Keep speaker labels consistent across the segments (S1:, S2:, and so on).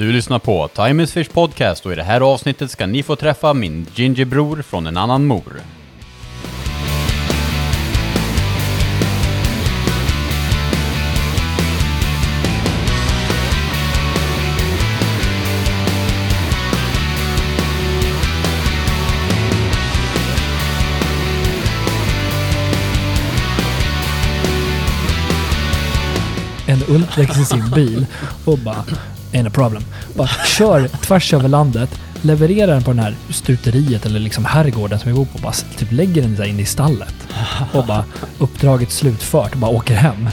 S1: Du lyssnar på Time is Fish Podcast och i det här avsnittet ska ni få träffa min gingerbror från en annan mor.
S2: en Ultrex i sin bil och bara, ain't a problem. Bara kör tvärs över landet, levererar den på den här stuteriet eller liksom herrgården som vi bor på. Bara typ lägger den där inne i stallet. Och bara uppdraget slutfört och bara åker hem.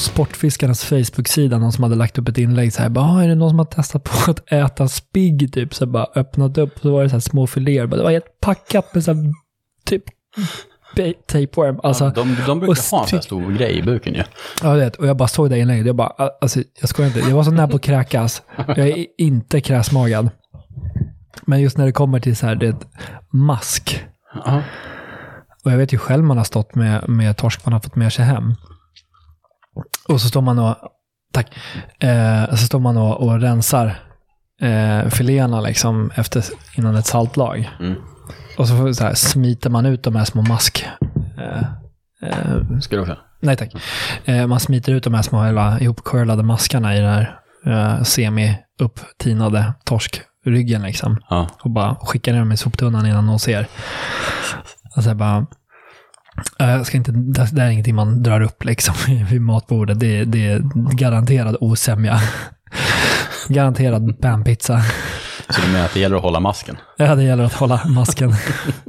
S2: Sportfiskarnas Facebook-sida någon som hade lagt upp ett inlägg så här, bara, "Ah, är det någon som har testat på att äta spigg typ? Så bara öppnat upp, så var det så här små filéer, Bara, det var helt packat med så här, typ tapeworm. Alltså,
S1: de, de brukar
S2: och
S1: ha en sån här
S2: styck-
S1: stor grej i buken ju.
S2: Ja, jag vet. Och jag bara såg det inlägget. Jag bara, alltså, jag skojar inte. Jag var så nära på att kräkas. Jag är inte kräsmagad. Men just när det kommer till så här, det mask.
S1: Ja.
S2: Och jag vet ju själv man har stått med, med torsk man har fått med sig hem. Och så står man och, tack, eh, så står man och, och rensar eh, filéerna liksom efter, innan ett saltlag.
S1: Mm.
S2: Och så, så här, smiter man ut de här små mask... Eh, eh,
S1: Ska du också?
S2: Nej tack. Eh, man smiter ut de här små hela ihopcurlade maskarna i den här eh, semi-upptinade torskryggen liksom.
S1: Ja.
S2: Och bara skickar ner dem i soptunnan innan någon ser. Alltså bara... eh, Jag ska inte, det, här är ingenting man drar upp liksom vid matbordet. Det, det är garanterad osämja. garanterad panpizza.
S1: Så du menar att det gäller att hålla masken?
S2: Ja, det gäller att hålla masken.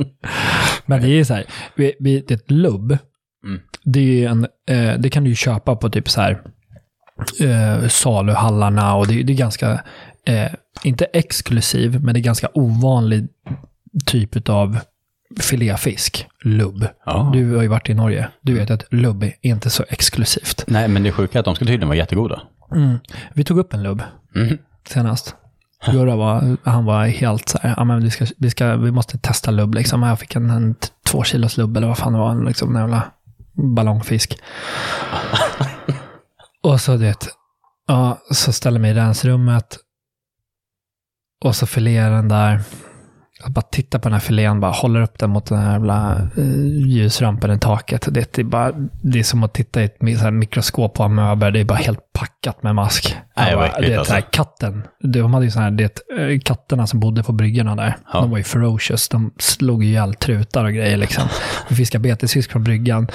S2: Men det är ju så här, vi, vi, det är ett lubb.
S1: Mm.
S2: Det, en, eh, det kan du ju köpa på typ så här eh, saluhallarna och det, det är ganska, eh, inte exklusiv, men det är ganska ovanlig typ av filéfisk, lubb.
S1: Ja.
S2: Du har ju varit i Norge. Du vet att lubb är inte så exklusivt.
S1: Nej, men det är sjuka är att de skulle tydligen vara jättegoda.
S2: Mm. Vi tog upp en lubb
S1: Mm.
S2: senast. Gurra var, han var helt så här, ja men vi, ska, vi, ska, vi måste testa lubb liksom. Jag fick en, en två kilos lubb eller vad fan det var, liksom en jävla ballongfisk. och så det, ja, så ställer mig i rensrummet. Och så filerar den där. Jag bara tittar på den här filén, bara håller upp den mot den här jävla uh, ljusrampen i taket. Det är, bara, det är som att titta i ett mikroskop på amöber. Det är bara helt packat med mask.
S1: Nej,
S2: bara,
S1: äckligt
S2: det är så här,
S1: alltså.
S2: katten. De hade ju så här, det, eh, katterna som bodde på bryggorna där.
S1: Ja.
S2: De var ju ferocious. De slog ihjäl trutar och grejer liksom. Vi fiskade betesfisk från bryggan.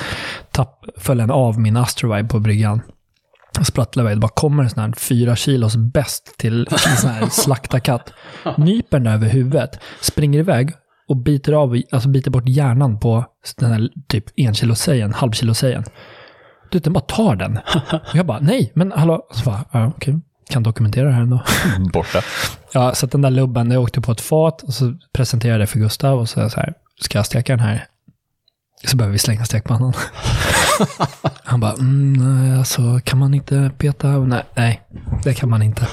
S2: Tapp, föll en av min astrovibe på bryggan. Sprattlade iväg. Det bara kommer en sån här fyra kilos bäst till en sån här slaktarkatt. Nyper den över huvudet. Springer iväg och biter av, alltså biter bort hjärnan på den här typ en kilo sejen, halv kilo sejen. Du den bara tar den. Och jag bara, nej, men hallå. Så bara, ja, okej. Kan dokumentera det här ändå.
S1: Borta.
S2: Ja, så att den där lubben, jag åkte på ett fat och så presenterade jag det för Gustav och så, så här, ska jag steka den här? Så behöver vi slänga stekpannan. Han bara, mm, nej, alltså kan man inte peta? Nej, nej, det kan man inte.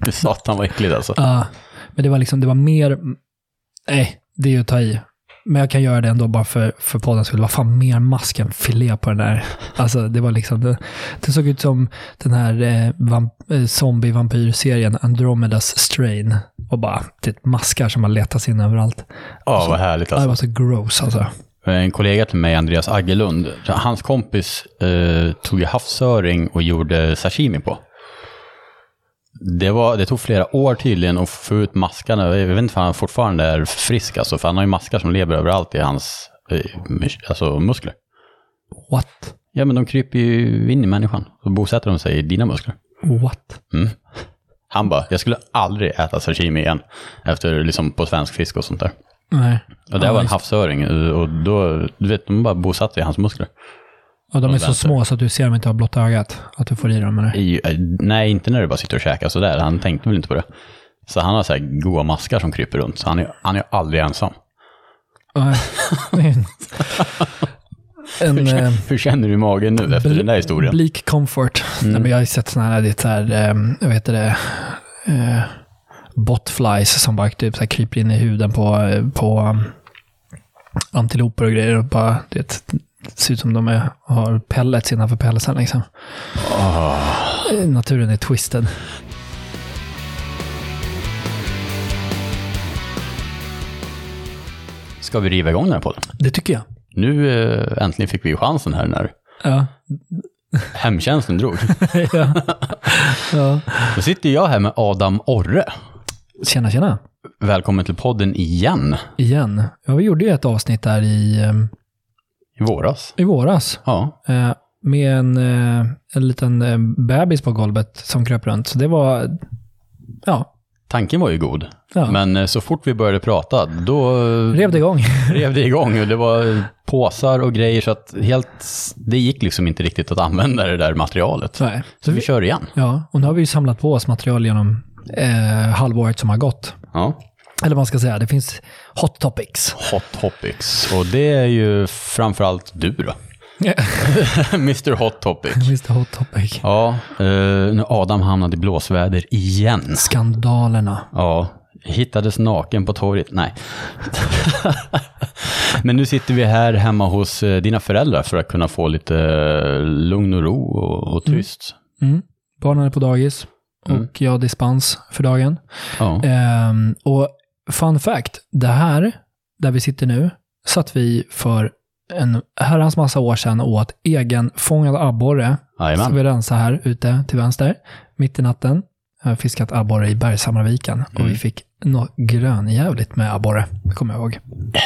S1: Det satan vad äckligt alltså.
S2: Ja, men det var liksom, det var mer, nej, det är ju att ta i. Men jag kan göra det ändå bara för, för poddens skull. Var fan mer mask än filé på den där. Alltså det var liksom, det, det såg ut som den här eh, vamp, eh, zombie-vampyrserien Andromedas Strain. Och bara, det maskar som har letats in överallt.
S1: Ja, vad härligt
S2: Ja, det
S1: alltså.
S2: var så gross alltså.
S1: En kollega till mig, Andreas Aggelund, hans kompis eh, tog ju havsöring och gjorde sashimi på. Det, var, det tog flera år tydligen att få ut maskarna. Jag vet inte om han fortfarande är frisk alltså, för han har ju maskar som lever överallt i hans eh, alltså, muskler.
S2: What?
S1: Ja, men de kryper ju in i människan. Så bosätter de sig i dina muskler.
S2: What?
S1: Mm. Han bara, jag skulle aldrig äta sashimi igen. Efter liksom på svensk fisk och sånt där.
S2: Nej.
S1: Och det
S2: Ja,
S1: var en havsöring. Och då, du vet, de bara bosatte i hans muskler.
S2: Och de är
S1: Och
S2: så
S1: vänster.
S2: små så att du ser dem inte av blotta ögat. Att du får i dem eller?
S1: I, eh, nej, inte när du bara sitter och käkar sådär. Han tänkte väl inte på det. Så han har så här goa maskar som kryper runt. Så han är, han är aldrig ensam.
S2: En,
S1: Hur,
S2: eh,
S1: känner- hur känner du magen nu efter den där historien?
S2: Bleak comfort.
S1: Mm.
S2: Nej, men jag har ju sett sådana här, det är så här, eh, vad heter det, eh, botflies som bara typ så här kryper in i huden på, på um, antiloper och grejer. Och bara, det ser ut som de är, har pellets innanför pälsen liksom. Eh, Naturen är twisted.
S1: Ska vi riva igång den här podden?
S2: Det tycker jag.
S1: Nu eh, äntligen fick vi chansen här när
S2: Ja.
S1: hemtjänsten drog.
S2: ja. ja.
S1: Då sitter jag här med Adam Orre.
S2: Tjena, tjena.
S1: Välkommen till podden igen.
S2: Igen. Ja, vi gjorde ju ett avsnitt där i, um,
S1: I våras.
S2: i våras.
S1: Ja,
S2: Eh, med en, eh, en liten eh, bebis på golvet som kröp runt. Så det var, ja,
S1: tanken var ju god.
S2: Ja.
S1: Men så fort vi började prata, då
S2: rev det igång.
S1: rev det igång. Och det var påsar och grejer så att helt, det gick liksom inte riktigt att använda det där materialet.
S2: Nej.
S1: Så vi kör igen.
S2: Ja, och nu har vi ju samlat på oss material genom eh, halvåret som har gått.
S1: Ja.
S2: Eller vad man ska säga, det finns hot topics.
S1: Hot topics. Och det är ju framförallt du då. Mr Hot Topic.
S2: Visst hot topic.
S1: Ja, eh, nu Adam hamnade i blåsväder igen.
S2: Skandalerna.
S1: Ja, hittades naken på torget. Nej. Men nu sitter vi här hemma hos eh, dina föräldrar för att kunna få lite eh, lugn och ro och, och tyst.
S2: Mm. Barnen är på dagis och
S1: Mm.
S2: jag har dispens för dagen.
S1: Ja.
S2: Ehm, och fun fact, det här, där vi sitter nu, satt vi för en herrans massa år sedan och åt egenfångad abborre.
S1: Jajamän.
S2: vi rensa här ute till vänster, mitt i natten. Jag har fiskat abborre i Bergshammarviken och
S1: Mm.
S2: vi fick något grönjävligt med abborre, kommer jag ihåg.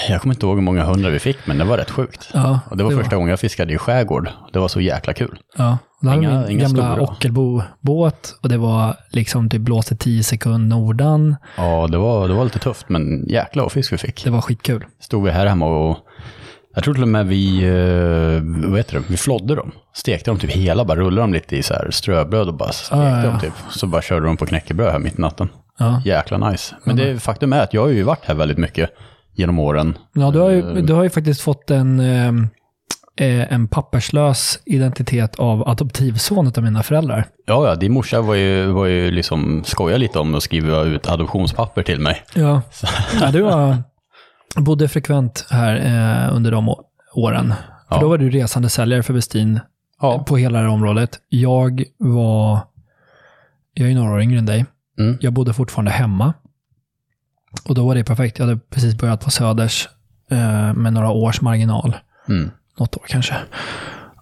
S1: Jag kommer inte ihåg hur många hundra vi fick, men det var rätt sjukt.
S2: Ja,
S1: Och det var första gången jag fiskade i skärgård. Det var så jäkla kul.
S2: Ja, då hade
S1: Inga- inga
S2: gamla. Ockelbo-båt och det var liksom typ blåste 10 sekund nordan.
S1: Ja, det var, det var lite tufft, men jäkla vad fisk vi fick.
S2: Det var skitkul.
S1: Stod vi här hemma och jag tror till och med vi, eh, vad heter det, vi flodde dem. Stekte dem typ hela, bara rullade dem lite i så här ströbröd och bara stekte
S2: Ja, ja,
S1: dem typ. Så bara körde de på knäckebröd här mitt i natten.
S2: Ja.
S1: Jäkla nice. Men det, faktum är att jag har ju varit här väldigt mycket genom åren.
S2: Ja, du har
S1: Eh.
S2: ju, du har ju faktiskt fått en, eh, en papperslös identitet av adoptivson av mina föräldrar.
S1: Ja, ja, din morsa var ju, var ju liksom, skoja lite om att skriva ut adoptionspapper till mig.
S2: Ja, ja du var, bodde frekvent här eh, under de åren. För
S1: Ja.
S2: då var du resande säljare för Westin
S1: Ja.
S2: på hela det här området. Jag var, jag är några år yngre än dig.
S1: Mm.
S2: Jag bodde fortfarande hemma. Och då var det perfekt. Jag hade precis börjat på Söders eh, med några års marginal.
S1: Mm.
S2: Något år kanske.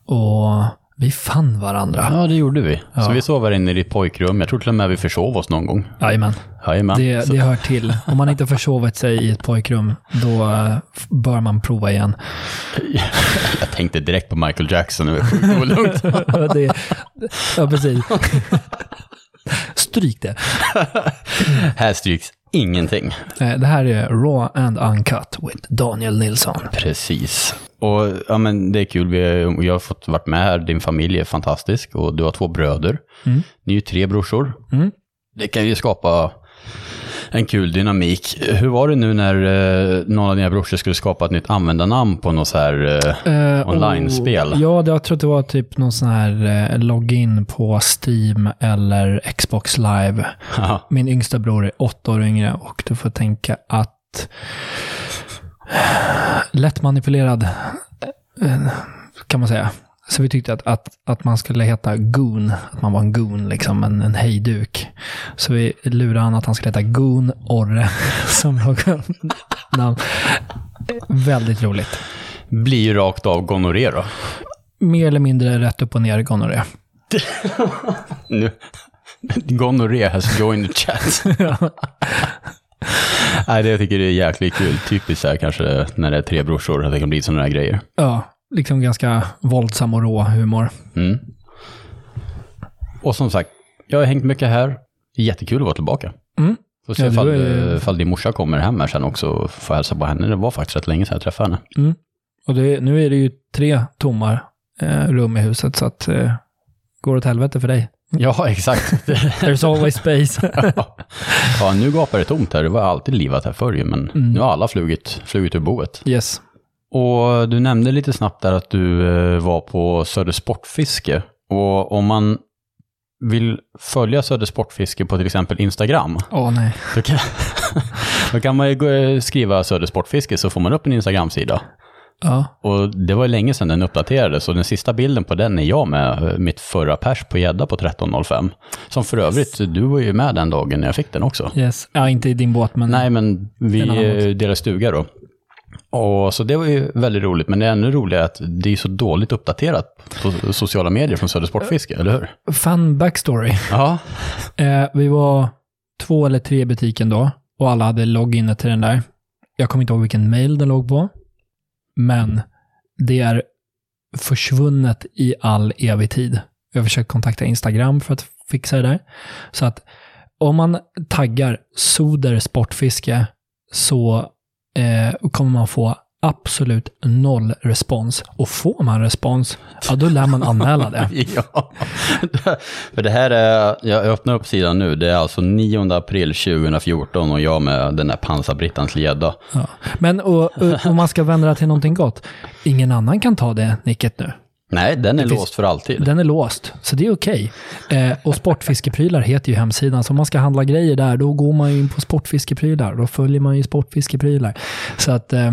S2: Och vi fann varandra.
S1: Ja, det gjorde vi.
S2: Ja.
S1: Så vi sov här inne i ditt pojkrum. Jag tror till och med vi försov oss någon gång.
S2: Jajamän.
S1: Jajamän.
S2: Det, det hör till. Om man inte försovit sig i ett pojkrum, då eh, bör man prova igen.
S1: Jag tänkte direkt på Michael Jackson. Det var olugnt.
S2: det, ja, precis. Stryk det.
S1: Här stryks ingenting.
S2: Eh, Det här är Raw and Uncut with Daniel Nilsson.
S1: Precis. Och ja, men det är kul. Vi, jag har fått varit med här. Din familj är fantastisk och du har två bröder.
S2: Mm.
S1: Ni är ju tre brorsor.
S2: Mm.
S1: Det kan ju skapa en kul dynamik. Hur var det nu när eh, någon av dina brorsor skulle skapa ett nytt användarnamn på något så här... Eh,
S2: Eh,
S1: Online-spel.
S2: Ja, det, jag tror att det var typ någon sån här eh, login på Steam eller Xbox Live.
S1: ja,
S2: Min yngsta bror är åtta år yngre och du får tänka att lätt manipulerad eh, kan man säga. Så vi tyckte att, att, att man skulle heta Goon, att man var en Goon, liksom en, en hejduk. Så vi lurade han att han skulle heta Goon Orre som någon namn. Väldigt roligt.
S1: blir ju rakt av gonorré då.
S2: Mer eller mindre rätt upp och ner gonorré.
S1: Nu. Gonorré has joined the chat. Nej, det jag tycker det är jäkligt kul. Typiskt här kanske när det är tre brorsor, att det kan bli sådana här grejer.
S2: Ja, liksom ganska våldsam och rå humor.
S1: Mm. Och som sagt, jag har hängt mycket här. Jättekul att vara tillbaka.
S2: Mm.
S1: Får se
S2: Ja,
S1: ifall,
S2: är-
S1: ifall din morsa kommer hem här sen också och får hälsa på henne. Det var faktiskt rätt länge sedan jag träffade henne.
S2: Och det, nu är det ju tre tomma eh, rum i huset, så att eh, går åt helvete för dig.
S1: Ja, exakt.
S2: There's always space.
S1: ja, nu gapar det tomt här. Det var alltid livat här förr men
S2: Mm.
S1: nu har alla flugit, flugit ur boet.
S2: yes.
S1: Och du nämnde lite snabbt där att du eh, var på Söder Sportfiske. Och om man vill följa Söder Sportfiske på till exempel Instagram,
S2: Åh nej.
S1: då kan, då kan man ju gå- skriva Söder Sportfiske så får man upp en Instagram-sida.
S2: Ja.
S1: Och det var länge sedan den uppdaterades och den sista bilden på den är jag med, mitt förra pers på gädda på 13.05. Som för övrigt, du var ju med den dagen när jag fick den också.
S2: Yes. Ja, inte i din båt, men...
S1: Nej, men vi eh, delade stuga då. Och så det var ju väldigt roligt, men det är ännu roligare att det är så dåligt uppdaterat på sociala medier från Söder Sportfiske, eller hur?
S2: Fun backstory.
S1: Ja.
S2: Eh, vi var två eller tre i butiken då och alla hade logginnet till den där. Jag kommer inte ihåg vilken mail den låg på. Men det är försvunnet i all evig tid. Jag har försökt kontakta Instagram för att fixa det där. Så att om man taggar Soder Sportfiske så eh, kommer man få absolut noll respons. Och får man respons, ja då lär man anmäla det.
S1: ja. För det här är, jag öppnar upp sidan nu, det är alltså 9 april 2014 och jag med den här pansarbrittans gädda.
S2: Ja. Men och, och, om man ska vända det till någonting gott, ingen annan kan ta det nicket nu.
S1: Nej, den är låst för alltid.
S2: Den är låst, så det är okej. Eh, och Sportfiskeprylar heter ju hemsidan, så om man ska handla grejer där, då går man ju in på Sportfiskeprylar. Då följer man ju Sportfiskeprylar. Så att... Eh,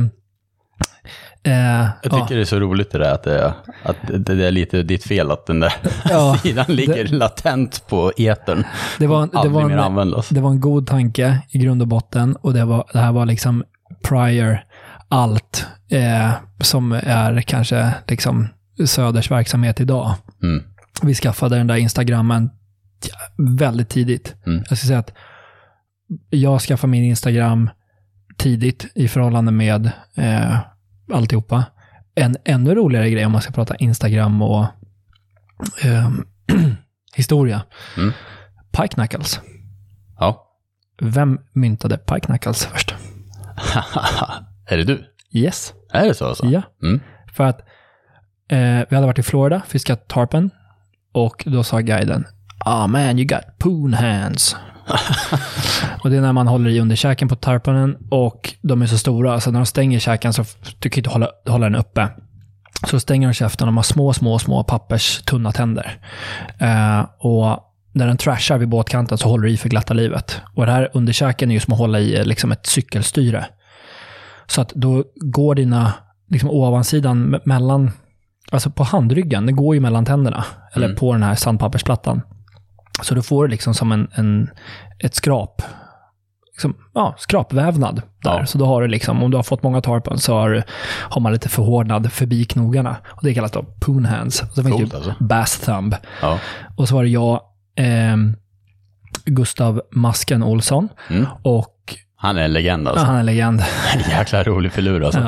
S2: eh,
S1: Jag tycker det är så roligt det där att det, att det det är lite ditt fel att den där
S2: Ja,
S1: sidan ligger latent på etern.
S2: det, var, det,
S1: Aldrig
S2: var en, det var en god tanke i grund och botten och det, var, det här var liksom prior allt eh, som är kanske liksom Söders verksamhet idag.
S1: Mm.
S2: Vi skaffade den där Instagrammen väldigt tidigt.
S1: Mm.
S2: Jag ska säga att jag skaffade min Instagram tidigt i förhållande med eh, alltihopa. En ännu roligare grej om man ska prata Instagram och eh, historia.
S1: Mm.
S2: Pike Knuckles.
S1: Ja.
S2: Vem myntade Pike Knuckles först?
S1: är det du?
S2: Yes.
S1: Är det så alltså?
S2: Ja.
S1: Mm.
S2: För att eh, vi hade varit i Florida, fiskat tarpen. Och då sa guiden, ah man, you got poon hands. och det är när man håller i underkäken på tarponen och de är så stora, så när de stänger käken så du kan inte hålla, hålla den uppe. Så stänger de käften och de har små, små, små papperstunna tänder. Eh, och när den trashar vid båtkanten så håller du i för glatta livet. Och det här underkäken är ju som att hålla i eh, liksom ett cykelstyre. Så att då går dina, liksom ovansidan me- mellan, alltså på handryggen, det går ju mellan tänderna. Eller
S1: Mm.
S2: på den här sandpappersplattan. Så då får du liksom som en, en, ett skrap. Liksom, ja, skrapvävnad där.
S1: Ja.
S2: Så då har du liksom, om du har fått många tarpen så har, du- har man lite förhårdnad förbi knogarna. Och det kallas då poon hands. Och så finns
S1: Coolt
S2: det
S1: alltså.
S2: bass thumb.
S1: Ja.
S2: Och så var det jag, ehm, Gustav Masken Olsson
S1: Mm.
S2: och
S1: Han är en legend
S2: ja,
S1: alltså.
S2: han är legend.
S1: Jäkla rolig filur alltså.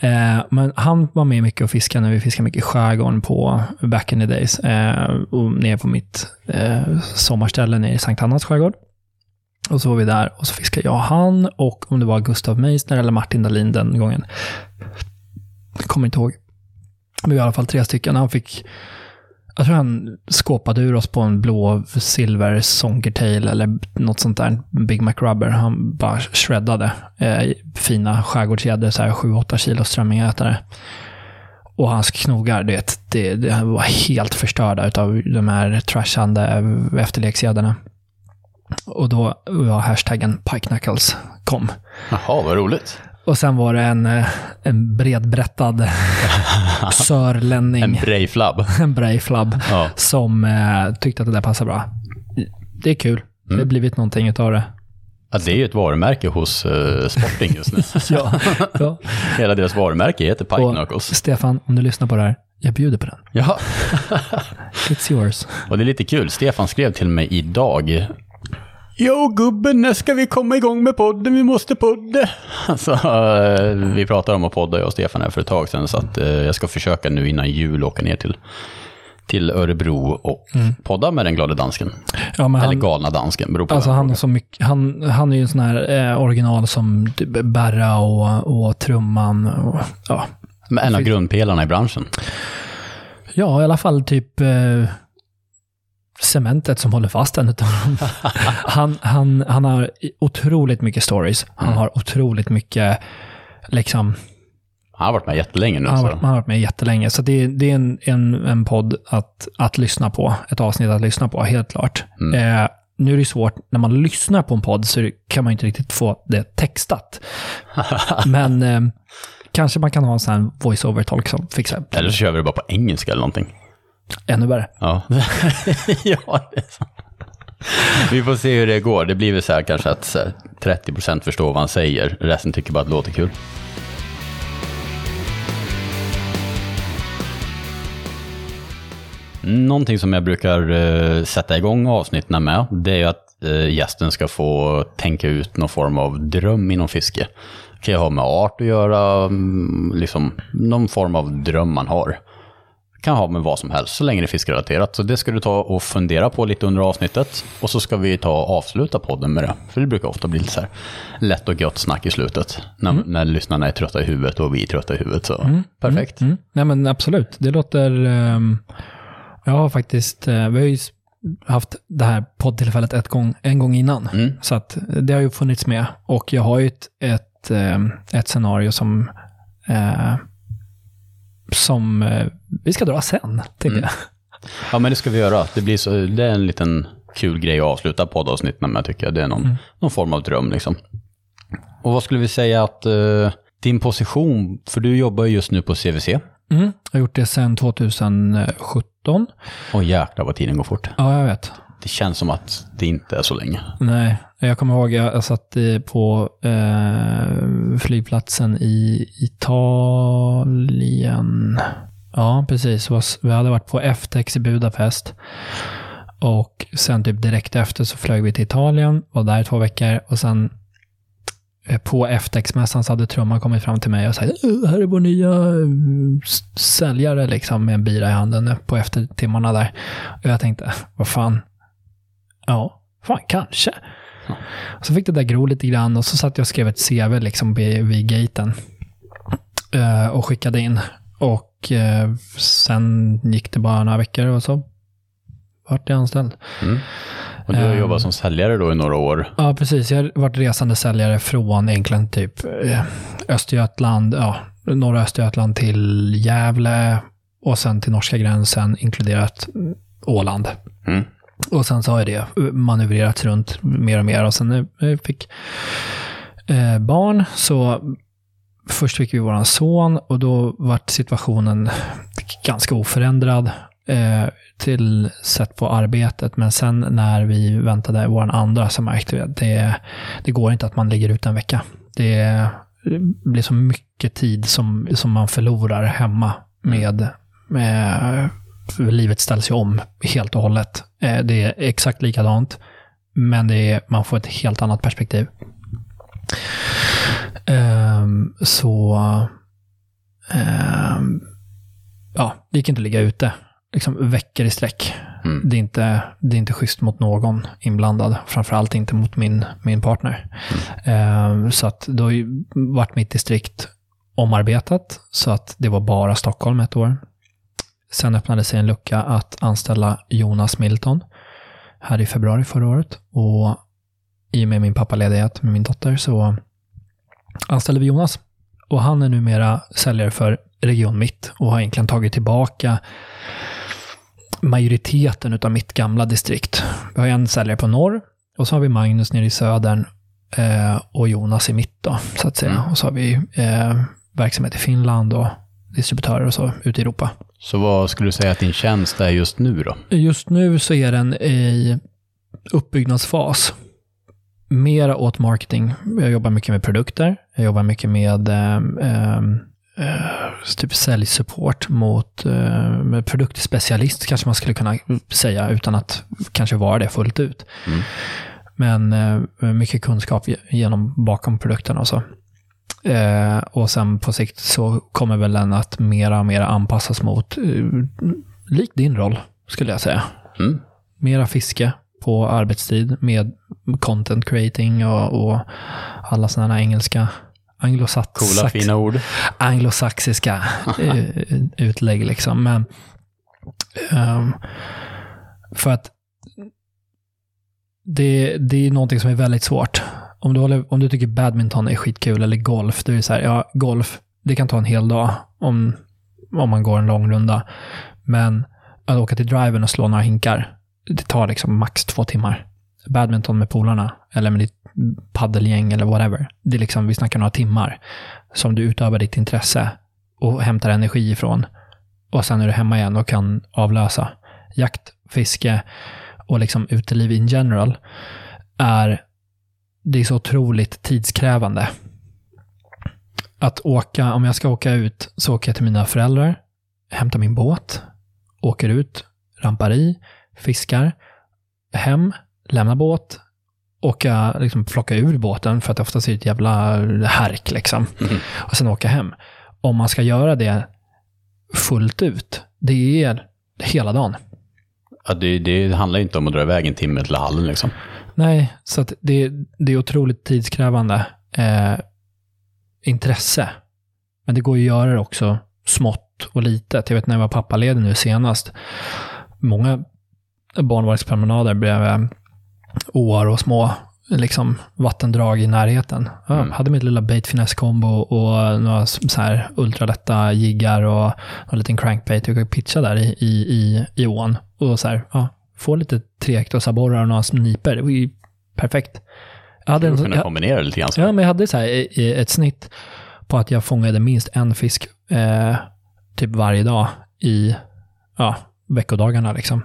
S2: Ja. Eh, men han var med mycket och fiskade när vi fiskade mycket i skärgården på back in the days. Eh, och ner på mitt eh, sommarställe nere i Sankt Annas skärgård. Och så var vi där och så fiskade jag han och om det var Gustav Meissner eller Martin Dahlin den gången. Jag kommer inte ihåg. Vi var i alla fall tre stycken. Han fick, jag tror han skåpade ur oss på en blå silver sonkertail eller något sånt där. Big Mac Rubber. Han bara shreddade eh, fina skärgårdsgäddor, så här 7-8 kilo strömmingätare. Och hans knogar, det, det, det var helt förstörda utav de här trashande efterleksgäddorna. Och då var hashtaggen Pike Knuckles kom.
S1: Jaha, vad roligt.
S2: Och sen var det en, eh, en bredbrättad sörlänning,
S1: En
S2: en,
S1: brejflabb.
S2: brejflabb,
S1: Ja.
S2: som eh, tyckte att det där passar bra. Det är kul. Det har blivit någonting utav det.
S1: ja, det är ju ett varumärke hos uh, Sporting just nu.
S2: Ja, ja.
S1: Hela deras varumärke heter Pike
S2: Och
S1: Knuckles.
S2: Stefan, om du lyssnar på det här, jag bjuder på den.
S1: Ja,
S2: It's yours.
S1: och det är lite kul. Stefan skrev till mig idag. Jo gubben, när ska vi komma igång med podden? Vi måste podda. Alltså, eh, vi pratade om att podda jag och Stefan här för ett tag sedan. Så att, eh, jag ska försöka nu innan jul åka ner till, till Örebro och podda med den glada dansken.
S2: Ja,
S1: Eller
S2: han,
S1: galna dansken, beror på
S2: alltså han, så mycket, han, han är ju en sån här eh, original som typ Berra och, och Trumman. Och, ja.
S1: Men en av grundpelarna i branschen.
S2: ja, i alla fall typ eh, cementet som håller fast en utav dem. han, han, han har otroligt mycket stories. Han
S1: Mm.
S2: har otroligt mycket, liksom,
S1: Han har varit med jättelänge nu.
S2: Han har
S1: så.
S2: varit, han har varit med jättelänge. Så det, det är en, en, en podd att, att lyssna på. Ett avsnitt att lyssna på, helt klart.
S1: Mm.
S2: Eh, nu är det svårt, när man lyssnar på en podd så kan man inte riktigt få det textat. Men eh, kanske man kan ha en sån här voice-over-tolk som fixar.
S1: Eller så kör vi det bara på engelska eller någonting.
S2: Ännu värre.
S1: Ja, ja det är. Vi får se hur det går. Det blir väl så här kanske att så här, 30% förstår vad han säger, resten tycker bara att det låter kul. Någonting som jag brukar eh, sätta igång avsnitten med, det är att eh, gästen ska få tänka ut någon form av dröm inom fiske. Det kan ju ha med art att göra, mm, liksom någon form av dröm man har kan ha med vad som helst, så länge det är fiskrelaterat. Så det ska du ta och fundera på lite under avsnittet. Och så ska vi ta och avsluta podden med det. För det brukar ofta bli lite så här lätt och gött snack i slutet. När, när lyssnarna är trötta i huvudet och vi är trötta i huvudet. Så perfekt.
S2: Mm. Nej men absolut, det låter... ehm, jag har faktiskt, eh, vi har ju haft det här poddtillfället ett gång, en gång innan.
S1: Mm.
S2: Så att det har ju funnits med. Och jag har ju ett, ett, ehm, ett scenario som, eh, som eh, vi ska dra sen, tänkte jag.
S1: Ja, men det ska vi göra. Det, blir så, det är en liten kul grej att avsluta poddavsnitten med, tycker jag. Det är någon, någon form av dröm, liksom. Och vad skulle vi säga att eh, din position, för du jobbar ju just nu på CVC.
S2: Mm. Jag har gjort det sedan 2017.
S1: Och jäklar vad tiden går fort.
S2: Ja, jag vet.
S1: Det känns som att det inte är så länge.
S2: Nej, jag kommer ihåg jag, jag satt på eh, flygplatsen i Italien. Ja, precis. Vi hade varit på FTX i Budapest. Och sen typ direkt efter så flög vi till Italien, var där i två veckor och sen eh, på FTX-mässan så hade trumman kommit fram till mig och sagt äh, här är vår nya säljare liksom med en bira i handen på eftertimmarna där. Och jag tänkte, äh, vad fan, ja, fan kanske. Så fick det där gro lite grann och så satt jag och skrev ett CV liksom vid, vid gaten. Eh, och skickade in. Och eh, sen gick det bara några veckor och så vart jag anställd.
S1: Mm. Och du har
S2: Ehm.
S1: jobbat som säljare då i några år.
S2: Ja, precis. Jag har varit resande säljare från egentligen typ eh, Östergötland, ja, norra Östergötland till Gävle och sen till norska gränsen, inkluderat Åland.
S1: Mm.
S2: Och sen så har det manövrerats runt mer och mer och sen när jag fick eh, barn så först fick vi våran son och då vart situationen ganska oförändrad eh, till sätt på arbetet. Men sen när vi väntade vår andra så märkte vi att det, det går inte att man ligger ut en vecka. Det blir så mycket tid som, som man förlorar hemma med, med livet ställs ju om helt och hållet. Eh, Det är exakt likadant, men det är, man får ett helt annat perspektiv. Ehm, så ehm, ja, det gick inte att ligga ute liksom veckor i sträck.
S1: Mm.
S2: Det, är inte, det är inte schysst mot någon inblandad, framförallt inte mot min, min partner. Ehm, så att då vart mitt distrikt omarbetat, så att det var bara Stockholm ett år. Sen öppnade sig en lucka att anställa Jonas Milton här i februari förra året. Och i och med min pappaledighet med min dotter så anställde vi Jonas. Och han är numera säljare för Region Mitt och har egentligen tagit tillbaka majoriteten av mitt gamla distrikt. Vi har en säljare på norr och så har vi Magnus nere i södern eh, och Jonas i mitt då, så att säga.
S1: Mm.
S2: Och så har vi eh, verksamhet i Finland och distributörer och så ute i Europa.
S1: Så vad skulle du säga att din tjänst är just nu då?
S2: Just nu så är den i uppbyggnadsfas. Mera åt marketing. Jag jobbar mycket med produkter. Jag jobbar mycket med eh, eh, eh, typ säljsupport mot eh, produktspecialist kanske man skulle kunna säga utan att kanske vara det fullt ut.
S1: Mm.
S2: Men eh, mycket kunskap ge- genom bakom produkterna och så. Eh, och sen på sikt så kommer väl den att mera och mera anpassas mot, eh, likt din roll skulle jag säga.
S1: Mm.
S2: Mera fiske på arbetstid med content creating och, och alla sådana engelska anglosax,
S1: Coola, fina ord.
S2: anglosaxiska eh, utlägg liksom. Men ehm, för att det, det är någonting som är väldigt svårt. Om du, håller, om du tycker badminton är skitkul eller golf, då är det så här, ja, golf, Det kan ta en hel dag om, om man går en lång runda. Men att åka till driven och slå några hinkar, det tar liksom max två timmar. Badminton med polarna, eller med ditt paddelgäng eller whatever. Det är liksom, vi snackar några timmar som du utövar ditt intresse och hämtar energi ifrån. Och sen är du hemma igen och kan avlösa. Jakt, fiske och liksom uteliv in general är, det är så otroligt tidskrävande. Att åka, om jag ska åka ut så åker jag till mina föräldrar, hämtar min båt, åker ut, rampar i, fiskar, hem, lämnar båt, åka, liksom plocka ur båten för att det oftast är ett jävla härk liksom.
S1: Mm.
S2: Och sen åka hem. Om man ska göra det fullt ut, det är hela dagen.
S1: Ja, det, det handlar ju inte om att dra iväg en timme till hallen liksom.
S2: Nej, så det, det är otroligt tidskrävande eh, intresse. Men det går ju att göra det också smått och litet. Jag vet när jag var pappaledig nu senast. Många barnvagnspromenader bredvid åar och små liksom, vattendrag i närheten. Jag
S1: Mm.
S2: hade mitt lilla bait finesse combo och några så här ultralätta jiggar och en liten crankbait. Jag kunde pitcha där i, i, i, i ån. Och så här, ja, få lite trektosaborrar och några sniper. Det var ju perfekt. Jag hade, en,
S1: kunna
S2: jag,
S1: kombinera lite grann. så.
S2: Ja, men jag hade så här ett snitt på att jag fångade minst en fisk eh, typ varje dag i ja, veckodagarna liksom.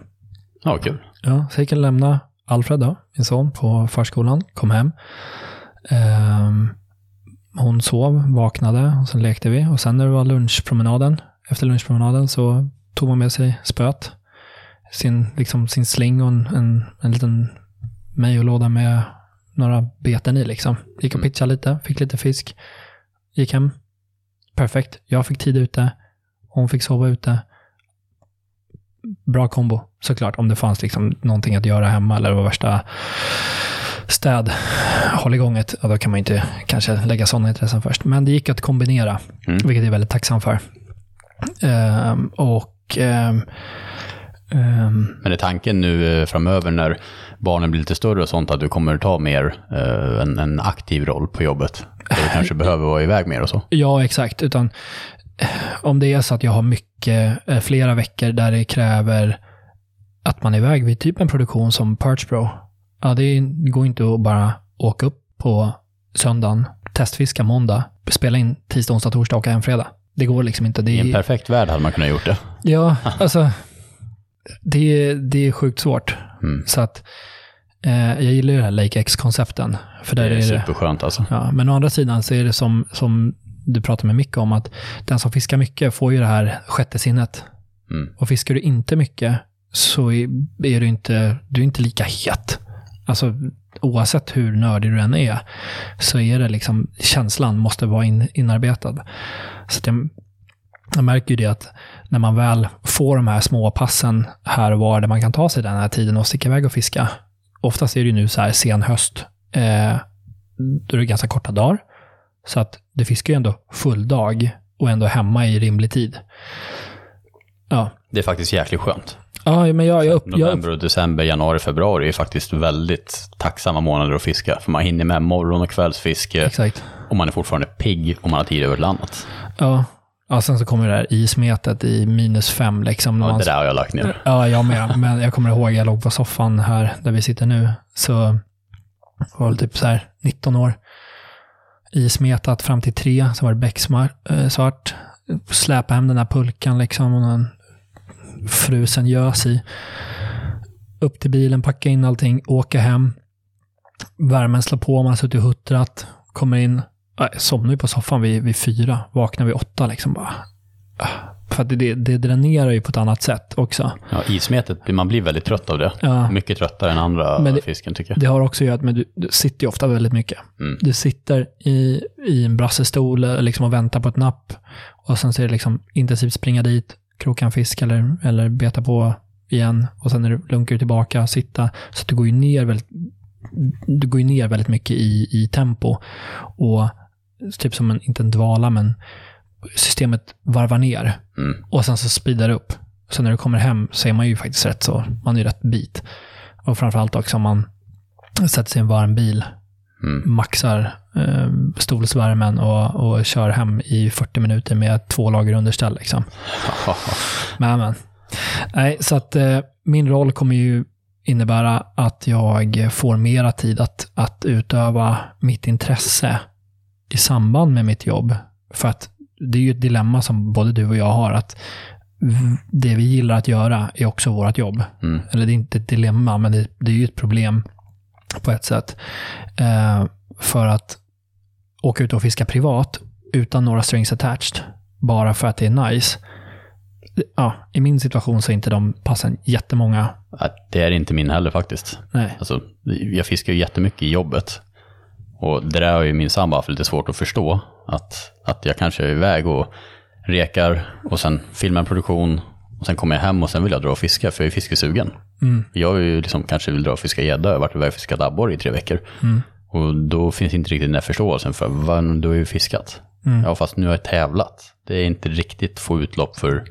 S1: Ja, kul.
S2: Ja, så jag gick och lämna Alfred då, min son, på förskolan, kom hem. Ehm, hon sov, vaknade och sen lekte vi. Och sen när det var lunchpromenaden, efter lunchpromenaden så tog man med sig spöet, sin, liksom, sin sling och en, en, en liten mejolåda med några beten i liksom. Gick och
S1: Mm.
S2: pitchade lite, fick lite fisk, gick hem. Perfekt. Jag fick tid ute, hon fick sova ute. Bra kombo, såklart. Om det fanns liksom någonting att göra hemma eller det var värsta städ, hålligånget, ja, då kan man inte kanske lägga sådana intressen först. Men det gick att kombinera,
S1: Mm.
S2: vilket jag är väldigt tacksam för. Ehm, och ehm, ehm,
S1: Men är tanken nu eh, framöver när barnen blir lite större och sånt att du kommer ta mer eh, en, en aktiv roll på jobbet? Där du kanske behöver vara iväg mer och så?
S2: Ja, exakt. Utan eh, om det är så att jag har mycket, flera veckor där det kräver att man är iväg vid typ en produktion som Perch Pro. Ja, det är- går inte att bara åka upp på söndagen, testfiska måndag, spela in tisdag, onsdag, torsdag, åka hem fredag. Det går liksom inte. Det
S1: I en
S2: är,
S1: perfekt värld hade man kunnat gjort det.
S2: ja, alltså, det är, det är sjukt svårt.
S1: Mm.
S2: Så att eh, jag gillar ju det här Lake X-koncepten. För där
S1: Det är
S2: är det,
S1: superskönt alltså.
S2: Ja, men å andra sidan så är det som, som du pratar med Micke om, att den som fiskar mycket får ju det här sjätte sinnet.
S1: Mm.
S2: Och fiskar du inte mycket så är är du inte, du är inte lika het. Alltså oavsett hur nördig du än är, så är det liksom, känslan måste vara in, inarbetad. Så jag, jag märker ju det att när man väl får de här små passen här och var där man kan ta sig den här tiden och sticka iväg och fiska. Oftast är det ju nu så här sen höst. Eh, då är det ganska korta dagar. Så att du fiskar ju ändå full dag och ändå hemma i rimlig tid. Ja,
S1: Det är faktiskt jäkligt skönt.
S2: ja men jag, jag, upp, jag,
S1: November, och december, januari, februari är faktiskt väldigt tacksamma månader att fiska. För man hinner med morgon och kvällsfiske
S2: exakt.
S1: och man är fortfarande pigg och man har tid över till annat.
S2: Ja. Ja, sen så kommer det där ismetet i minus fem liksom. man-
S1: det där har jag lagt ner.
S2: Ja, jag med. Men jag kommer ihåg, jag låg på soffan här där vi sitter nu. Så var väl typ så här 19 år. Ismetat fram till tre, så var det becksvart. Släpa hem den här pulkan liksom och en frusen gös i. Upp till bilen, packa in allting, åka hem. Värmen slår på, man har suttit och huttrat. Kommer in, jag somnar ju på soffan vid, vid fyra, vaknar vid åtta liksom bara. Ah, För att det, det, det dränerar ju på ett annat sätt också.
S1: Ja, ismetet, man blir väldigt trött av det.
S2: Ja.
S1: Mycket tröttare än andra
S2: det-
S1: fisken tycker jag.
S2: Det har också att göra med att du, sitter ju ofta väldigt mycket.
S1: Mm.
S2: Du sitter i, i en brassestol eh, liksom och väntar på ett napp. Och sen så är det liksom intensivt springa dit, kroka en fisk eller, eller beta på igen. Och sen är du, lunkar du tillbaka, sitta. Så du går ju ner väldigt, du går ju ner väldigt mycket i, i tempo. Och typ som en, inte en dvala, men systemet varvar ner.
S1: Mm.
S2: Och sen så speedar det upp. Så när du kommer hem så är man ju faktiskt rätt så, man är ju rätt bit. Och framförallt också om man sätter sig i en varm bil,
S1: Mm.
S2: maxar eh, stolsvärmen och, och kör hem i 40 minuter med två lager underställ. Liksom. Men, men. Nej, så att eh, min roll kommer ju innebära att jag får mera tid att, att utöva mitt intresse i samband med mitt jobb. För att det är ju ett dilemma som både du och jag har, att det vi gillar att göra är också vårt jobb.
S1: Mm.
S2: Eller det är inte ett dilemma, men det, det är ju ett problem på ett sätt. Eh, för att åka ut och fiska privat utan några strings attached, bara för att det är nice. Ja, I min situation så är inte de passen jättemånga.
S1: Det är inte min heller faktiskt.
S2: Nej.
S1: Alltså, jag fiskar ju jättemycket i jobbet. Och det där har ju min sambo haft lite svårt att förstå. Att, att jag kanske är iväg och rekar och sen filmar en produktion. Och sen kommer jag hem och sen vill jag dra och viska för jag är fiskesugen.
S2: Mm.
S1: Jag är ju liksom, kanske vill dra och fiska gädda. Jag har varit iväg och fiskat abborre i tre veckor.
S2: Mm.
S1: Och då finns inte riktigt den där förståelsen för vad du har ju fiskat.
S2: Mm.
S1: Ja, fast nu har jag tävlat. Det är inte riktigt få utlopp för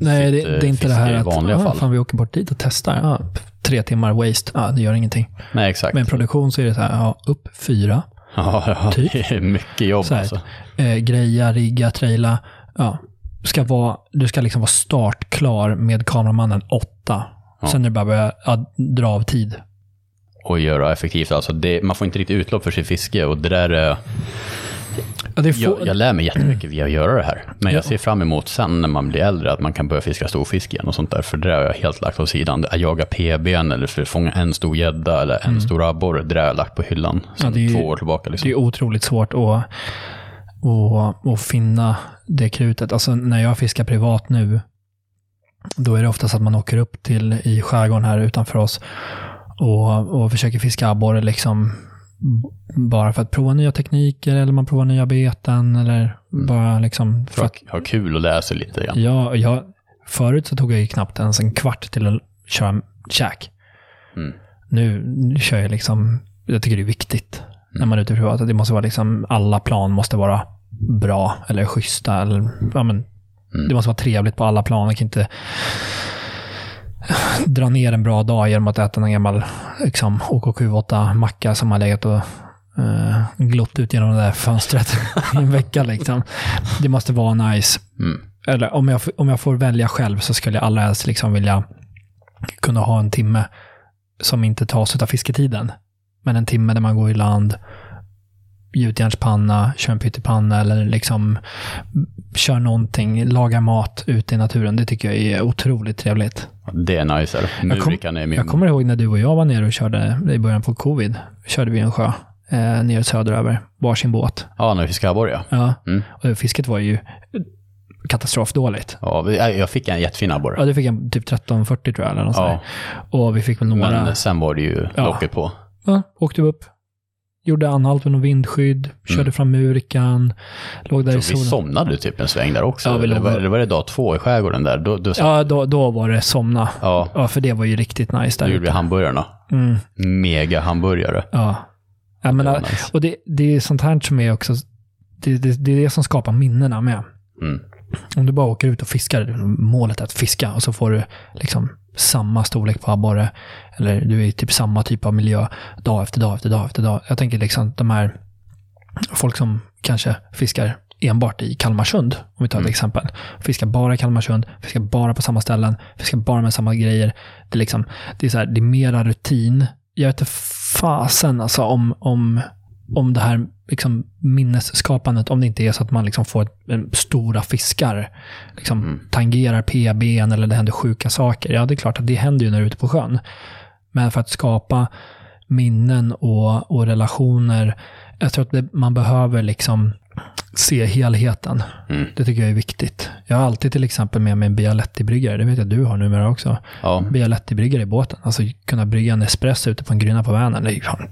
S2: Nej, det,
S1: sitt, eh,
S2: det är inte det här
S1: i
S2: att
S1: vanliga
S2: ah,
S1: fall.
S2: fan, vi åker bort dit och testar. Ja, tre timmar waste, ja, det gör ingenting.
S1: Nej, exakt.
S2: Med produktion så är det så här, ja, upp fyra,
S1: Ja, ja
S2: Typ.
S1: det är mycket jobb
S2: Så här,
S1: alltså.
S2: eh, greja, rigga, traila. Ja, ska vara, du ska liksom vara startklar med kameramannen åtta.
S1: Ja.
S2: Sen är det bara börja ja, dra av tid.
S1: Och göra effektivt. Alltså det, man får inte riktigt utlopp för sitt fiske och det där är,
S2: Ja, det är få,
S1: jag, jag lär mig jättemycket via att göra det här. Men
S2: Ja.
S1: jag ser fram emot sen när man blir äldre att man kan börja fiska storfisk igen och sånt där. För det har jag helt lagt åt sidan. Att jaga PBn eller för att fånga en stor gädda eller en stor abborre, det har jag lagt på hyllan sen
S2: Mm. det är ju-
S1: två år tillbaka. Liksom.
S2: det är otroligt svårt att, att, att finna det krutet. Alltså när jag fiskar privat nu, då är det oftast att man åker upp till i skärgården här utanför oss och, och försöker fiska abborre liksom bara för att prova nya tekniker eller man provar nya beten eller bara liksom för
S1: För
S2: att
S1: ha kul och lära sig lite grann.
S2: Ja, jag, förut så tog jag ju knappt ens en kvart till att köra käk.
S1: Mm.
S2: Nu, nu kör jag liksom, jag tycker det är viktigt när man är ute privat. att Det måste vara liksom, alla plan måste vara bra eller schyssta. Eller, ja, men, Det måste vara trevligt på alla plan. Jag kan inte dra ner en bra dag genom att äta en gammal liksom, OKQ8-macka som har legat och uh, glott ut genom det där fönstret i en vecka. Liksom. Det måste vara nice.
S1: Mm.
S2: Eller om jag, om jag får välja själv så skulle jag allra helst liksom vilja kunna ha en timme som inte tas av fisketiden. Men en timme där man går i land, gjutjärnspanna, kör en pyttipanna eller liksom kör någonting, lagar mat ute i naturen. Det tycker jag är otroligt trevligt.
S1: Det är nice.
S2: Jag kom-
S1: är min...
S2: Jag kommer ihåg när du och jag var nere och körde i början på covid. Körde vi en sjö eh, nere söderöver, varsin båt.
S1: Ja, när vi fiskade abborre ja.
S2: Ja.
S1: Mm.
S2: Och fisket var ju katastrofdåligt.
S1: ja. Jag fick en jättefin abborre.
S2: Ja, du fick en typ 1340 tror jag, eller något
S1: Ja.
S2: där. Och vi fick väl några.
S1: Men sen var det ju
S2: Ja.
S1: locket på.
S2: Ja, åkte upp. Gjorde anhalt med någon vindskydd, körde fram murikan, låg där i
S1: Mm. Så vi
S2: solen.
S1: somnade typ en sväng där också.
S2: Ja, vi
S1: eller, var, eller var det dag två i skärgården där? Då, då,
S2: Ja, då, då var det somna.
S1: ja,
S2: Ja, för det var ju riktigt nice
S1: då
S2: där
S1: gjorde vi hamburgarna.
S2: Mm,
S1: Mega hamburgare.
S2: ja. Jag menar,
S1: Det var nice.
S2: och det, det är sånt här som är också, det, det, det är det som skapar minnena med.
S1: Mm.
S2: Om du bara åker ut och fiskar, målet är att fiska och så får du liksom samma storlek på abborre. Eller du är i typ samma typ av miljö dag efter dag efter dag efter dag. Jag tänker liksom de här folk som kanske fiskar enbart i Kalmarsund, om vi tar ett exempel. Fiskar bara i Kalmarsund, fiskar bara på samma ställen, fiskar bara med samma grejer. Det är, liksom, det är, så här, det är mera rutin. Jag vet inte fasen alltså om, om, om det här liksom minnesskapandet, om det inte är så att man liksom får ett, stora fiskar, liksom tangerar PBn eller det händer sjuka saker. Ja, det är klart att det händer ju när du är ute på sjön. Men för att skapa minnen och, och relationer, jag tror att det, man behöver liksom se helheten.
S1: Mm.
S2: Det tycker jag är viktigt. Jag har alltid till exempel med mig en Bialetti-bryggare. Det vet jag att du har numera också.
S1: Ja,
S2: Bialetti-bryggare i båten. Alltså kunna brygga en espresso ute på en grynna på Vänern. Det är ju fan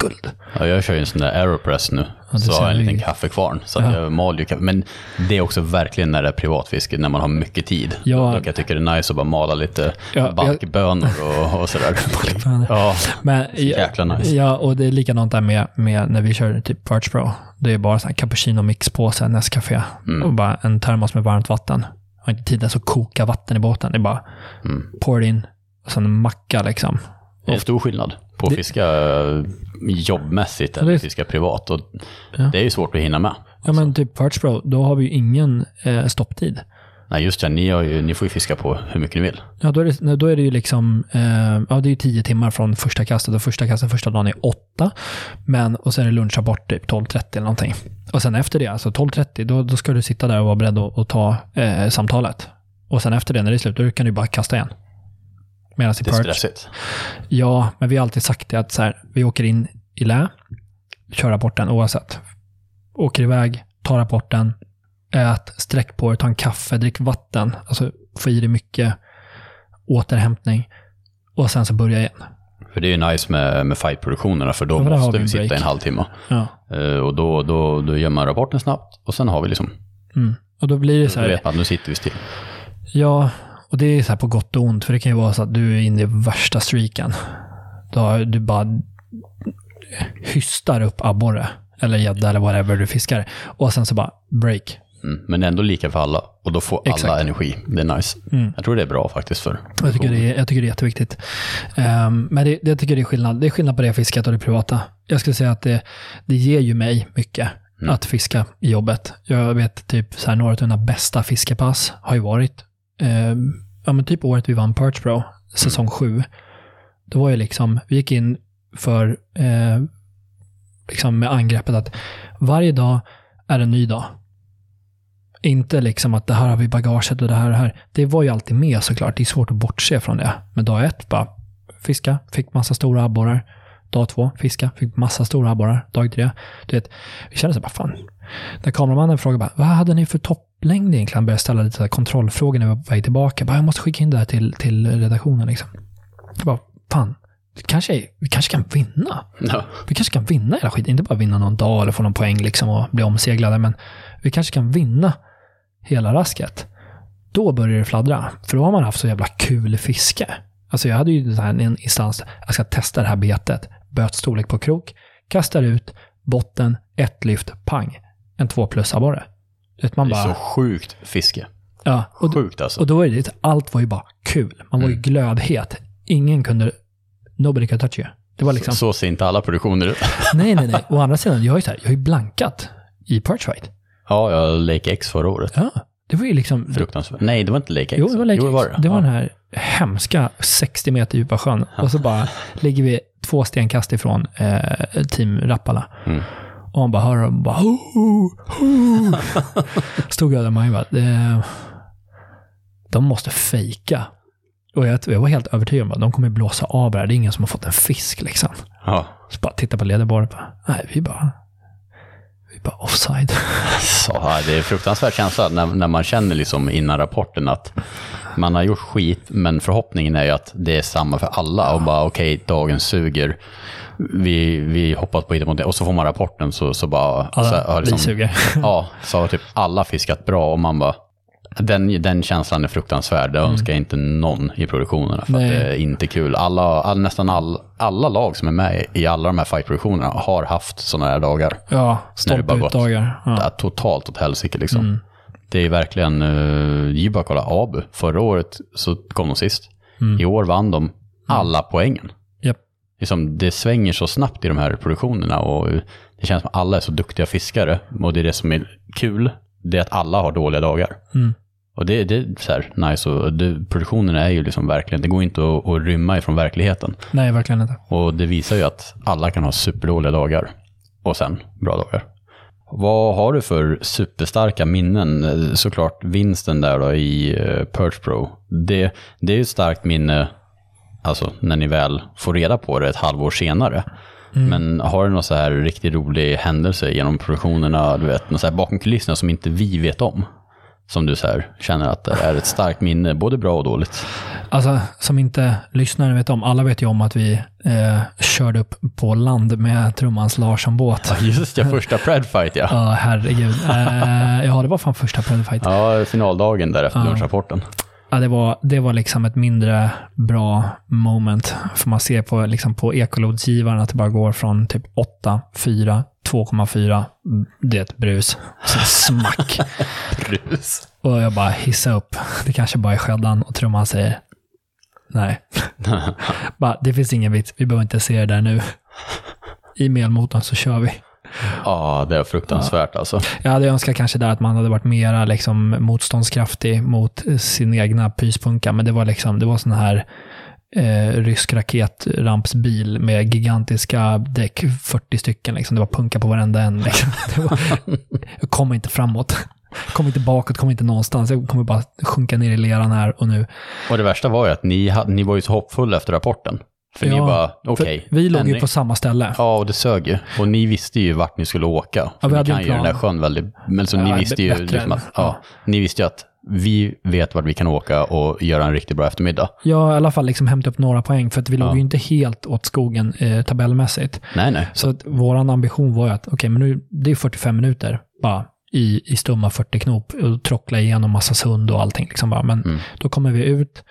S2: guld.
S1: ja, jag kör ju en sån där Aeropress nu.
S2: det
S1: så har jag en liten kaffekvarn. Så att
S2: Ja.
S1: jag maler ju kaffe. Men det är också verkligen när det är privatfiske, när man har mycket tid.
S2: Ja.
S1: Då, kan jag tycka det är nice att bara mala lite
S2: Ja,
S1: balkbönor och, och sådär. Ja,
S2: Men,
S1: jäkla nice.
S2: Ja, och det är likadant där med, med när vi kör typ Perch Pro. Det är bara sån här cappuccino mixpåse, Nescafé
S1: Mm.
S2: och bara en termos med varmt vatten. Jag har inte tid ens att koka vatten i båten. Det är bara
S1: Mm.
S2: pour it in och sen en macka liksom.
S1: Det är stor skillnad på att
S2: Det-
S1: fiska eh, jobbmässigt eller
S2: det-
S1: fiska privat. Och
S2: Ja.
S1: Det är ju svårt att hinna med.
S2: Ja, men typ Perch Pro, då har vi ju ingen eh, stopptid.
S1: Nej, just det. Ni, ju, ni får ju fiska på hur mycket ni vill.
S2: Ja, då är det, då är det ju liksom, eh, ja det är ju tio timmar från första kastet och första kastet första dagen är åtta. Men, och sen är det lunchrapport typ 12.30 eller någonting. Och sen efter det, alltså 12.30, då, då ska du sitta där och vara beredd att, att ta eh, samtalet. Och sen efter det, när det är slut, då kan du bara kasta igen. Medan i
S1: Det är
S2: Perch,
S1: stressigt.
S2: ja, men vi har alltid sagt det att så här, vi åker in i lä, kör rapporten oavsett. Åker iväg, tar rapporten, ät, sträck på er, ta en kaffe, drick vatten. Alltså få i dig mycket återhämtning. Och sen så börja igen.
S1: För det är ju nice med, med fightproduktionerna, för då
S2: för
S1: måste
S2: vi
S1: sitta i en halvtimme.
S2: Ja.
S1: Eh, och då, då, då gör man rapporten snabbt och sen har vi liksom,
S2: Mm. Och då blir det så
S1: då
S2: här,
S1: vet man att nu sitter vi still.
S2: ja, och det är så här på gott och ont, för det kan ju vara så att du är inne i värsta streaken. Då du bara hystar upp abborre, eller gädda eller whatever du fiskar. Och sen så bara break.
S1: Mm. Men ändå lika för alla. Och då får alla
S2: Exakt.
S1: energi. Det är nice.
S2: Mm.
S1: Jag tror det är bra faktiskt för
S2: Jag tycker, det är, jag tycker det är jätteviktigt. Um, men det, jag tycker det är skillnad. Det är skillnad på det fisket och det privata. Jag skulle säga att det, det ger ju mig mycket att fiska i jobbet. Jag vet typ så här, några av mina bästa fiskepass har ju varit, ehm, ja men typ året vi vann Perch Pro, säsong sju. Då var ju liksom, vi gick in för, eh, liksom med angreppet att varje dag är en ny dag. Inte liksom att det här har vi i bagaget och det här och det här. Det var ju alltid med såklart. Det är svårt att bortse från det. Men dag ett bara fiska, fick massa stora abborrar. Dag två, fiska, fick massa stora abborrar. Dag tre, du vet, vi kände så här, bara fan. När kameramannen frågade bara, vad hade ni för topplängd egentligen? Började ställa lite så kontrollfrågor när vi var på väg tillbaka. Bara, jag måste skicka in det här till, till redaktionen liksom. Jag bara, fan, det kanske vi kanske kan vinna.
S1: Ja.
S2: Vi kanske kan vinna hela skiten. Inte bara vinna någon dag eller få någon poäng liksom och bli omseglade, men vi kanske kan vinna hela rasket. Då börjar det fladdra. För då har man haft så jävla kul fiske. Alltså jag hade ju så här en instans, jag ska testa det här betet. Bötstorlek på krok, kastar ut, botten, ett lyft, pang. En två plus abborre.
S1: Det är så sjukt fiske.
S2: ja. Och,
S1: Sjukt alltså.
S2: och då är det, allt var ju bara kul. Man var ju glödhet. Ingen kunde, nobody could touch you. Det var liksom,
S1: Så ser inte alla produktioner ut.
S2: nej, nej, nej. Å andra sidan, jag har ju, så här, jag har ju blankat i Perchfight.
S1: Ja, jag Lake X förra året.
S2: Ja, det var ju liksom...
S1: Fruktansvärt. Nej, det var inte Lake X.
S2: Jo, det var, Lake
S1: Jo, det var
S2: X.
S1: det.
S2: det var
S1: ja.
S2: den här hemska 60 meter djupa sjön. Och så bara ligger vi två stenkast ifrån eh, Team Rappala.
S1: Mm.
S2: Och man bara hör dem bara ho, ho, ho. Stod jag där och bara, det, de måste fejka. Och jag, jag var helt övertygad om att de kommer blåsa av det här. Det är ingen som har fått en fisk liksom.
S1: Ja.
S2: Så bara titta på ledarbordet bara, nej vi bara, bara offside.
S1: Så, det är fruktansvärd känsla när, när man känner liksom innan rapporten att man har gjort skit, men förhoppningen är ju att det är samma för alla och bara okej, dagen suger. Vi, vi hoppas på att hitta på det och så får man rapporten så, så bara...
S2: Ja,
S1: så, har
S2: vi suger.
S1: Ja, så har typ alla fiskat bra och man bara... Den, den känslan är fruktansvärd. Det önskar jag inte någon i produktionerna. För att det är inte kul. Alla, all, nästan all, alla lag som är med i alla de här fightproduktionerna har haft sådana här dagar.
S2: Ja,
S1: gått-
S2: stolpe-utdagar.
S1: Det
S2: Ja.
S1: är totalt åt helsike liksom.
S2: Mm.
S1: Det är verkligen, uh, det är bara att kolla Abu. Förra året så kom de sist.
S2: Mm.
S1: I år vann de alla poängen.
S2: Japp.
S1: Liksom, det svänger så snabbt i de här produktionerna och eh, det känns som att alla är så duktiga fiskare. Och det är det som är kul, det är att alla har dåliga dagar.
S2: Mm.
S1: Och det, det är så här nice och det, produktionerna är ju liksom verkligen, det går inte att, att rymma ifrån verkligheten.
S2: Nej, verkligen inte.
S1: Och det visar ju att alla kan ha superdåliga dagar och sen bra dagar. Vad har du för superstarka minnen? Såklart vinsten där då i eh, Perch Pro. Det, det är ju ett starkt minne, alltså när ni väl får reda på det ett halvår senare. Men har du någon så här riktigt rolig händelse genom produktionerna, du vet, något så här bakom kulisserna som inte vi vet om? Som du så här känner att det är ett starkt minne, både bra och dåligt.
S2: Alltså, som inte lyssnaren vet om, alla vet ju om att vi eh, körde upp på land med trummans Larsson-båt.
S1: Just ja, första Predfight ja.
S2: Ja, herregud. Eh, ja, det var fan första Predfight.
S1: Ja, finaldagen där efter lunchrapporten.
S2: Ja, det, var, det var liksom ett mindre bra moment. För man ser på, liksom på ekolodsgivaren att det bara går från typ 8, 4, 2,4. Det är ett brus. Så smack.
S1: Brus.
S2: Och jag bara hissar upp. Det kanske bara är skäddan och trumman säger Nej. bara, det finns ingen vits, vi behöver inte se det där nu. I med elmotorn så kör vi.
S1: Ja, det är fruktansvärt alltså.
S2: Jag hade önskat kanske där att man hade varit mera liksom motståndskraftig mot sin egna pyspunka, men det var liksom, det var sån här eh, rysk raketrampsbil med gigantiska däck, 40 stycken liksom. Det var punka på varenda en. Liksom. Det var, jag kom inte framåt. Kom inte bakåt, kom inte någonstans. Jag kommer bara sjunka ner i leran här och nu.
S1: Och det värsta var ju att ni, ni var ju så hoppfulla efter rapporten. För ni bara, okej.
S2: för Vi låg ju på samma ställe.
S1: Ja, och det sög ju. Och ni visste ju vart ni skulle åka.
S2: Ja, vi hade
S1: ni kan ju den där sjön väldigt... Men så
S2: Ja,
S1: ni visste ju liksom att, ja, ni visste ju att vi vet vart vi kan åka och göra en riktigt bra eftermiddag.
S2: Har i alla fall liksom hämtat upp några poäng, för att vi låg
S1: Ja.
S2: ju inte helt åt skogen eh, tabellmässigt.
S1: Nej, nej.
S2: Så att våran ambition var ju att, okej, men nu, det är 45 minuter bara i, i stumma 40 knop och trockla igenom massa sund och allting. Liksom bara. Men
S1: Mm.
S2: då kommer vi ut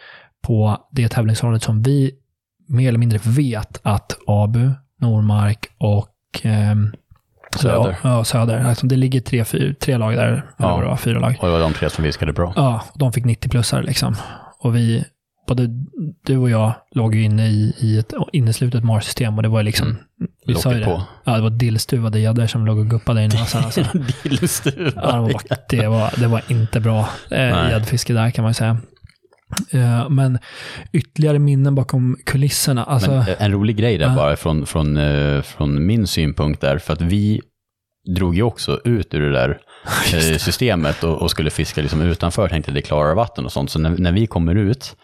S2: på det tävlingsområdet som vi mer eller mindre vet att Abu, Normark och ehm,
S1: Söder.
S2: Ja, Söder. Alltså, det ligger tre, fyra, tre lag där,
S1: Ja.
S2: det var, fyra lag.
S1: Och det var de tre som viskade bra.
S2: Ja, de fick 90-plussare liksom. Och vi, både du och jag låg ju inne i, i ett inneslutet Mars-system och det var liksom, vi
S1: Låg
S2: sa ju
S1: det på.
S2: Ja, det var dillstuvade gäddor som låg och guppade inne. Och sen, alltså.
S1: Dillstuva.
S2: ja, det, var, det, var, det var inte bra eh, gäddfiske där kan man ju säga. Eh, men ytterligare minnen bakom kulisserna. Alltså,
S1: Men en rolig grej där
S2: Ja.
S1: bara från, från, eh, från min synpunkt där, för att vi drog ju också ut ur det där eh, systemet och, och skulle fiska liksom utanför, tänkte det klarare vatten och sånt. Så när, när vi kommer ut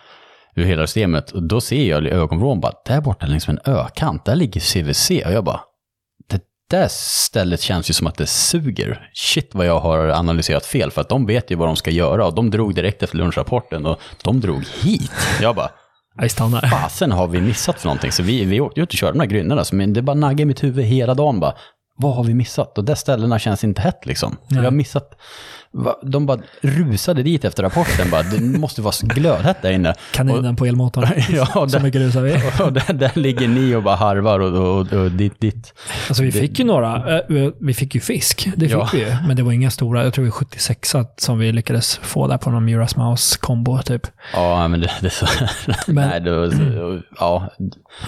S1: ur hela systemet, då ser jag i ögonvrån bara, där borta längs med en ökant, där ligger CVC. Och jag bara, där stället känns ju som att det suger. Shit vad jag har analyserat fel, för att de vet ju vad de ska göra och de drog direkt efter lunchrapporten och de drog hit. Jag bara,
S2: jag
S1: fasen har vi missat för någonting? Så vi, vi åkte ut och körde de här grynnorna, men det bara naggade i mitt huvud hela dagen bara. Vad har vi missat? Och de ställena känns inte hett liksom. Vi har missat, de bara rusade dit efter rapporten bara, det måste vara glödhett där inne.
S2: Kaninen på elmotorn.
S1: Ja,
S2: Så
S1: där,
S2: mycket rusar vi.
S1: och där, där ligger ni och bara harvar och, och, och dit, dit.
S2: Alltså vi fick ju några, eh, vi fick ju fisk, det fick
S1: Ja.
S2: vi ju. Men det var inga stora, jag tror det var 76 som vi lyckades få där på någon Muras Mouse kombo typ.
S1: Ja, men det, det är så,
S2: Men-
S1: nej, det var, så- ja,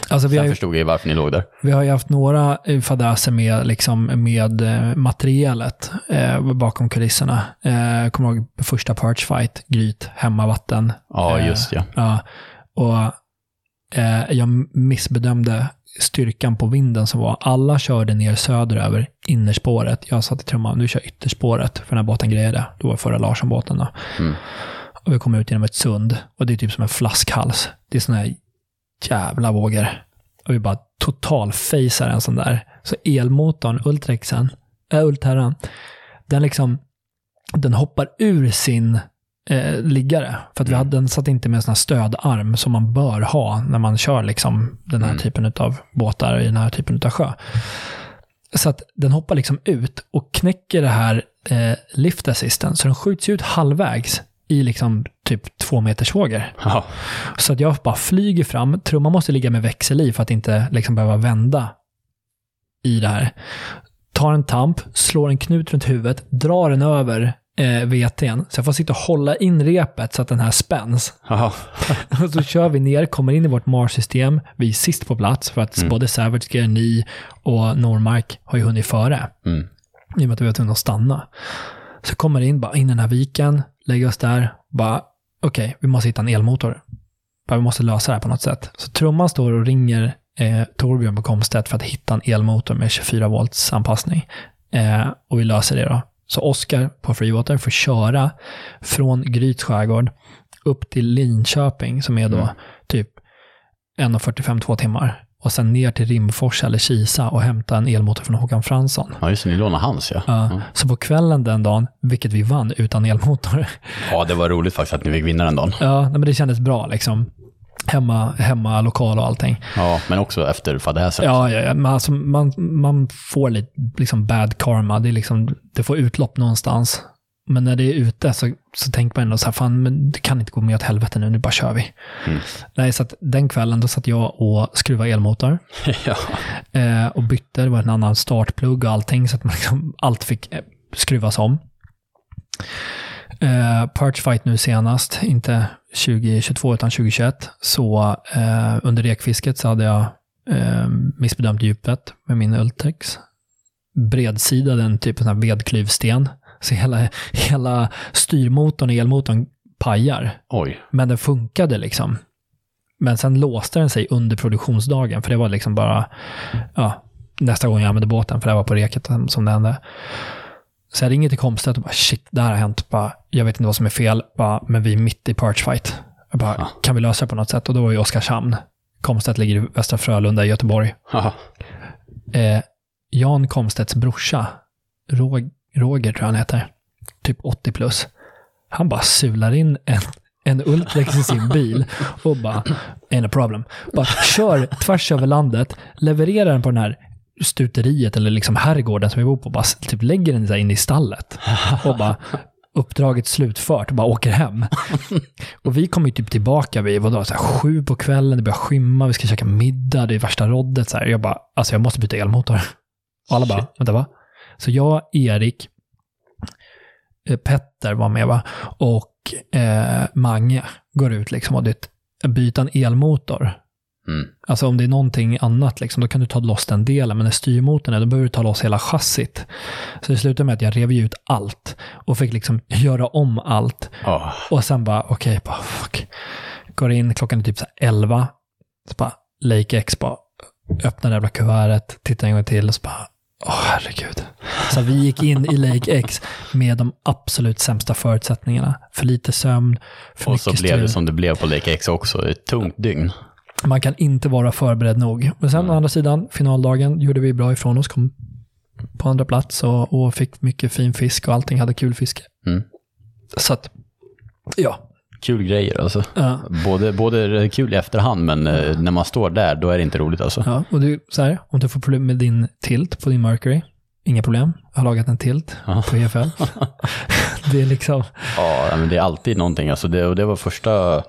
S2: Alltså vi
S1: sen
S2: har, ju,
S1: förstod jag ju varför ni låg där.
S2: vi har ju haft några eh, fadäser med, liksom, med eh, materialet eh, bakom kulisserna. Eh, kommer ihåg första Perch Fight, Gryt, hemmavatten.
S1: Ja,
S2: Eh,
S1: just ja.
S2: Ja, och eh, jag missbedömde styrkan på vinden som var. Alla körde ner söderöver innerspåret. Jag sa till trumman, du kör ytterspåret, för den här båten grejade. Det var förra Larsson-båten då.
S1: Mm.
S2: Och vi kom ut genom ett sund och det är typ som en flaskhals. Det är såna här jävla vågor. Och vi bara totalfacear en sån där. Så elmotorn, Ultrexen, äh, Ulterran, den liksom, den hoppar ur sin eh, liggare. För att vi
S1: Mm.
S2: hade, den satt inte med en sån här stödarm som man bör ha när man kör liksom den här
S1: Mm.
S2: typen av båtar i den här typen av sjö. Så att den hoppar liksom ut och knäcker det här eh, lift assisten. Så den skjuts ut halvvägs i liksom typ två meters vågor.
S1: Ja,
S2: Så att jag bara flyger fram. Trumman måste ligga med växel i för att inte liksom behöva vända i det här. Tar en tamp, slår en knut runt huvudet, drar den över eh, VTn. Så jag får sitta och hålla in repet så att den här spänns. Och så kör vi ner, kommer in i vårt Mars-system. Vi är sist på plats för att
S1: Mm.
S2: både Savage Gear, ni och Normark har ju hunnit före.
S1: mm.
S2: I och med att vi var tvungna att stanna. Så kommer in, bara in i den här viken, lägger oss där, bara okej, vi måste hitta en elmotor. Bara, vi måste lösa det här på något sätt. Så trumman står och ringer eh, Torbjörn på Komstedt för att hitta en elmotor med 24 volts anpassning. Eh, och vi löser det då. Så Oskar på Freewater får köra från Gryts skärgård upp till Linköping som är då
S1: Mm.
S2: typ 1.45, två timmar. Och sen ner till Rimfors eller Kisa och hämta en elmotor från Håkan Fransson.
S1: ja just det, ni lånade hans ja.
S2: Ja,
S1: Ja.
S2: Så på kvällen den dagen, vilket vi vann utan elmotor.
S1: Ja, det var roligt faktiskt att ni fick vinna den dagen.
S2: ja, men det kändes bra liksom. Hemma, hemma lokal och allting.
S1: Ja, men också efter fadäsen.
S2: Ja, ja, ja. Men alltså, man, man får lite liksom bad karma. Det, är liksom, det får utlopp någonstans. Men när det är ute så, så tänker man ändå så här, fan, men det kan inte gå med åt helvete nu, nu bara kör vi.
S1: Mm.
S2: Nej, så att den kvällen då satt jag och skruvade elmotor.
S1: ja.
S2: eh, och bytte. Det var en annan startplugg och allting, så att man liksom, allt fick eh, skruvas om. Eh, Perchfight nu senast, inte 2022 utan 2021. Så eh, under rekfisket så hade jag eh, missbedömt djupet med min Ultex. Bredsida, den typen av vedklyvsten. Så hela, hela styrmotorn och elmotorn pajar.
S1: Oj.
S2: Men den funkade liksom. Men sen låste den sig under produktionsdagen, för det var liksom bara ja, nästa gång jag använde båten, för det var på reket som det hände. Så jag ringer till Komstedt och bara shit, det här har hänt. Bara, jag vet inte vad som är fel, bara, men vi är mitt i Perchfight. Jag bara,
S1: Ja.
S2: kan vi lösa det på något sätt? Och då var ju Oskarshamn. Komstedt ligger i Västra Frölunda i Göteborg. Eh, Jan Komstedts brorsa, Rog, Roger tror jag han heter, typ 80 plus. Han bara sular in en, en Ultrex i sin bil och bara, ain't a problem. Bara kör tvärs över landet, levererar den på den här stuteriet eller liksom herrgården som vi bor på, bara typ lägger den så här in i stallet och bara uppdraget slutfört och bara åker hem. Och vi kommer ju typ tillbaka vid vadå, så här, sju på kvällen, det börjar skymma, vi ska käka middag, det är värsta roddet. Så här. Jag bara, alltså jag måste byta elmotor. Och alla bara,
S1: Shit.
S2: vänta va? Så jag, Erik, eh, Petter var med va? Och eh, Mange går ut liksom och det byta en elmotor.
S1: Mm.
S2: Alltså om det är någonting annat, liksom, då kan du ta loss den delen. Men när styrmotorn är, då behöver du ta loss hela chassit. Så det slutade med att jag rev ut allt och fick liksom göra om allt.
S1: Ja.
S2: Och sen bara, okej, bara fuck. Går in, klockan är typ så här 11. Så bara, Lake X bara, öppnar det jävla kuvertet, tittar en gång till och så bara, åh herregud. Så vi gick in i Lake X med de absolut sämsta förutsättningarna. För lite sömn, för
S1: Och så blev det som det blev på Lake X också. Ett tungt dygn.
S2: Man kan inte vara förberedd nog. Men sen å andra sidan, finaldagen gjorde vi bra ifrån oss, kom på andra plats och, och fick mycket fin fisk och allting hade kul fiske.
S1: Mm.
S2: Så att, ja.
S1: Kul grejer alltså.
S2: Ja.
S1: Både, både kul i efterhand, men eh, när man står där, då är det inte roligt alltså.
S2: Ja, och du, så här, om du får problem med din tilt på din Mercury, inga problem. Jag har lagat en tilt
S1: Ja.
S2: på EFL. det är liksom,
S1: Ja, men det är alltid någonting. Alltså det, och det var första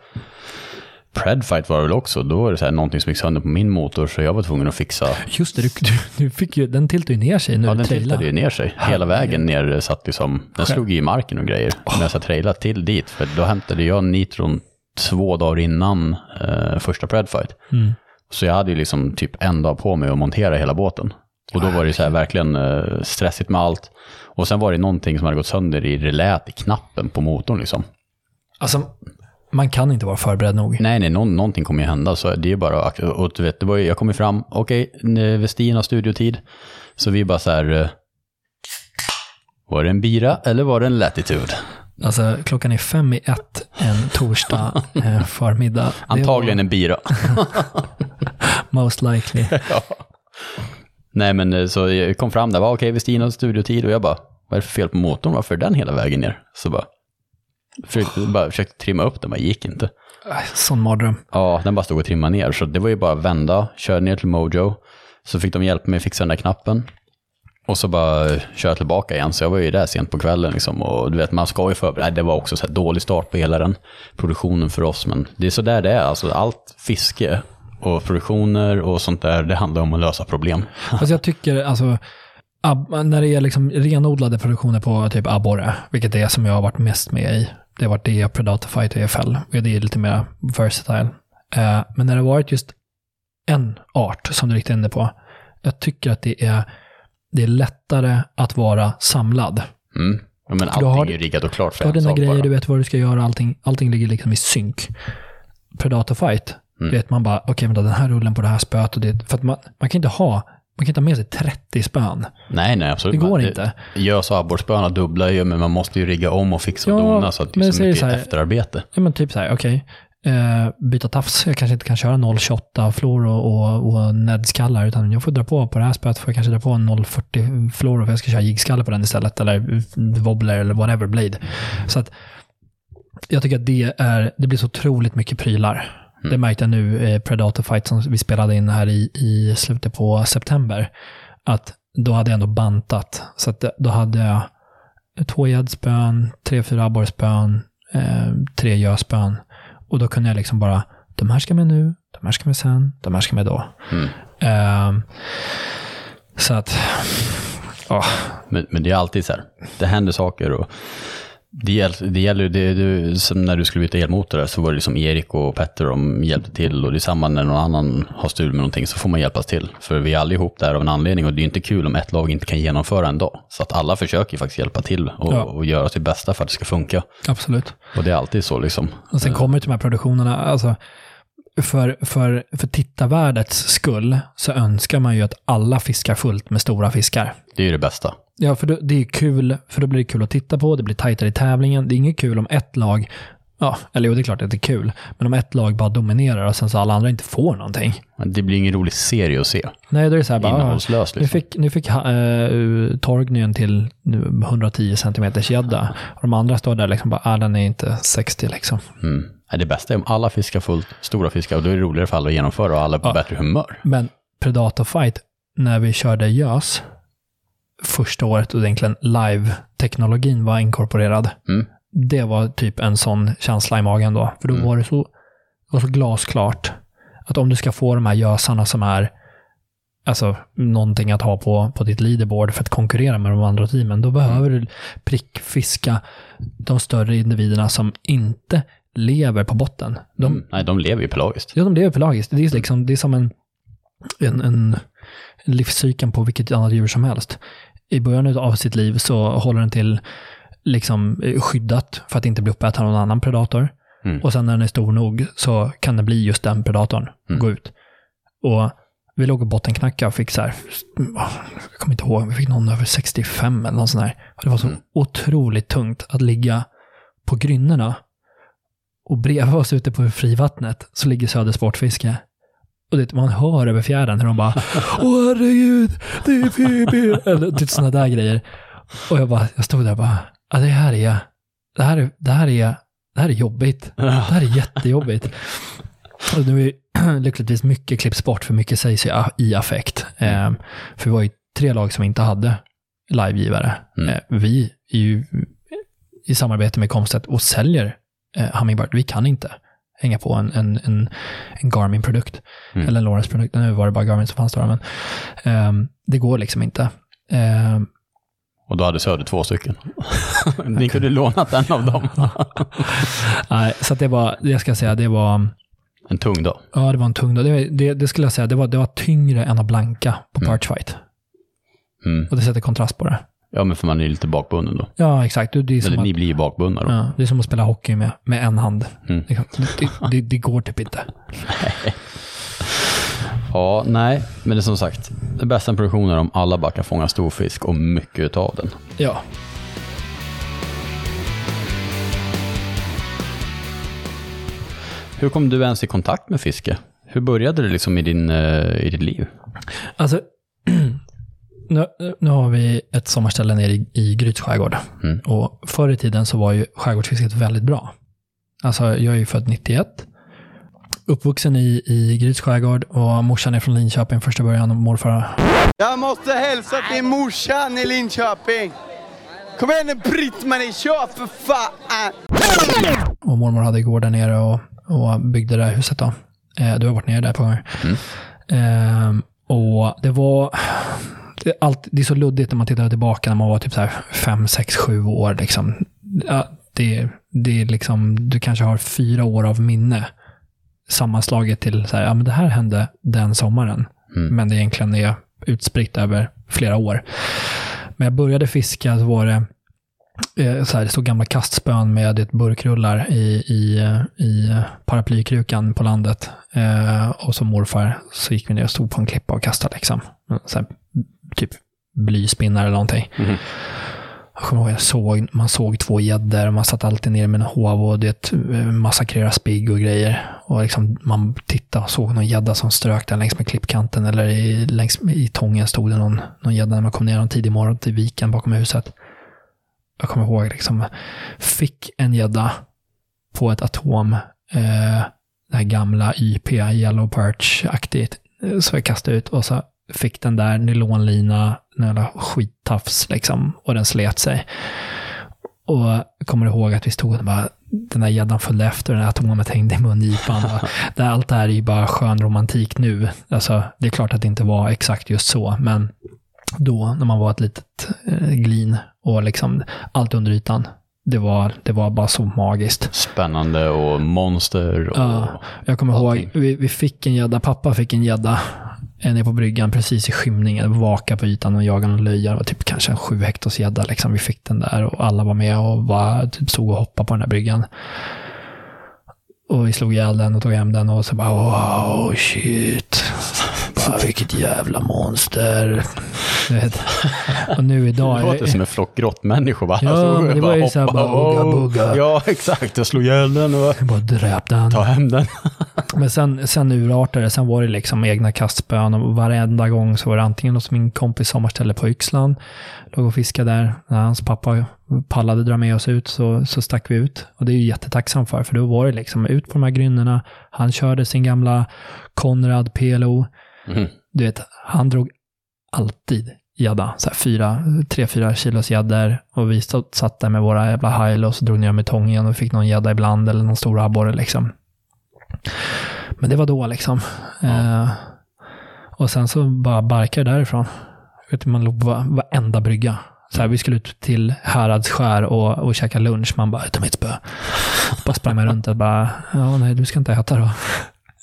S1: Predfight var det väl också. Då var det så här någonting som gick sönder på min motor, så jag var tvungen att fixa.
S2: just det, du, du, fick ju, den tiltar ju ner sig när
S1: Ja,
S2: du
S1: den
S2: trailar.
S1: tiltade ju ner sig. Hela vägen ner satt liksom, den slog i marken och grejer. Men jag ska traila till dit, för då hämtade jag nitron två dagar innan eh, första Predfight.
S2: Mm.
S1: Så jag hade ju liksom typ en dag på mig att montera hela båten. Och då var det så här verkligen eh, stressigt med allt. Och sen var det någonting som hade gått sönder i relät i knappen på motorn liksom.
S2: Alltså, man kan inte vara förberedd nog.
S1: Nej, nej, någon, någonting kommer ju hända. Så det är bara och du vet, det var ju, jag kom ju fram, okej, okay, Westin har studiotid. Så vi bara så här, eh, var det en bira eller var det en latitude?
S2: Alltså, klockan är fem i ett en torsdag eh, förmiddag.
S1: Antagligen en bira.
S2: var Most likely.
S1: Nej, men eh, så jag kom fram där, var okej, Westin har studiotid och jag bara, vad är det för fel på motorn? Varför är den hela vägen ner? Så bara, försökte, bara försökte trimma upp den, men gick inte.
S2: Sån mardröm.
S1: Ja, den bara stod och trimmade ner. Så det var ju bara att vända, köra ner till Mojo. Så fick de hjälp med att fixa den där knappen. Och så bara köra tillbaka igen. Så jag var ju där sent på kvällen liksom. Och du vet, man ska ju förbereda. Det var också så dålig start på hela den produktionen för oss. Men det är så där det är. Alltså allt fiske och produktioner och sånt där, det handlar om att lösa problem.
S2: Alltså jag tycker, alltså, ab, när det är liksom renodlade produktioner på typ abborre, vilket är som jag har varit mest med i, det har varit det, Predator Fight och EFL, och det är lite mer versatile. Eh, men när det har varit just en art som du riktar in dig på, jag tycker att det är, det är lättare att vara samlad.
S1: Mm. Ja, Men allting
S2: har-
S1: är ju riggat och klart för
S2: Du har dina grejer,
S1: bara.
S2: du vet vad du ska göra, allting, allting ligger liksom i synk. Predator Fight,
S1: Mm.
S2: vet man bara, okej, vänta, den här rullen på det här spöet och det, för att man, man kan inte ha, man kan inte ha med sig 30 spön.
S1: Nej, nej, absolut.
S2: Det går
S1: Men
S2: inte.
S1: Gös och abborrspöna dubblar ju, men man måste ju rigga om och fixa och
S2: Ja,
S1: dona. Så att det är mycket
S2: här-
S1: efterarbete.
S2: Ja, men typ så här, okej. Eh, byta tafs. Jag kanske inte kan köra 0,28 flor och, och, och nedskallar, utan jag får dra på på det här spöet, får jag kanske dra på en 0,40 flor för jag ska köra jiggskalle på den istället, eller wobbler eller whatever blade. Så att jag tycker att det är, det blir så otroligt mycket prylar. Det märkte jag nu i Predator Fight som vi spelade in här i, i slutet på september. Att då hade jag ändå bantat. Så att då hade jag två gäddspön, tre, fyra abborrspön, eh, tre göspön. Och då kunde jag liksom bara, de här ska med nu, de här ska med sen, de här ska med då.
S1: Mm.
S2: Ehm, så att, ja,
S1: Men, men det är alltid så här, det händer saker och Det, gäll, det gäller det, det, som när du skulle byta elmotor där, så var det liksom Erik och Petter de hjälpte till och det är samma när någon annan har stul med någonting så får man hjälpas till. För vi är allihop där av en anledning och det är inte kul om ett lag inte kan genomföra en dag. Så att alla försöker faktiskt hjälpa till och,
S2: Ja.
S1: och göra sitt bästa för att det ska funka.
S2: Absolut.
S1: Och det är alltid så liksom.
S2: Och sen kommer det till de här produktionerna, alltså för, för, för tittarvärdets skull så önskar man ju att alla fiskar fullt med stora fiskar.
S1: Det är ju det bästa.
S2: Ja, för då, det är kul, för då blir det kul att titta på, det blir tajtare i tävlingen. Det är inget kul om ett lag, ja, eller jo, det är klart att det är kul, men om ett lag bara dominerar och sen så alla andra inte får någonting.
S1: Men det blir ingen rolig serie att se.
S2: Nej, då är det så här bara,
S1: Innehållslös
S2: nu
S1: liksom.
S2: fick, nu fick uh, Torgny en till nu 110 cm gädda. Och de andra står där liksom bara, ah, den är inte 60 liksom.
S1: Mm. Nej, Det bästa är om alla fiskar fullt, stora fiskar, och då är det roligare för alla att genomföra och alla är på
S2: Ja.
S1: bättre humör.
S2: Men Predator Fight, när vi körde gös första året och egentligen live-teknologin var inkorporerad,
S1: Mm.
S2: det var typ en sån känsla i magen då. För då
S1: Mm.
S2: var det så, var så glasklart att om du ska få de här gösarna som är alltså, någonting att ha på, på ditt leaderboard för att konkurrera med de andra teamen, då behöver du prickfiska de större individerna som inte lever på botten. De,
S1: Mm. Nej, de lever ju pelagiskt.
S2: Ja, de lever pelagiskt. Det är, liksom, det är som en, en, en livscykeln på vilket annat djur som helst. I början av sitt liv så håller den till liksom skyddat för att inte bli uppäten av någon annan predator.
S1: Mm.
S2: Och sen när den är stor nog så kan den bli just den predatorn och
S1: Mm.
S2: gå ut. Och vi låg och bottenknackade och fick så här, jag kommer inte ihåg, vi fick någon över 65 eller något sånt där. Och det var så
S1: Mm.
S2: otroligt tungt att ligga på grynnorna och bredvid oss ute på frivattnet så ligger Söder Sportfiske. Och det, man hör över fjärden hur de bara Åh herregud, det är PB. Eller typ sådana där grejer. Och jag bara, jag stod där och bara, ja, det här är, det här är, det här är, det här är jobbigt. Det här är jättejobbigt. Och nu är lyckligtvis mycket klipps bort, för mycket sägs i, i affekt. Eh, för vi var ju tre lag som inte hade livegivare.
S1: Mm.
S2: Eh, vi är ju i samarbete med Comstet och säljer Hummingbird. Vi kan inte hänga på en, en, en, en Garmin-produkt.
S1: Mm.
S2: Eller en Lawrence-produkt. Nu var det bara Garmin som fanns då, men ehm, det går liksom inte. Ehm,
S1: Och då hade Söder två stycken. Ni kunde lånat en av dem.
S2: nej, så att det var, det jag ska säga, det var,
S1: En tung dag.
S2: ja det var en tung dag. Det, det, det skulle jag säga, det var, det var tyngre än att blanka på
S1: Mm.
S2: Perchfight.
S1: Mm.
S2: Och det sätter kontrast på det.
S1: Ja, men för man är ju lite bakbunden då.
S2: Ja, exakt. Det, är, som
S1: Eller
S2: att,
S1: ni blir ju bakbundna då.
S2: ja, det är som att spela hockey med, med en hand.
S1: Mm.
S2: Det, det, det, det går typ inte.
S1: Ja, nej, men det är som sagt, det bästa produktionen är om alla bara kan fånga stor fisk och mycket utav den.
S2: Ja.
S1: Hur kom du ens i kontakt med fiske? Hur började det liksom i, din, eh, i ditt liv?
S2: Alltså, nu, nu har vi ett sommarställe nere i, i Gryts skärgård.
S1: Mm.
S2: Och förr i tiden så var ju skärgårdsfisket väldigt bra. Alltså, jag är ju född 91. Uppvuxen i, i Gryts skärgård och morsan är från Linköping första början och morfar.
S3: Jag måste hälsa till morsan i Linköping. Kom igen nu Britt-Marie, kör för fan!
S2: Och mormor hade gård där nere och, och byggde det här huset då. Eh, du har varit nere där på gånger. Eh, och det var... Allt, det är så luddigt när man tittar tillbaka när man var typ så här fem, sex, sju år. Liksom. Ja, det, det är liksom, du kanske har fyra år av minne sammanslaget till så här, ja men det här hände den sommaren.
S1: Mm.
S2: Men det egentligen är utspritt över flera år. Men jag började fiska, så var det eh, så här, det stod gamla kastspön med ett burkrullar i, i, i paraplykrukan på landet. Eh, och som morfar så gick vi ner och stod på en klippa och kastade liksom. Så här, typ blyspinnar eller någonting.
S1: Mhm.
S2: Jag kommer ihåg, jag såg, man såg två gäddor och man satt alltid ner med en hov och det eh, massakrera spigg och grejer. Och liksom man tittade och såg någon gädda som strök där längs med klippkanten eller i, längs i tången stod det någon, någon gädda när man kom ner en tidig morgon till viken bakom huset. Jag kommer ihåg liksom, fick en gädda på ett atom, eh, det här gamla YP, Yellow Perch-aktigt, så jag kastade ut och så fick den där nylonlina, jävla skittafs liksom, och den slet sig. Och jag kommer ihåg att vi stod och bara, den där gäddan följde efter, den här atomet hängde i mungipan. Det, allt det här är ju bara skön romantik nu. Alltså, det är klart att det inte var exakt just så, men då, när man var ett litet eh, glin och liksom allt under ytan, det var, det var bara så magiskt.
S1: Spännande och monster. Och...
S2: Ja, jag kommer ihåg, vi, vi fick en gädda, pappa fick en gädda Eh, nere på bryggan precis i skymningen, vaka på ytan och jaga någon löja. Det var typ kanske en sju hektars gädda liksom. Vi fick den där och alla var med och bara typ stod och hoppade på den där bryggan. Och vi slog ihjäl den och tog hem den och så bara wow, shit. Bara, vilket jävla monster. Och nu idag...
S1: Det låter som en flock grottmänniskor bara.
S2: Ja,
S1: alltså,
S2: men det var ju så här bara, ugga,
S1: oh.
S2: bugga.
S1: Ja, exakt. Jag slog ihjäl den och
S2: Jag bara dräp den.
S1: ta hem den.
S2: Men sen, sen urartade det. Sen var det liksom egna kastspön och varenda gång så var det antingen hos min kompis sommarställe på Yxlan. Låg och fiskade där. När hans pappa pallade dra med oss ut så, så stack vi ut. Och det är ju jättetacksam för. För då var det liksom ut på de här grynnorna. Han körde sin gamla Konrad PLO.
S1: Mm.
S2: Du vet, han drog alltid gädda. Fyra, tre, fyra kilos gäddor. Och vi stod, satt där med våra jävla highlos och drog ner med tången och fick någon gädda ibland eller någon stor abborre liksom. Men det var då liksom. Eh, och sen så bara barkade därifrån. Vet man låg på va- varenda brygga. Så här, vi skulle ut till Häradsskär och, och käka lunch. Man bara, ta mitt spö. bara sprang man runt och bara, ja nej, du ska inte äta då.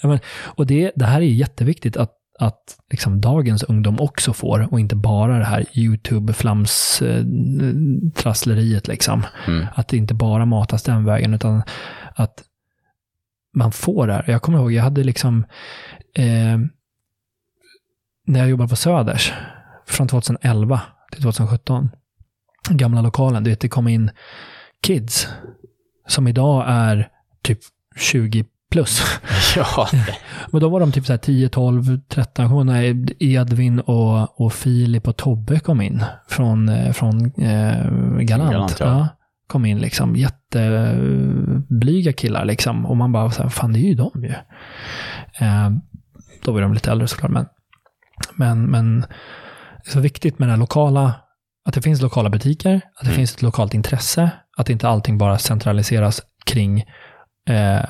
S2: Ja, men, och det, det här är jätteviktigt att, att liksom dagens ungdom också får och inte bara det här YouTube-flams-trassleriet. liksom.
S1: Mm.
S2: Att det inte bara matas den vägen, utan att man får det här. Jag kommer ihåg, jag hade liksom, eh, när jag jobbade på Söders, från 2011 till 2017, gamla lokalen, du vet, det kom in kids som idag är typ 20 plus.
S1: Ja,
S2: Men då var de typ så här 10, 12, 13, kommer när Edvin och, och Filip och Tobbe kom in från, eh, från eh, Galant.
S1: Galant, ja.
S2: ja. Kom in liksom, jätteblyga killar liksom. Och man bara, så här, fan det är ju de ju. Eh, då var de lite äldre såklart, men, men, men det är så viktigt med det här lokala, att det finns lokala butiker, att det
S1: Mm.
S2: finns ett lokalt intresse, att inte allting bara centraliseras kring eh,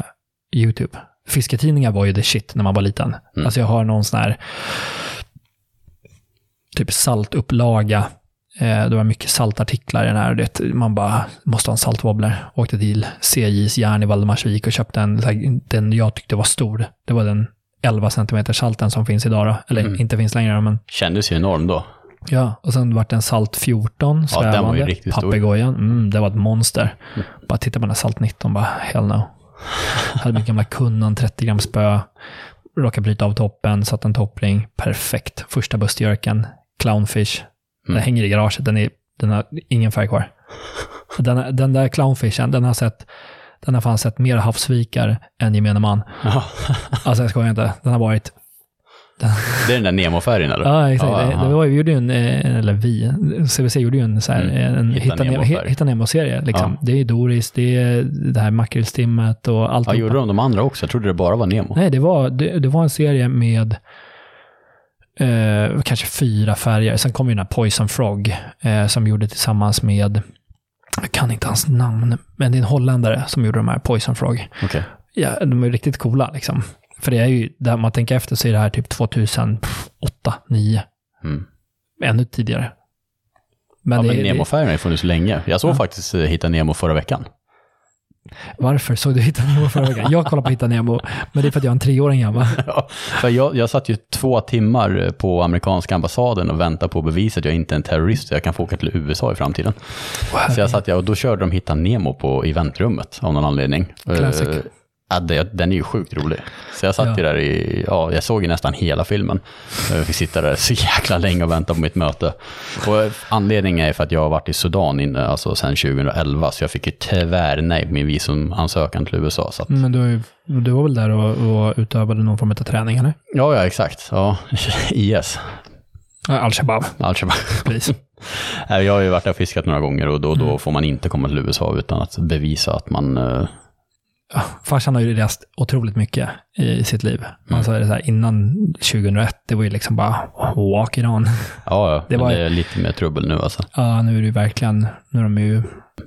S2: YouTube. Fisketidningar var ju the shit när man var liten.
S1: Mm.
S2: Alltså jag har någon sån här typ saltupplaga. Eh, det var mycket saltartiklar i den här. Det, man bara, måste ha en saltwobbler. Åkte till CJs järn i Valdemarsvik och köpte en, den jag tyckte var stor. Det var den 11 cm salten som finns idag då. Eller
S1: Mm.
S2: inte finns längre men
S1: kändes ju enorm då.
S2: Ja, och sen vart det en salt 14
S1: Ja, den var ju
S2: svävande.
S1: riktigt stor.
S2: Papegojan, mm, det var ett monster. Bara titta på den här salt 19, bara hell no. Hade min gamla kunnan 30 gram spö, råkade bryta av toppen, satt en toppring, perfekt. Första bustjörken, clownfish. Den
S1: Mm.
S2: hänger i garaget, den, är, den har ingen färg kvar. Den, den där clownfishen, den har sett den har fan sett mer havsvikar än gemene man.
S1: Ja.
S2: Alltså jag skojar inte. Den har varit
S1: Det är den där Nemo-färgen eller?
S2: Ja, exakt.
S1: Ja,
S2: det, det var, vi gjorde ju en, eh, eller vi, CVC gjorde ju en, så här,
S1: Mm.
S2: en
S1: Hitta
S2: Nemo-. Hitta Nemo-serie. Liksom.
S1: Ja.
S2: Det är Doris, det är det här makrillstimmet och allt.
S1: Ja, gjorde de de andra också? Jag trodde det bara var Nemo.
S2: Nej, det var, det, det var en serie med eh, kanske fyra färger. Sen kom ju den här Poison Frog eh, som gjorde tillsammans med, jag kan inte hans namn, men det är en holländare som gjorde de här Poison Frog.
S1: Okej.
S2: Ja, de är riktigt coola liksom. För det är ju, där man tänker efter så är det här typ 2008, 2009.
S1: Mm.
S2: Ännu tidigare. Men,
S1: Ja,
S2: det,
S1: men Nemo-färgen har ju funnits länge. Jag såg
S2: Ja.
S1: faktiskt eh, Hitta Nemo förra veckan.
S2: varför såg du Hitta Nemo förra veckan? Jag kollar på Hitta Nemo, men det är för att jag är en treåring gammal.
S1: Ja, för jag, jag satt ju två timmar eh, på amerikanska ambassaden och väntade på bevis att jag inte är en terrorist och jag kan få åka till USA i framtiden. Så jag satt jag och då körde de Hitta Nemo på eventrummet av någon anledning.
S2: Classic.
S1: Eh, Ja, den är ju sjukt rolig. Så jag satt
S2: Ja.
S1: ju där i, ja, jag såg ju nästan hela filmen. Jag fick sitta där så jäkla länge och vänta på mitt möte. Och eh, anledningen är för att jag har varit i Sudan inne, alltså sedan 2011, så jag fick ju tyvärr nej på min visumansökan till USA. Att,
S2: Men du, ju- du var väl där och, och utövade någon form av träning, eller?
S1: ja, ja, exakt. Ja, IS.
S2: Al-Shabaab,
S1: Al-Shabaab.
S2: precis.
S1: Jag har ju varit där och fiskat några gånger och då,
S2: Mm.
S1: då får man inte komma till USA utan att bevisa att man...
S2: farsan har ju rest otroligt mycket i sitt liv.
S1: Mm.
S2: Alltså, det så här, innan 2001, det var ju liksom bara walk it on.
S1: Ja, ja
S2: Det var-
S1: det är lite mer trubbel nu alltså.
S2: Ja, nu är det ju verkligen, nu är de ju,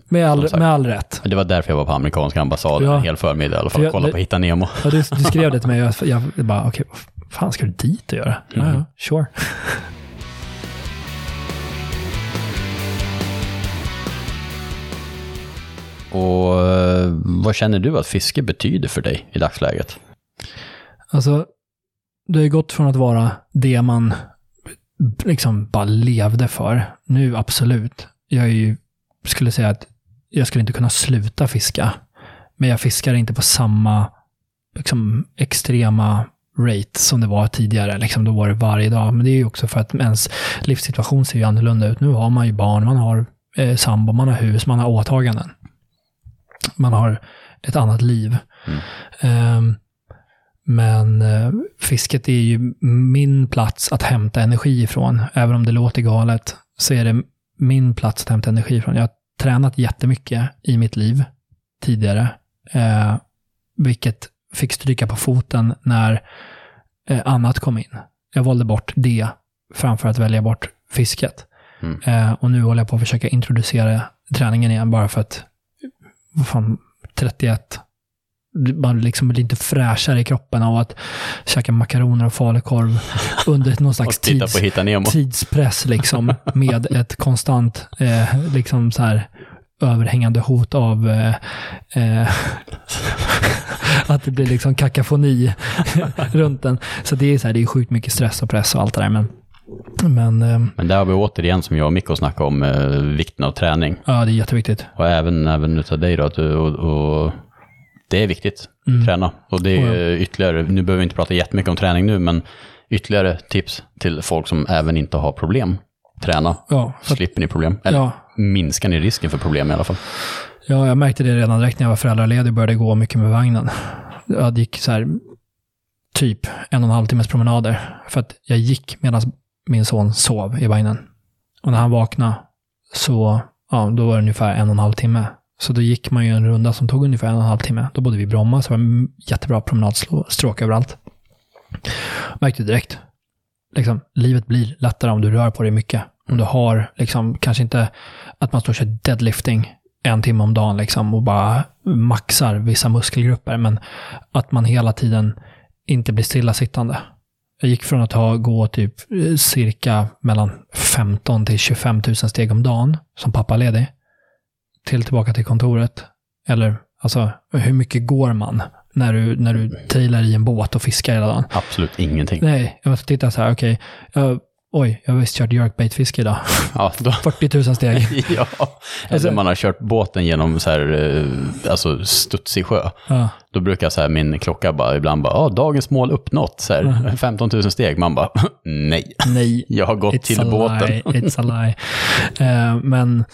S2: med all, med all rätt.
S1: Det var därför jag var på amerikanska ambassaden
S2: Ja.
S1: en hel förmiddag i alla fall,
S2: För jag-
S1: kolla på Hitta Nemo.
S2: Ja, du, du skrev det till mig och jag, jag bara, okej, vad fan ska du dit och göra? Ja,
S1: Mm.
S2: ja, sure.
S1: Och eh, vad känner du att fiske betyder för dig i dagsläget?
S2: Alltså, det har ju gått från att vara det man liksom bara levde för. Nu absolut. Jag är ju, skulle säga att jag skulle inte kunna sluta fiska. Men jag fiskar inte på samma liksom, extrema rate som det var tidigare. Liksom, då var det varje dag. Men det är ju också för att ens livssituation ser ju annorlunda ut. Nu har man ju barn, man har eh, sambo, man har hus, man har åtaganden. Man har ett annat liv.
S1: Mm.
S2: Ehm, men eh, fisket är ju min plats att hämta energi ifrån. Även om det låter galet så är det min plats att hämta energi ifrån. Jag har tränat jättemycket i mitt liv tidigare. Eh, vilket fick stryka på foten när eh, annat kom in. Jag valde bort det framför att välja bort fisket.
S1: Mm.
S2: Eh, och nu håller jag på att försöka introducera träningen igen bara för att, vad fan, 31, man liksom blir lite fräschare i kroppen av att käka makaroner och falukorv under någon slags tids, tidspress liksom, med ett konstant eh, liksom så här, överhängande hot av eh, eh, att det blir liksom kakafoni runt den. Så det är, så här, det är sjukt mycket stress och press och allt det där. Men, men eh,
S1: Men där har vi återigen, som jag och Mikko snackade om, eh, vikten av träning.
S2: ja, det är jätteviktigt.
S1: Och även, även utav dig då, att du, och, och det är viktigt,
S2: Mm.
S1: träna. Och det är
S2: Oh, ja.
S1: ytterligare, nu behöver vi inte prata jättemycket om träning nu, men ytterligare tips till folk som även inte har problem. Träna,
S2: Ja, för
S1: slipper ni problem. Eller
S2: ja,
S1: minskar ni risken för problem i alla fall.
S2: ja, jag märkte det redan direkt när jag var föräldraledig och började gå mycket med vagnen. Jag gick så här, typ en och en halv timmes promenader. För att jag gick medan min son sov i vagnen. Och när han vaknade så, ja, då var det ungefär en och en halv timme. Så då gick man ju en runda som tog ungefär en och en halv timme. Då bodde vi i Bromma, så det var en jättebra promenadstråk överallt. Jag Märkte direkt. Liksom, livet blir lättare om du rör på dig mycket. Om du har, liksom, kanske inte att man står och kör deadlifting en timme om dagen liksom, och bara maxar vissa muskelgrupper, men att man hela tiden inte blir stillasittande. Jag gick från att ha, gå typ eh, cirka mellan 15 till 25 000 steg om dagen som pappaledig till tillbaka till kontoret. Eller alltså, hur mycket går man när du, när du trailar i en båt och fiskar hela dagen?
S1: Absolut ingenting.
S2: Nej, jag måste titta så här, okej, jag- oj, jag har visst kört jerkbaitfiske idag.
S1: Ja, då,
S2: 40 000 steg.
S1: ja.
S2: Alltså-
S1: man har kört båten genom så här, eh, alltså studsig sjö.
S2: Ja,
S1: Då brukar så här min klocka bara ibland bara, ja, dagens mål uppnått, så här, 15 000 steg. Man bara, nej,
S2: nej,
S1: jag har gått
S2: It's
S1: till båten.
S2: lie, it's a lie. Eh, men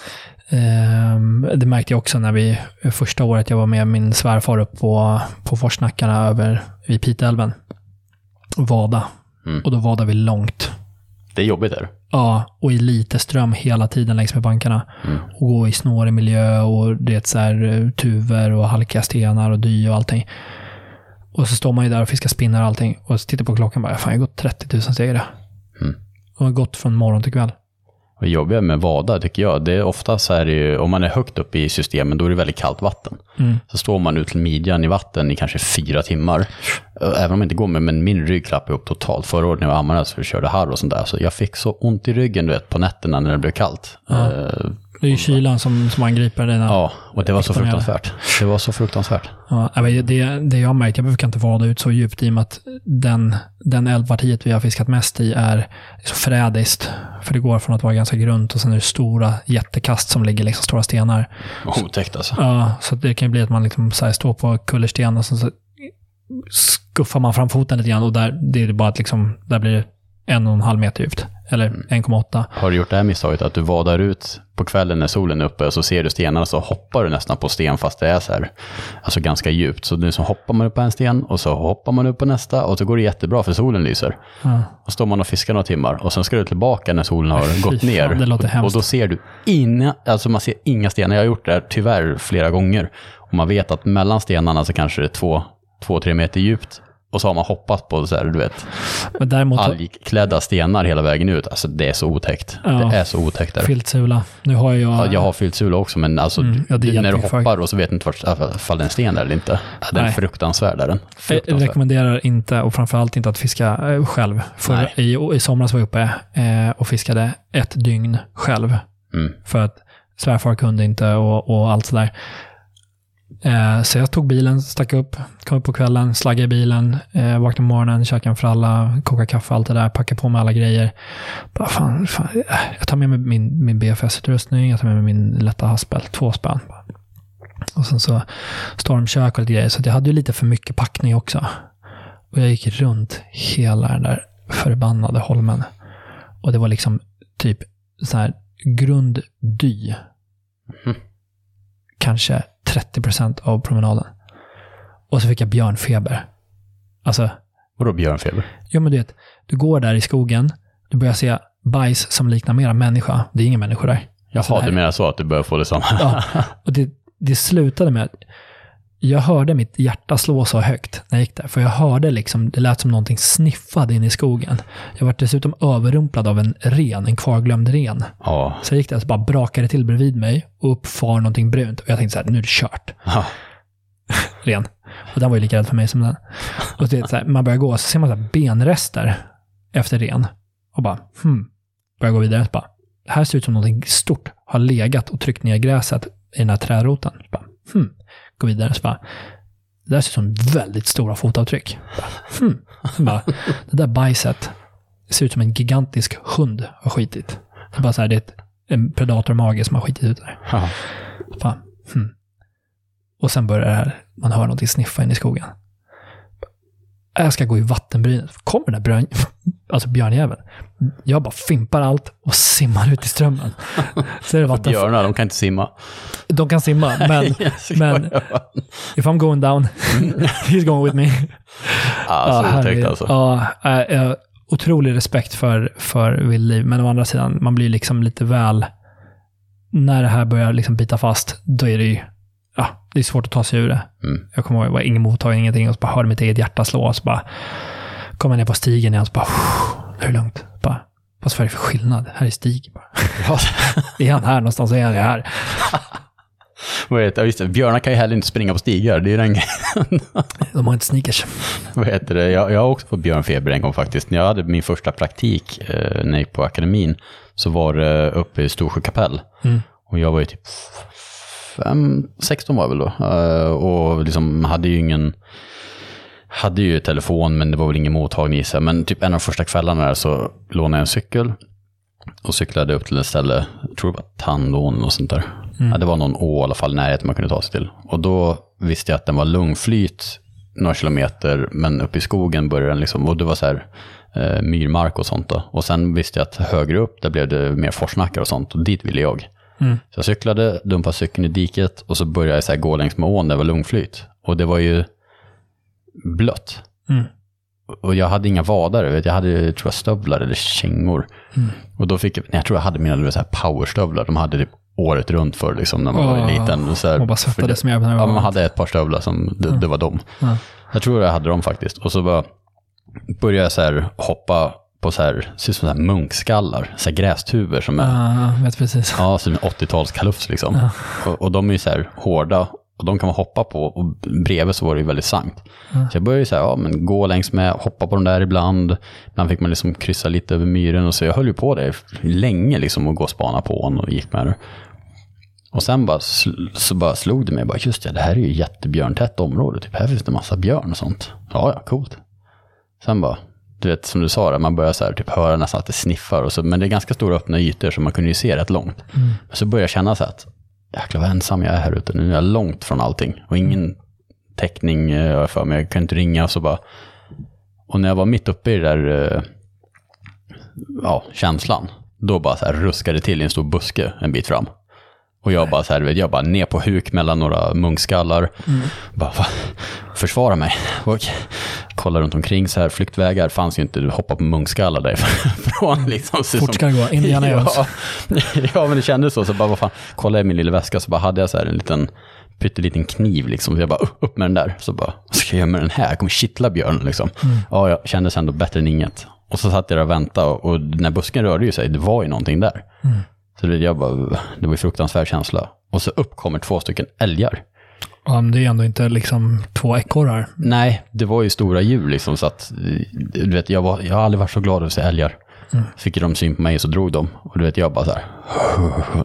S2: ehm, det märkte jag också när vi, första året jag var med min svärfar upp på, på Forsnackarna över vid Piteälven. Vada.
S1: Mm.
S2: Och då vadade vi långt.
S1: Det är jobbigt där.
S2: Ja, och i lite ström hela tiden längs med bankarna.
S1: Mm.
S2: Och gå i snårig miljö och det är så här eh, tuver och halkiga stenar och dy och allting. Och så står man ju där och fiskar spinnar och allting. Och så tittar på klockan och bara, fan jag har gått 30 000 steg idag.
S1: Mm.
S2: Och har gått från morgon till kväll.
S1: Och jobbiga med vada tycker jag, det är ofta så här, ju- om man är högt upp i systemen, då är det väldigt kallt vatten.
S2: Mm.
S1: Så står man ut till midjan i vatten i kanske fyra timmar. Även om det inte går med, men min rygg klappade upp totalt. Förra året när jag var ammare så körde harr och sånt där. Så jag fick så ont i ryggen du vet, på nätterna när det blev kallt.
S2: Ja.
S1: Eh,
S2: Det är ju kylan som, som angriper dig.
S1: ja, och det var så fruktansvärt. Det var så fruktansvärt.
S2: Ja, det, det jag märkt, jag brukar inte vada ut så djupt i och med att den, den älvpartiet vi har fiskat mest i är så frädiskt. För det går från att vara ganska grunt och sen är det stora jättekast som ligger liksom stora stenar.
S1: Otäckt alltså.
S2: Ja, så det kan ju bli att man liksom så här står på kullersten och sen så skuffar man fram foten lite grann och där, det är bara att liksom, där blir det en och en halv meter djupt. Eller 1,8.
S1: Har du gjort det här misstaget att du vadar ut på kvällen när solen är uppe och så ser du stenarna så hoppar du nästan på sten fast det är så här, alltså ganska djupt. Så nu så hoppar man upp på en sten och så hoppar man upp på nästa och så går det jättebra för solen lyser.
S2: Ja.
S1: Och står man och fiskar några timmar och sen ska du tillbaka när solen har
S2: Fy
S1: gått
S2: fan,
S1: ner. och, och då ser du inga, alltså man ser inga stenar. Jag har gjort det här tyvärr flera gånger. Och man vet att mellan stenarna så kanske det är två, två tre meter djupt. Och så har man hoppat på så här, du vet,
S2: Men däremot,
S1: algklädda stenar hela vägen ut. Alltså det är så otäckt.
S2: Ja.
S1: Det är så otäckt. Där.
S2: filtsula. Nu har jag...
S1: Ja, jag har fyllt sula också, men alltså,
S2: Mm, ja,
S1: du- när du hoppar och så vet du inte vart, fall det är en sten där eller inte. Den är fruktansvärd. Är den.
S2: Jag
S1: Fruktansvärd.
S2: rekommenderar inte, och framförallt inte att fiska eh, själv. För i, I somras var jag uppe eh, och fiskade ett dygn själv.
S1: Mm.
S2: För att svärfar kunde inte och, och allt sådär. Eh, så jag tog bilen, stack upp, kom upp på kvällen, slaggade i bilen, eh, vaknade på morgonen, käkade en fralla, kokade kaffe, allt det där, packade på mig alla grejer. Bara, fan, fan, eh, jag tar med mig min, min BFS-utrustning, jag tar med mig min lätta haspel, två spänn. Och sen så stormkök och lite grejer, så att jag hade ju lite för mycket packning också. Och jag gick runt hela den där förbannade holmen. Och det var liksom typ så här grunddy.
S1: Mm.
S2: Kanske 30 procent av promenaden. Och så fick jag björnfeber. Alltså,
S1: Vadå björnfeber?
S2: ja men du vet, du går där i skogen, du börjar se bajs som liknar mera människa. Det är ingen människa där. Det
S1: Jaha,
S2: här-
S1: du menar så att du börjar få det samma?
S2: Ja, och det, det slutade med att jag hörde mitt hjärta slå så högt när jag gick där. För jag hörde liksom, det lät som någonting sniffade in i skogen. Jag var dessutom överrumplad av en ren, en kvarglömd ren.
S1: Ja.
S2: Så jag gick där och bara brakade till bredvid mig och upp far någonting brunt. Och jag tänkte så här, nu är det kört.
S1: Ja.
S2: Ren. Och den var ju lika rädd för mig som den. Och det så här, man börjar gå och så ser man så benrester efter ren. Och bara, hmm. Börjar gå vidare. Så bara, det här ser ut som någonting stort har legat och tryckt ner gräset i den här träroten. Bara, hmm. Gå vidare. Så bara, det där ser ut som väldigt stora fotavtryck. Bara, hmm. Bara, det där bajset ser ut som en gigantisk hund har skitit. Det är bara så här, det är ett, en predatormage som har skitit ut där.
S1: Ja.
S2: Fan. Hmm. Och sen börjar det här, man hör någonting sniffa in i skogen. Jag ska gå i vattenbrynet. Kommer den där björn, alltså björnjäveln. Jag bara fimpar allt och simmar ut i strömmen. Så är det vatten.
S1: Björnar, de kan inte simma.
S2: De kan simma, men men- if I'm going down, he's going with me.
S1: Alltså,
S2: Ja,
S1: otäckt alltså.
S2: Ja, äh, äh, otrolig respekt för, för vildliv, men å andra sidan, man blir liksom lite väl... När det här börjar liksom bita fast, då är det ju... Ja, det är svårt att ta sig ur det.
S1: Mm.
S2: Jag kommer ihåg, det var ingen mottagning, ingenting, och så bara hörde mitt eget hjärta slå, och så bara kom jag ner på stigen igen, och så bara... Nu är det lugnt. Bara, vad är det för skillnad? Här är stig. Bara. är han här någonstans, är han här.
S1: Vad ja, just det, björnar kan ju heller inte springa på stigar. Det är den.
S2: De har inte sneakers.
S1: Vad heter det? Jag, jag har också fått björnfeber en gång faktiskt. När jag hade min första praktik eh, när jag gick på akademin så var det uppe i Storsjö kapell.
S2: Mm.
S1: Och jag var ju typ fem, 16 var jag väl då. Eh, och liksom hade ju ingen, hade ju telefon men det var väl ingen mottagning i sig. Men typ en av de första kvällarna där så lånade jag en cykel och cyklade upp till ett ställe, jag tror det var Tandån och sånt där. Ja, det var någon å i alla fall i närheten man kunde ta sig till. Och då visste jag att den var lungflyt några kilometer, men uppe i skogen började den liksom, och det var så här eh, myrmark och sånt då. Och sen visste jag att högre upp, där blev det mer forsnackar och sånt, och dit ville jag.
S2: Mm.
S1: Så jag cyklade, dumpade cykeln i diket och så började jag så här gå längs med ån där det var lungflyt. Och det var ju blött.
S2: Mm.
S1: Och jag hade inga vadare, vet, jag hade tror jag, stövlar eller kängor.
S2: Mm.
S1: Och då fick jag, nej, jag tror jag hade mina så här powerstövlar, de hade typ året runt för liksom när man var
S2: Åh,
S1: liten. Så här,
S2: och bara svettades när det
S1: Ja,
S2: var
S1: man hade ett par stövlar som, det, det var dem.
S2: Ja.
S1: Jag tror jag hade dem faktiskt. Och så bara började jag så här hoppa på så här, ser ut som så här munkskallar, så här grästuvor som är,
S2: Ja, vet precis.
S1: ja, som en 80-talskalufs liksom. Och, och de är ju så här hårda och de kan man hoppa på och bredvid så var det ju väldigt sankt. Så jag började ju så här, ja men gå längs med, hoppa på de där ibland. Ibland fick man liksom kryssa lite över myren och så jag höll ju på det länge liksom och gå och spana på honom och gick med det. Och sen bara, så bara slog det mig, bara, just det, det här är ju jättebjörntätt område, typ här finns det massa björn och sånt. Ja, ja, coolt. Sen bara, du vet som du sa, där, man börjar så här, typ höra nästan att det sniffar, och så, men det är ganska stora öppna ytor så man kunde ju se rätt långt. Men så börjar jag känna så att, jäklar vad ensam jag är här ute, nu är jag långt från allting. Och ingen täckning eh, jag för mig, jag kan inte ringa och så bara. Och när jag var mitt uppe i det där, eh, ja, känslan, då bara så här ruskade till i en stor buske en bit fram. Och jag bara så här, jag bara ner på huk mellan några munkskallar. Bara, va? försvara mig. Och kolla runt omkring så här, flyktvägar fanns ju inte, du hoppar på munkskallar därifrån. Liksom, så
S2: Fort ska det gå. Indiana
S1: ja, ja, men det kändes så. Så bara, vad fan, kolla i min lilla väska så bara hade jag så här en liten pytteliten kniv liksom. Så jag bara, upp, med den där. Så bara, vad ska jag göra med den här? Jag kommer kittla björnen liksom. Ja, jag kändes ändå bättre än inget. Och så satt jag där och väntade och, och när busken rörde ju sig, det var ju någonting där. Så det, jag bara, det var ju fruktansvärd känsla. Och så upp kommer två stycken älgar.
S2: Ja, men det är ändå inte liksom två ekorrar.
S1: Nej, det var ju stora djur liksom så att, du vet, jag, var, jag har aldrig varit så glad över att se älgar. Fick de syn på mig så drog de. Och du vet, jag bara så här,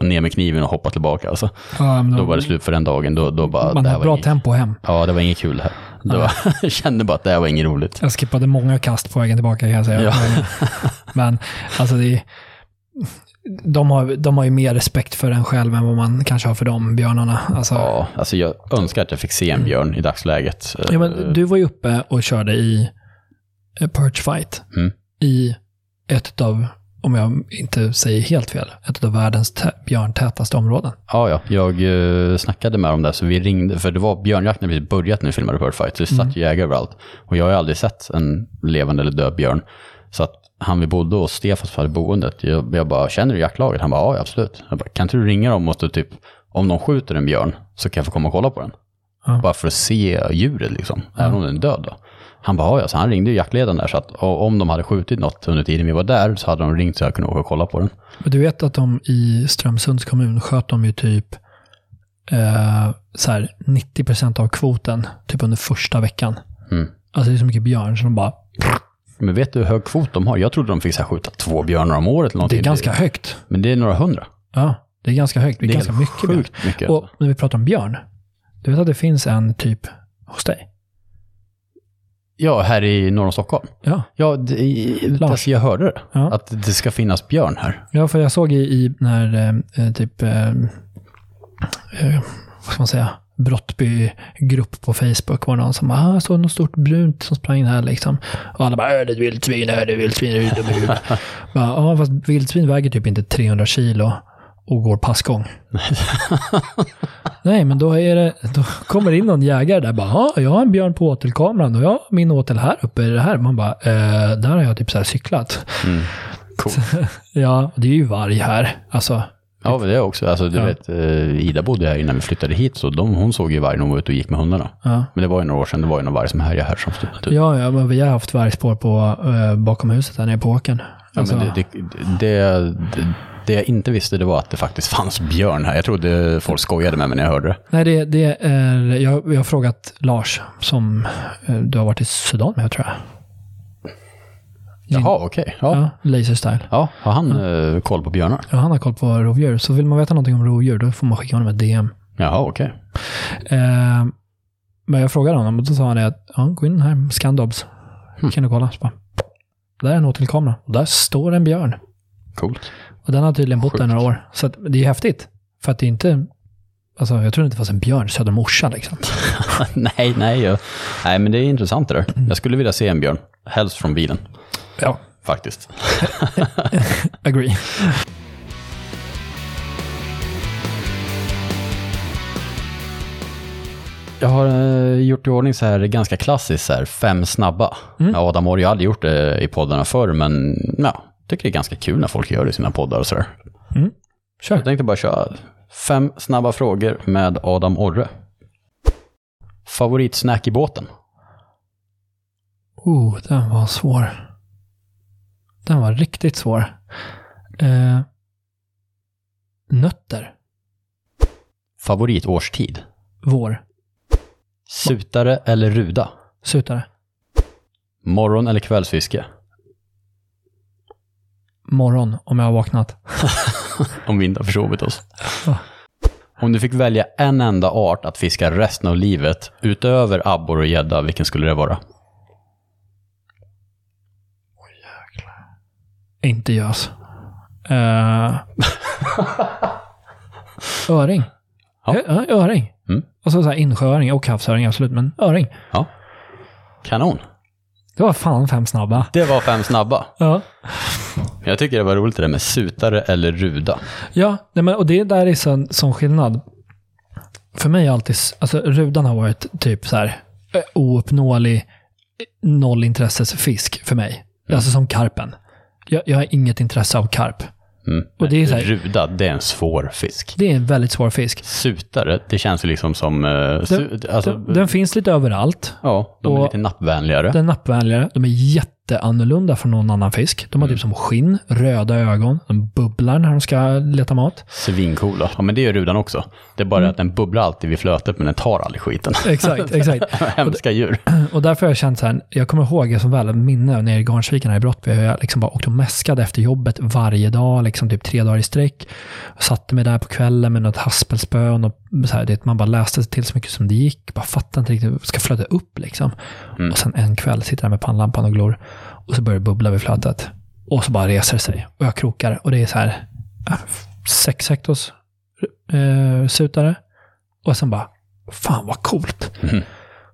S1: ner med kniven och hoppa tillbaka. Alltså.
S2: Ja, men
S1: Då var det slut för den dagen. Då, då bara,
S2: Man har bra
S1: inget,
S2: tempo hem.
S1: Ja, det var inget kul här. Det var, jag kände bara att det här var inget roligt.
S2: Jag skippade många kast på vägen tillbaka kan jag säga.
S1: Ja.
S2: Men, men alltså det är, de, har, de har ju mer respekt för en själv än vad man kanske har för de björnarna. Alltså,
S1: Ja, alltså jag önskar att jag fick se en björn i dagsläget.
S2: Ja, men du var ju uppe och körde i eh, Perch Fight.
S1: Mm.
S2: I ett av, om jag inte säger helt fel, ett av världens tä- björntätaste områden.
S1: Ja, ja. Jag uh, snackade med dem där, så vi ringde, för det var björnjakt när vi börjat när vi filmade Bird Fight, så det satt ju jägare överallt. Och jag har aldrig sett en levande eller död björn. Så att han vi bodde hos, Stefan som hade boendet, jag, jag bara, känner du jaktlaget? Han bara, ja absolut. Jag bara, kan inte du ringa dem och typ, om de skjuter en björn så kan jag få komma och kolla på den.
S2: Ja.
S1: Bara för att se djuret liksom, även om den är död då. Han bara, ja, så han ringde ju jaktledaren där, så att om de hade skjutit något under tiden vi var där så hade de ringt så jag kunde åka och kolla på den.
S2: Men du vet att de i Strömsunds kommun sköt de ju typ eh, så här 90% av kvoten typ under första veckan.
S1: Mm.
S2: Alltså det är så mycket björn så de bara,
S1: Men vet du hur hög kvot de har? Jag trodde de fick så här, skjuta två björnar om året eller
S2: det är ganska högt.
S1: Men det är några hundra.
S2: Ja, det är ganska högt. Det är, ganska mycket björn.
S1: mycket.
S2: Och när vi pratar om björn, du vet att det finns en typ hos dig?
S1: Ja, här i norr om Stockholm.
S2: Ja,
S1: Ja, det, i-
S2: Lars.
S1: alltså jag hörde det.
S2: Ja.
S1: Att det ska finnas björn här.
S2: ja för jag såg i, i när eh, eh, typ, eh, eh, vad ska man säga, Brottby-grupp på Facebook var det någon som bara, ah, såg något stort brunt som sprang här liksom. Och alla bara, "Äh, det är ett vildsvin, det är ett vildsvin, det är huvudet." Bara, Ja, fast vildsvin väger typ inte 300 kilo och går passgång. Nej, men då, är det, då kommer det in någon jägare där bara, ja, jag har en björn på åtelkameran och jag har min åtel här uppe i det här. Man bara, eh, där har jag typ så här cyklat.
S1: Cool.
S2: Ja, det är ju varg här. Alltså,
S1: Ja, men det är också. Alltså, du
S2: Ja.
S1: vet, eh, Ida bodde här innan vi flyttade hit, så de, hon såg ju varg när hon var ute och gick med hundarna.
S2: ja.
S1: Men det var ju några år sedan, det var ju någon varg som härjade här som stod ut.
S2: Ja, ja, men vi har haft vargspår på, eh, bakom huset där nere på åkern.
S1: Ja,
S2: Alltså,
S1: men det, det, det, det, det jag inte visste det var att det faktiskt fanns björn här. Jag trodde folk skojade med mig när jag hörde det.
S2: Nej, det, det är, jag, jag har frågat Lars, som eh, du har varit i Sudan med, tror jag.
S1: Jaha, okej. Ja.
S2: Ja, laser style.
S1: ja, har han eh, koll på björnar?
S2: Ja, han har koll på rovdjur. Så vill man veta någonting om rovdjur, då får man skicka honom ett DM.
S1: Jaha, okej.
S2: Eh, men jag frågade honom och då sa han att, ja, gå in här, Scandobs. Kan du kolla? Så bara, där är en åtelkamera. Och där står en björn.
S1: Coolt.
S2: Och den har tydligen bott där några år. Så att, det är häftigt. För att det är inte, alltså jag tror inte det fanns en björn söder om Orsa liksom.
S1: nej, nej, jag, nej, men det är intressant det där. Jag skulle vilja se en björn. Helst från bilen,
S2: Ja,
S1: faktiskt.
S2: agree.
S1: Jag har eh, gjort i ordning så här ganska klassiskt, så här, fem snabba.
S2: Mm.
S1: Ja, Adam har ju aldrig gjort det i poddarna förr, men ja, tycker det är ganska kul när folk gör det i sina poddar och sådär. Jag
S2: Kör.
S1: tänkte bara köra fem snabba frågor med Adam Orre. Favoritsnack i båten?
S2: Oh, den var svår. Den var riktigt svår. Eh, nötter.
S1: Favoritårstid?
S2: Vår.
S1: Sutare eller ruda?
S2: Sutare.
S1: Morgon eller kvällsfiske?
S2: Morgon, om jag har vaknat.
S1: Om vi inte har försovit oss. Om du fick välja en enda art att fiska resten av livet, utöver abborre och gädda, vilken skulle det vara?
S2: Inte gös. Eh, öring.
S1: Ja.
S2: Ja. öring.
S1: Mm.
S2: Alltså så här insjööring och havsöring, absolut. Men öring.
S1: Ja. Kanon.
S2: Det var fan fem snabba.
S1: Det var fem snabba.
S2: Ja.
S1: Jag tycker det var roligt det där med sutare eller ruda.
S2: Ja, nej men, och det där är sån, sån skillnad. För mig har alltid, alltså rudan har varit typ så här ouppnåelig, eh, nollintresses-fisk för mig. Alltså som karpen. Jag, jag har inget intresse av karp.
S1: Mm.
S2: Och det är så här-
S1: Ruda, det är en svår fisk.
S2: Det är en väldigt svår fisk.
S1: Sutare, det känns ju liksom som... eh, su- alltså,
S2: Den, den finns lite överallt.
S1: ja, de är lite nappvänligare.
S2: Den är nappvänligare. De är jätte jätteannorlunda från någon annan fisk. De har typ som skinn, röda ögon, de bubblar när de ska leta mat.
S1: Svincoola. Ja, men det gör rudan också. Det är bara
S2: Mm.
S1: att den bubblar alltid vid flötet, men den tar aldrig skiten.
S2: Exakt, exakt.
S1: Hemska djur.
S2: Och därför har jag känt så här, jag kommer ihåg jag som väl minne nere i Garnsviken här i Brottby, hur jag liksom bara åkte och mäskade efter jobbet varje dag, liksom typ tre dagar i sträck. Satte mig där på kvällen med något haspelspö och något, så här, det, man bara läste till så mycket som det gick. Bara fattade inte riktigt, ska flöda upp liksom. Och sen en kväll sitter jag med pannlampan och glor och så börjar det bubbla vid flötet. Och så bara reser det sig och jag krokar och det är så här, äh, sex hektos eh, sutare. Och sen bara, fan vad coolt.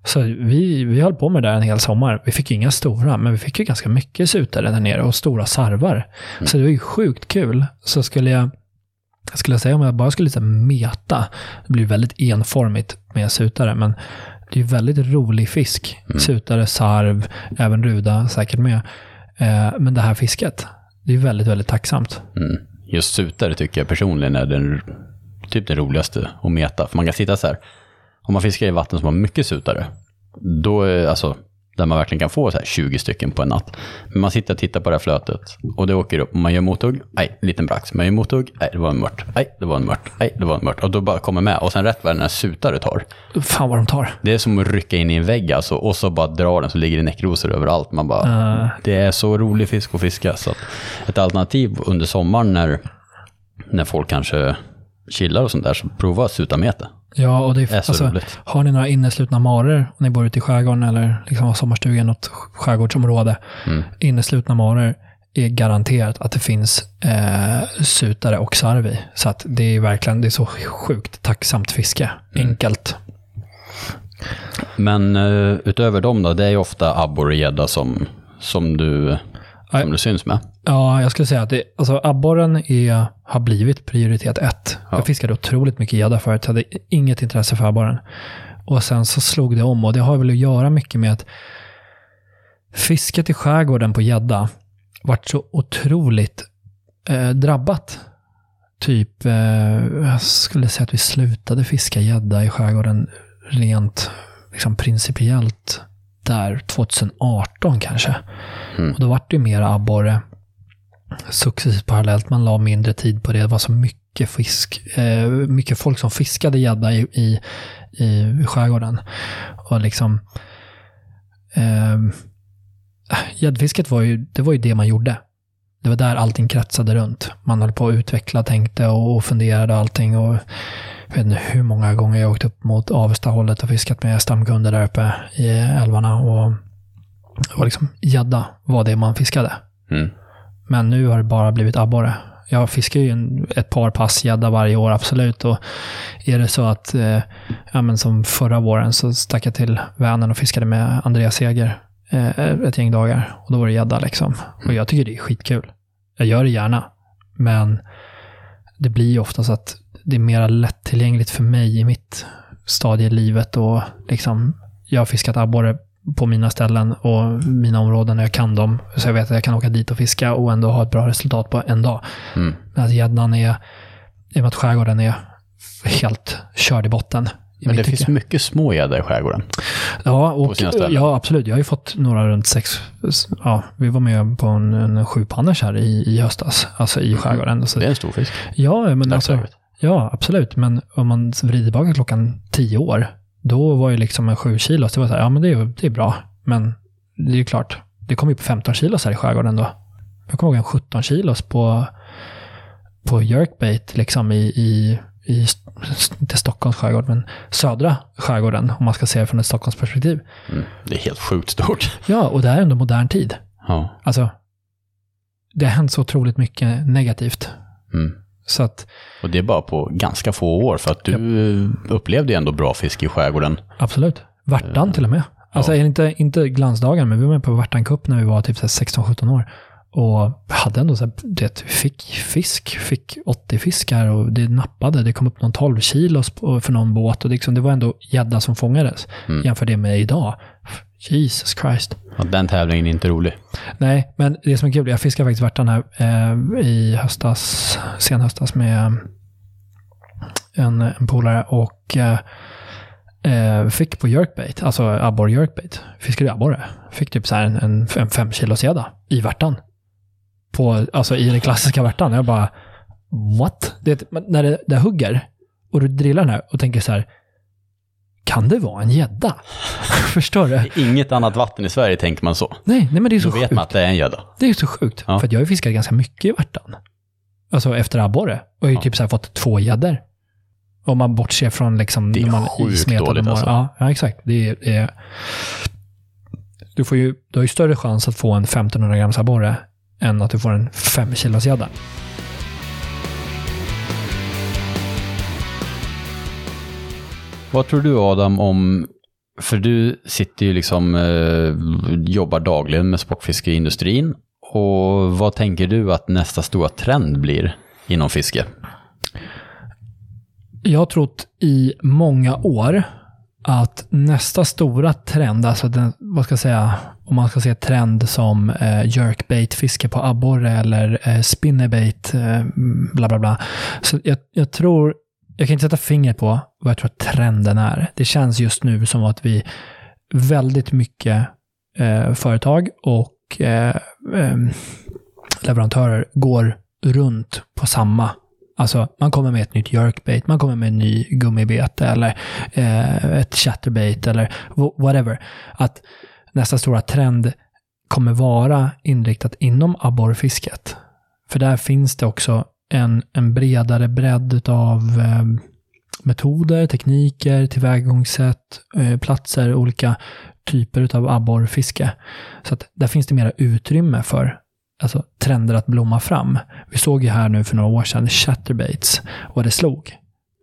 S2: Så vi, vi höll på med det där en hel sommar. Vi fick ju inga stora, men vi fick ju ganska mycket sutare där nere och stora sarvar. Så det var ju sjukt kul. Så skulle jag, jag skulle säga om jag bara skulle liksom meta, det blir väldigt enformigt med sutare, men det är väldigt rolig fisk. Sutare, sarv, även ruda säkert med. Eh, men det här fisket, det är väldigt, väldigt tacksamt.
S1: Mm. Just sutare tycker jag personligen är den, typ den roligaste att meta. För man kan sitta så här, om man fiskar i vatten som har mycket sutare, då är alltså, där man verkligen kan få så här 20 stycken på en natt. Men man sitter och tittar på det här flötet och det åker upp man gör mothugg, nej, en liten brax. Man gör mothugg, nej, det var en mört, nej, det var en mört, nej, det var en mört. Och då bara kommer med och sen rätt vad den här sutare tar.
S2: Fan vad de tar.
S1: Det är som att rycka in i en vägg alltså, och så bara dra den så ligger det näckrosor överallt. Man bara, Det är så rolig fisk att fiska. Så att ett alternativ under sommaren när, när folk kanske chillar och sånt där, så prova sutamete.
S2: Ja, och det är,
S1: Det är så
S2: alltså,
S1: roligt.
S2: har ni några inneslutna marer och ni bor ute i skärgården eller liksom har sommarstuga i något skärgårdsområde.
S1: Mm.
S2: Inneslutna marer är garanterat att det finns eh, sutare och sarv i. Så att det är verkligen, det är så sjukt tacksamt fiske.
S1: Mm.
S2: Enkelt.
S1: Men eh, utöver dem då, det är ju ofta abborre och gädda som, som, du, som du syns med.
S2: Ja, jag skulle säga att det, alltså abborren är, har blivit prioritet ett. Jag fiskade otroligt mycket gädda förut, hade inget intresse för abborren. Och sen så slog det om och det har väl att göra mycket med att fisket i skärgården på gädda vart så otroligt eh, drabbat. Typ, eh, jag skulle säga att vi slutade fiska gädda i skärgården rent liksom principiellt där 2018 kanske. Och då vart det ju mer abborre successivt parallellt. Man la mindre tid på det. Det var så mycket fisk, eh, mycket folk som fiskade gädda i, i, i skärgården. Och liksom eh, gäddfisket var ju, det var ju det man gjorde. Det var där allting kretsade runt. Man höll på att utveckla, tänkte och, och funderade och allting. Och jag vet inte hur många gånger jag åkt upp mot Avesta-hållet och fiskat med stamkunder där uppe i älvarna. Och, och liksom gädda var det man fiskade.
S1: Mm.
S2: Men nu har det bara blivit abborre. Jag fiskar ju en, ett par pass gädda varje år, absolut. Och är det så att, eh, ja men som förra våren så stack jag till Vänern och fiskade med Andreas Seger eh, ett gäng dagar. Och då var det gädda liksom. Och jag tycker det är skitkul. Jag gör det gärna. Men det blir ju ofta så att det är mer lättillgängligt för mig i mitt stadie i livet. Och liksom, jag har fiskat abborre på mina ställen och mina områden när jag kan dem. Så jag vet att jag kan åka dit och fiska och ändå ha ett bra resultat på en dag.
S1: Mm.
S2: Medan gäddan är, i och med att skärgården är helt körd i botten. i
S1: Men det
S2: tycke.
S1: finns mycket små gädda i skärgården.
S2: Ja, och, ja, absolut. Jag har ju fått några runt sex. Ja, vi var med på en, en sjupanners här i, i höstas, alltså i skärgården. Så,
S1: Det är en stor fisk.
S2: ja, men alltså, ja, absolut. Men om man vrider tillbaka klockan tio år, då var ju liksom en sju kilos, det var så här, ja men det är, det är bra. Men det är ju klart, det kom ju på 15 kilos här i skärgården då. Jag kommer ihåg en 17 kilos på, på jerkbait liksom i, i, i, inte Stockholms skärgård, men södra skärgården, om man ska se det från ett Stockholmsperspektiv.
S1: Mm. Det är helt sjukt stort.
S2: Ja, och det är ändå modern tid.
S1: Ja.
S2: Alltså, det har hänt så otroligt mycket negativt.
S1: Mm.
S2: Så att,
S1: Och det är bara på ganska få år, för att du upplevde ju ändå bra fiske i skärgården.
S2: absolut. Värtan till och med. Alltså, det inte, inte glansdagen, men vi var med på Värtan Cup när vi var typ så här 16-17 år. Och hade ändå så här, det, fick fisk, fick 80 fiskar och det nappade. Det kom upp någon 12 kilos på- för någon båt och liksom, det var ändå gädda som fångades. Jämför det med idag. Jesus Christ.
S1: Ja, den tävlingen är inte rolig.
S2: Nej, men det som är kul, jag fiskade faktiskt värtan här eh, i höstas, sen höstas med en, en polare och eh, eh, fick på jerkbait, alltså abborre jerkbait, fiskade abborre. Fick typ så här en, en, en fem kilos gädda i värtan. På, alltså i den klassiska värtan. Jag bara, what? Det, när det, det hugger och du drillar den här och tänker så här, kan det vara en gädda? Förstår du?
S1: Inget annat vatten i Sverige tänker man så.
S2: Nej, nej men det är så
S1: Då vet
S2: sjukt.
S1: man att det är en gädda.
S2: Det är så sjukt.
S1: Ja.
S2: För att jag har ju fiskat ganska mycket i värtan. Alltså efter abborre. Och jag har ju
S1: Ja.
S2: typ så här fått två gäddor. Om man bortser från liksom...
S1: Det är
S2: när man
S1: sjukt dåligt,
S2: dem.
S1: alltså.
S2: Ja, ja, exakt. Det är, det är, du, får ju, du har ju större chans att få en 1500 grams abborre än att du får en 5 kilos gädda.
S1: Vad tror du Adam om, för du sitter ju liksom, eh, jobbar dagligen med sportfiskeindustrin. Och vad tänker du att nästa stora trend blir inom fiske?
S2: Jag har trott i många år att nästa stora trend, alltså den, vad ska jag säga, om man ska se trend som eh, jerkbait-fiske på abborre eller eh, spinnerbait, eh, mm, bla bla bla. Så jag, jag tror, jag kan inte sätta fingret på vad jag tror att trenden är. Det känns just nu som att vi väldigt mycket eh, företag och eh, eh, leverantörer går runt på samma Alltså, man kommer med ett nytt jerkbait, man kommer med en ny gummibete eller eh, ett chatterbait eller whatever. Att nästa stora trend kommer vara inriktat inom abborrfisket. För där finns det också en, en bredare bredd av eh, metoder, tekniker, tillvägagångssätt, eh, platser, olika typer av abborrfiske. Så att där finns det mera utrymme för alltså, trender att blomma fram. Vi såg ju här nu för några år sedan chatterbaits, vad det slog.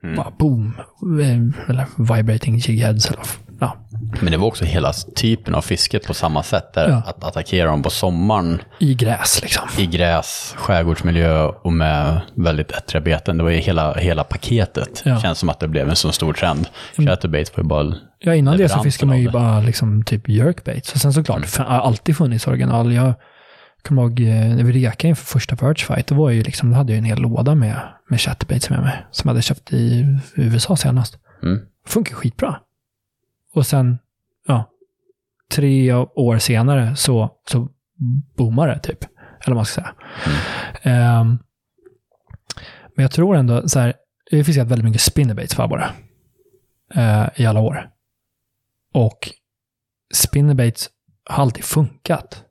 S1: Mm.
S2: Bara boom, eh, eller vibrating jigheads. Eller, ja,
S1: Men det var också hela typen av fisket på samma sätt. Där
S2: Ja.
S1: Att attackera dem på sommaren
S2: I gräs liksom.
S1: i gräs, skärgårdsmiljö och med väldigt ettriga beten. Det var ju hela, hela paketet.
S2: Ja.
S1: Känns som att det blev en så stor trend. Chatterbaits var ju bara...
S2: Ja, innan det så fiskade man ju bara liksom typ jerkbaits. Och sen såklart,
S1: Mm.
S2: har alltid funnits original. Jag kommer ihåg eh, när vi rekade inför första Perch Fight, då var ju liksom, då hade jag en hel låda med, med chatterbaits med mig. Som jag hade köpt i USA senast.
S1: Mm.
S2: Funkar skitbra. Och sen, ja, tre år senare så, så boomar det typ. Eller vad man ska säga. Ehm, men jag tror ändå så här, har fiskat väldigt mycket spinnerbaits för abborre. eh, I alla år. Och spinnerbaits har alltid funkat.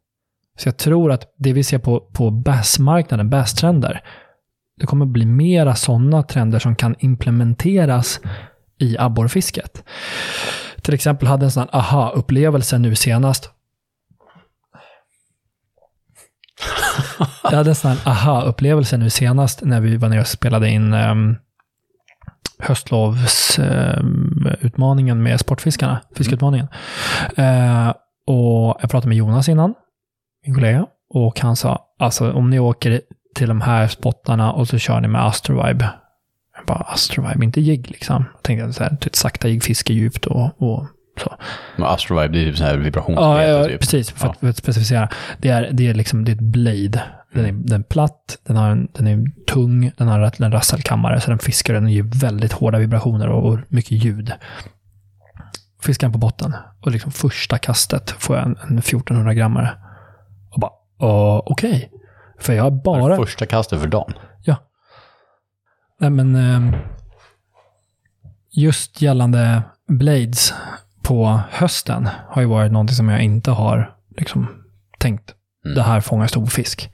S2: Så jag tror att det vi ser på, på bassmarknaden, basstrender, det kommer bli mera sådana trender som kan implementeras i abborrfisket. Till exempel hade en sån här aha-upplevelse nu senast. Jag hade en sån här aha-upplevelse nu senast när vi var nere och spelade in um, höstlovsutmaningen med Sportfiskarna, fiskutmaningen. Eh, och jag pratade med Jonas innan, min kollega, och han sa, alltså om ni åker till de här spottarna och så kör ni med Astrovibe. Bara, Astrovibe, inte jigg liksom. Jag tänkte så här, typ sakta jigg, fiske djupt och, och så.
S1: Men Astrovibe, det är typ så här
S2: Ja,
S1: vibrationsbete
S2: ja
S1: typ.
S2: precis. För,
S1: Ja.
S2: att, för att specificera. Det är, det är liksom det är ett blade. Den är, den är platt, den, har en, den är tung, den har en rasselkammare, så den fiskar den ger väldigt hårda vibrationer och, och mycket ljud. Fiskar den på botten och liksom första kastet får jag en, en 1400 grammare. Och bara, "Åh, okej. För jag har bara...
S1: Första kastet för dagen.
S2: Nej, men ehm, just gällande blades på hösten har ju varit någonting som jag inte har liksom tänkt,
S1: Mm.
S2: det här fångar stor fisk.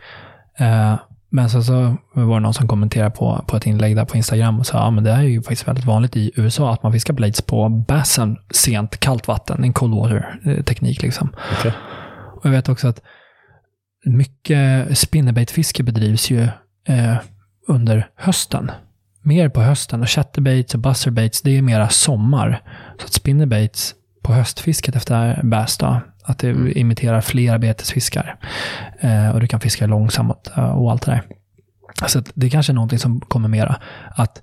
S2: Eh, men sen så var det någon som kommenterade på, på ett inlägg där på Instagram och sa, ja men det är ju faktiskt väldigt vanligt i USA att man fiskar blades på bassen sent, kallt vatten, en cold water eh, liksom.
S1: Okej.
S2: Och jag vet också att mycket spinnerbaitfiske bedrivs ju eh, under hösten. Mer på hösten. Och chatterbaits och buzzerbaits, det är mera sommar. Så att spinnerbaits på höstfisket efter bass då, att det imiterar flera betesfiskar. Eh, och du kan fiska långsamt eh, och allt det där. Så det kanske är någonting som kommer mera. Att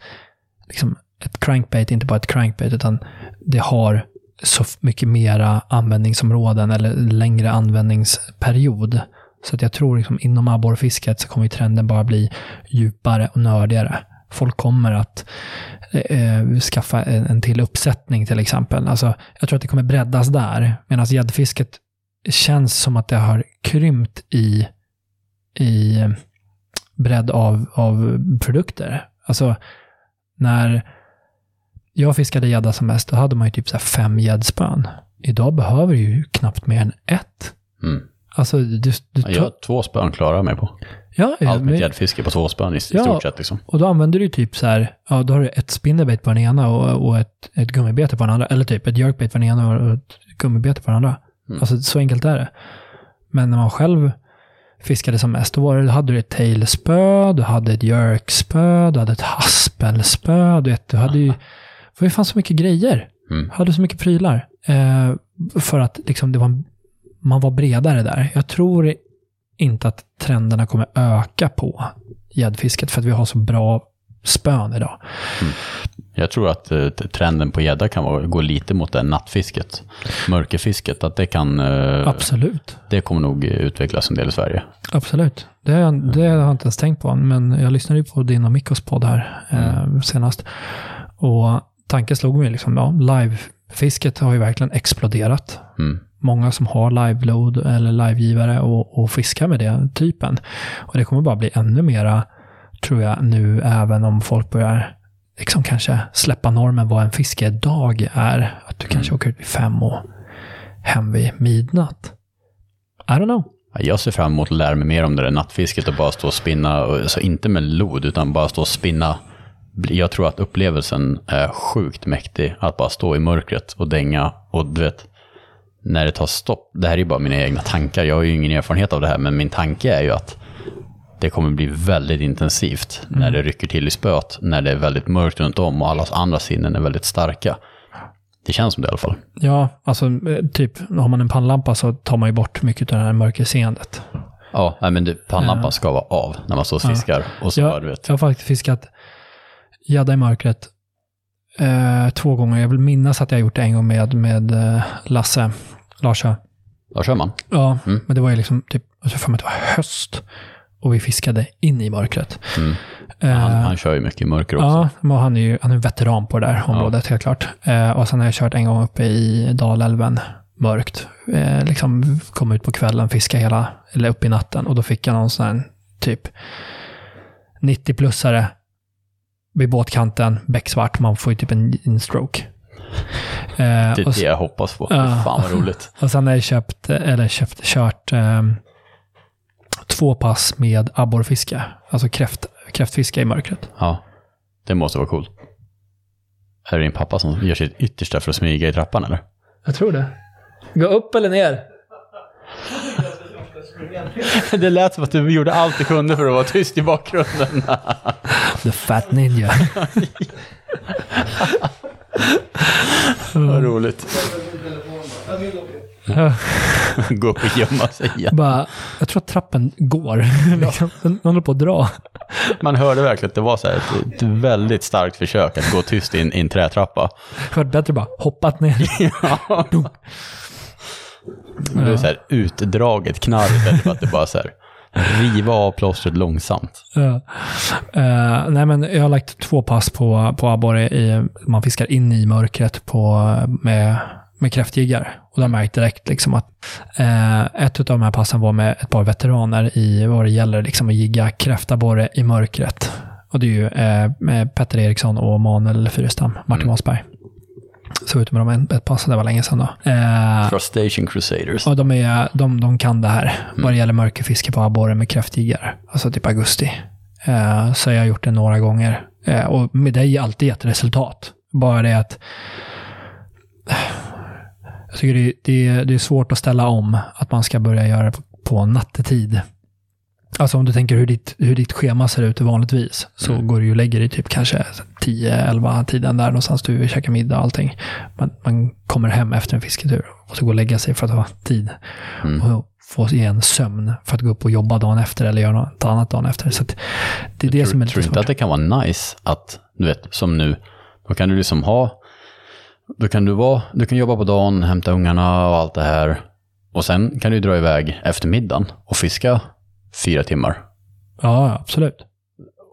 S2: liksom, ett crankbait är inte bara ett crankbait, utan det har så mycket mera användningsområden eller längre användningsperiod. Så att jag tror liksom inom abborrfisket så kommer trenden bara bli djupare och nördigare folk kommer att eh, skaffa en, en till uppsättning till exempel. Alltså, jag tror att det kommer breddas där, medan gäddfisket känns som att det har krympt i, i bredd av, av produkter. Alltså, när jag fiskade gädda som mest, då hade man ju typ så här fem gäddspön. Idag behöver du ju knappt mer än ett.
S1: Mm.
S2: Alltså, du, du tar-
S1: Jag har två spön klarar jag mig på.
S2: ja, ja,
S1: Allt mitt gäddfiske på två spön i,
S2: Ja.
S1: stort sett. Liksom.
S2: Och då använder du typ så här, ja då har du ett spinnerbait på den ena och, och ett, ett gummibete på den andra. Eller typ ett jerkbait på den ena och ett gummibete på den andra.
S1: Mm.
S2: Alltså så enkelt är det. Men när man själv fiskade som mest, då var det, hade du ett tailspö, du hade ett jerkspö, du hade ett haspelspö, du vet, du hade ju, det var ju fan så mycket grejer.
S1: Mm.
S2: hade så mycket prylar. Eh, för att liksom det var, man var bredare där. Jag tror inte att trenderna kommer öka på gäddfisket för att vi har så bra spön idag.
S1: Jag tror att eh, trenden på gädda kan vara, gå lite mot det nattfisket. Mörkerfisket, att det kan... eh,
S2: Absolut.
S1: Det kommer nog utvecklas en del i Sverige.
S2: Absolut. Det, jag- det har jag inte ens tänkt på, men jag lyssnade ju på din och Mikkos podd här eh, senast. Och tanken slog mig liksom, ja, livefisket har ju verkligen exploderat.
S1: Mm.
S2: Många som har live-load eller livegivare och, och fiskar med den typen. Och det kommer bara bli ännu mera, tror jag, nu även om folk börjar liksom kanske släppa normen vad en fiskedag är. Att du kanske åker ut vid fem och hem vid midnatt. I don't know.
S1: Ja, Jag ser fram emot att lära mig mer om det där nattfisket och bara stå och spinna, alltså inte med lod, utan bara stå och spinna. Jag tror att upplevelsen är sjukt mäktig, att bara stå i mörkret och dänga och du vet, när det tar stopp, det här är ju bara mina egna tankar, jag har ju ingen erfarenhet av det här, men min tanke är ju att det kommer bli väldigt intensivt när det rycker till i spöet, när det är väldigt mörkt runt om och allas andra sinnen är väldigt starka. Det känns som det i alla fall.
S2: Ja, alltså eh, typ, har man en pannlampa så tar man ju bort mycket av det här mörkerseendet.
S1: Ja, nej, men det, pannlampan ska vara av när man står och fiskar. Och så
S2: Jag,
S1: du vet.
S2: jag har faktiskt fiskat gädda i mörkret eh, två gånger. Jag vill minnas att jag gjort det en gång med, med eh, Lasse Larsö.
S1: Då kör man.
S2: Ja,
S1: Mm.
S2: men det var ju liksom typ, jag tror för mig att det var höst. Och vi fiskade in i mörkret.
S1: Mm.
S2: Eh,
S1: Han, han kör ju mycket i mörker också.
S2: Ja, men han är ju han är en veteran på det där området, helt klart. Eh, och sen har jag kört en gång uppe i Dalälven, mörkt. Eh, liksom kom ut på kvällen, fiska hela, eller upp i natten. Och då fick jag någon sån här typ 90-plussare vid båtkanten, becksvart. Man får ju typ en, en stroke. Eh,
S1: Det är det jag hoppas på.
S2: Ja.
S1: Fan vad roligt.
S2: och sen har jag köpt, eller köpt, kört eh, två pass med abborrfiske. Alltså kräft, kräftfiske i mörkret.
S1: Ja, det måste vara coolt. Är det din pappa som gör sitt yttersta för att smyga i trappan eller?
S2: Jag tror det. Gå upp eller ner?
S1: Det lät som att du gjorde allt du kunde för att vara tyst i bakgrunden.
S2: The Fat Ninja.
S1: vad roligt.
S2: Ja.
S1: Gå upp och gömma sig igen.
S2: Bara, jag tror att trappen går. liksom. Den håller på att dra.
S1: Man hörde verkligen att det var så här ett, ett väldigt starkt försök att gå tyst i en, i en trätrappa.
S2: Det hade bättre bara hoppat ner.
S1: Det blev så här utdraget knarr för att det bara så här riva av plåstret långsamt.
S2: Ja. Eh, nej, men jag har lagt två pass på, på abborre. I, man fiskar in i mörkret på, med, med kräftjiggar. Och där märkte direkt liksom att eh, ett av de här passen var med ett par veteraner i vad det gäller liksom att jigga kräftabborre i mörkret. Och det är ju eh, med Petter Eriksson och Manuel Fyrestam, Martin
S1: Mm.
S2: Wasberg. Så ut med dem ett pass, det var länge sedan då. Eh,
S1: Crustacean Crusaders.
S2: och de, är, de, de kan det här vad det gäller mörkerfiske på abborre med kräftjiggar. Alltså typ augusti. Eh, så jag har gjort det några gånger. Eh, och med det har alltid gett resultat. Bara det att jag tycker det, det, det är svårt att ställa om att man ska börja göra det på nattetid. Alltså om du tänker hur ditt, hur ditt schema ser ut vanligtvis så går du ju och lägger dig typ kanske 10-11 tiden där någonstans. Du käkar middag och allting. Man, man kommer hem efter en fisketur och så går och lägga sig för att ha tid. Och få igen sömn för att gå upp och jobba dagen efter eller göra något annat dagen efter. Så det är det som är
S1: tror, tror
S2: lite
S1: inte att det kan vara nice att, du vet, som nu, då kan du liksom ha, då kan du vara, du kan jobba på dagen, hämta ungarna och allt det här. Och sen kan du dra iväg eftermiddagen och fiska fyra timmar.
S2: Ja, absolut.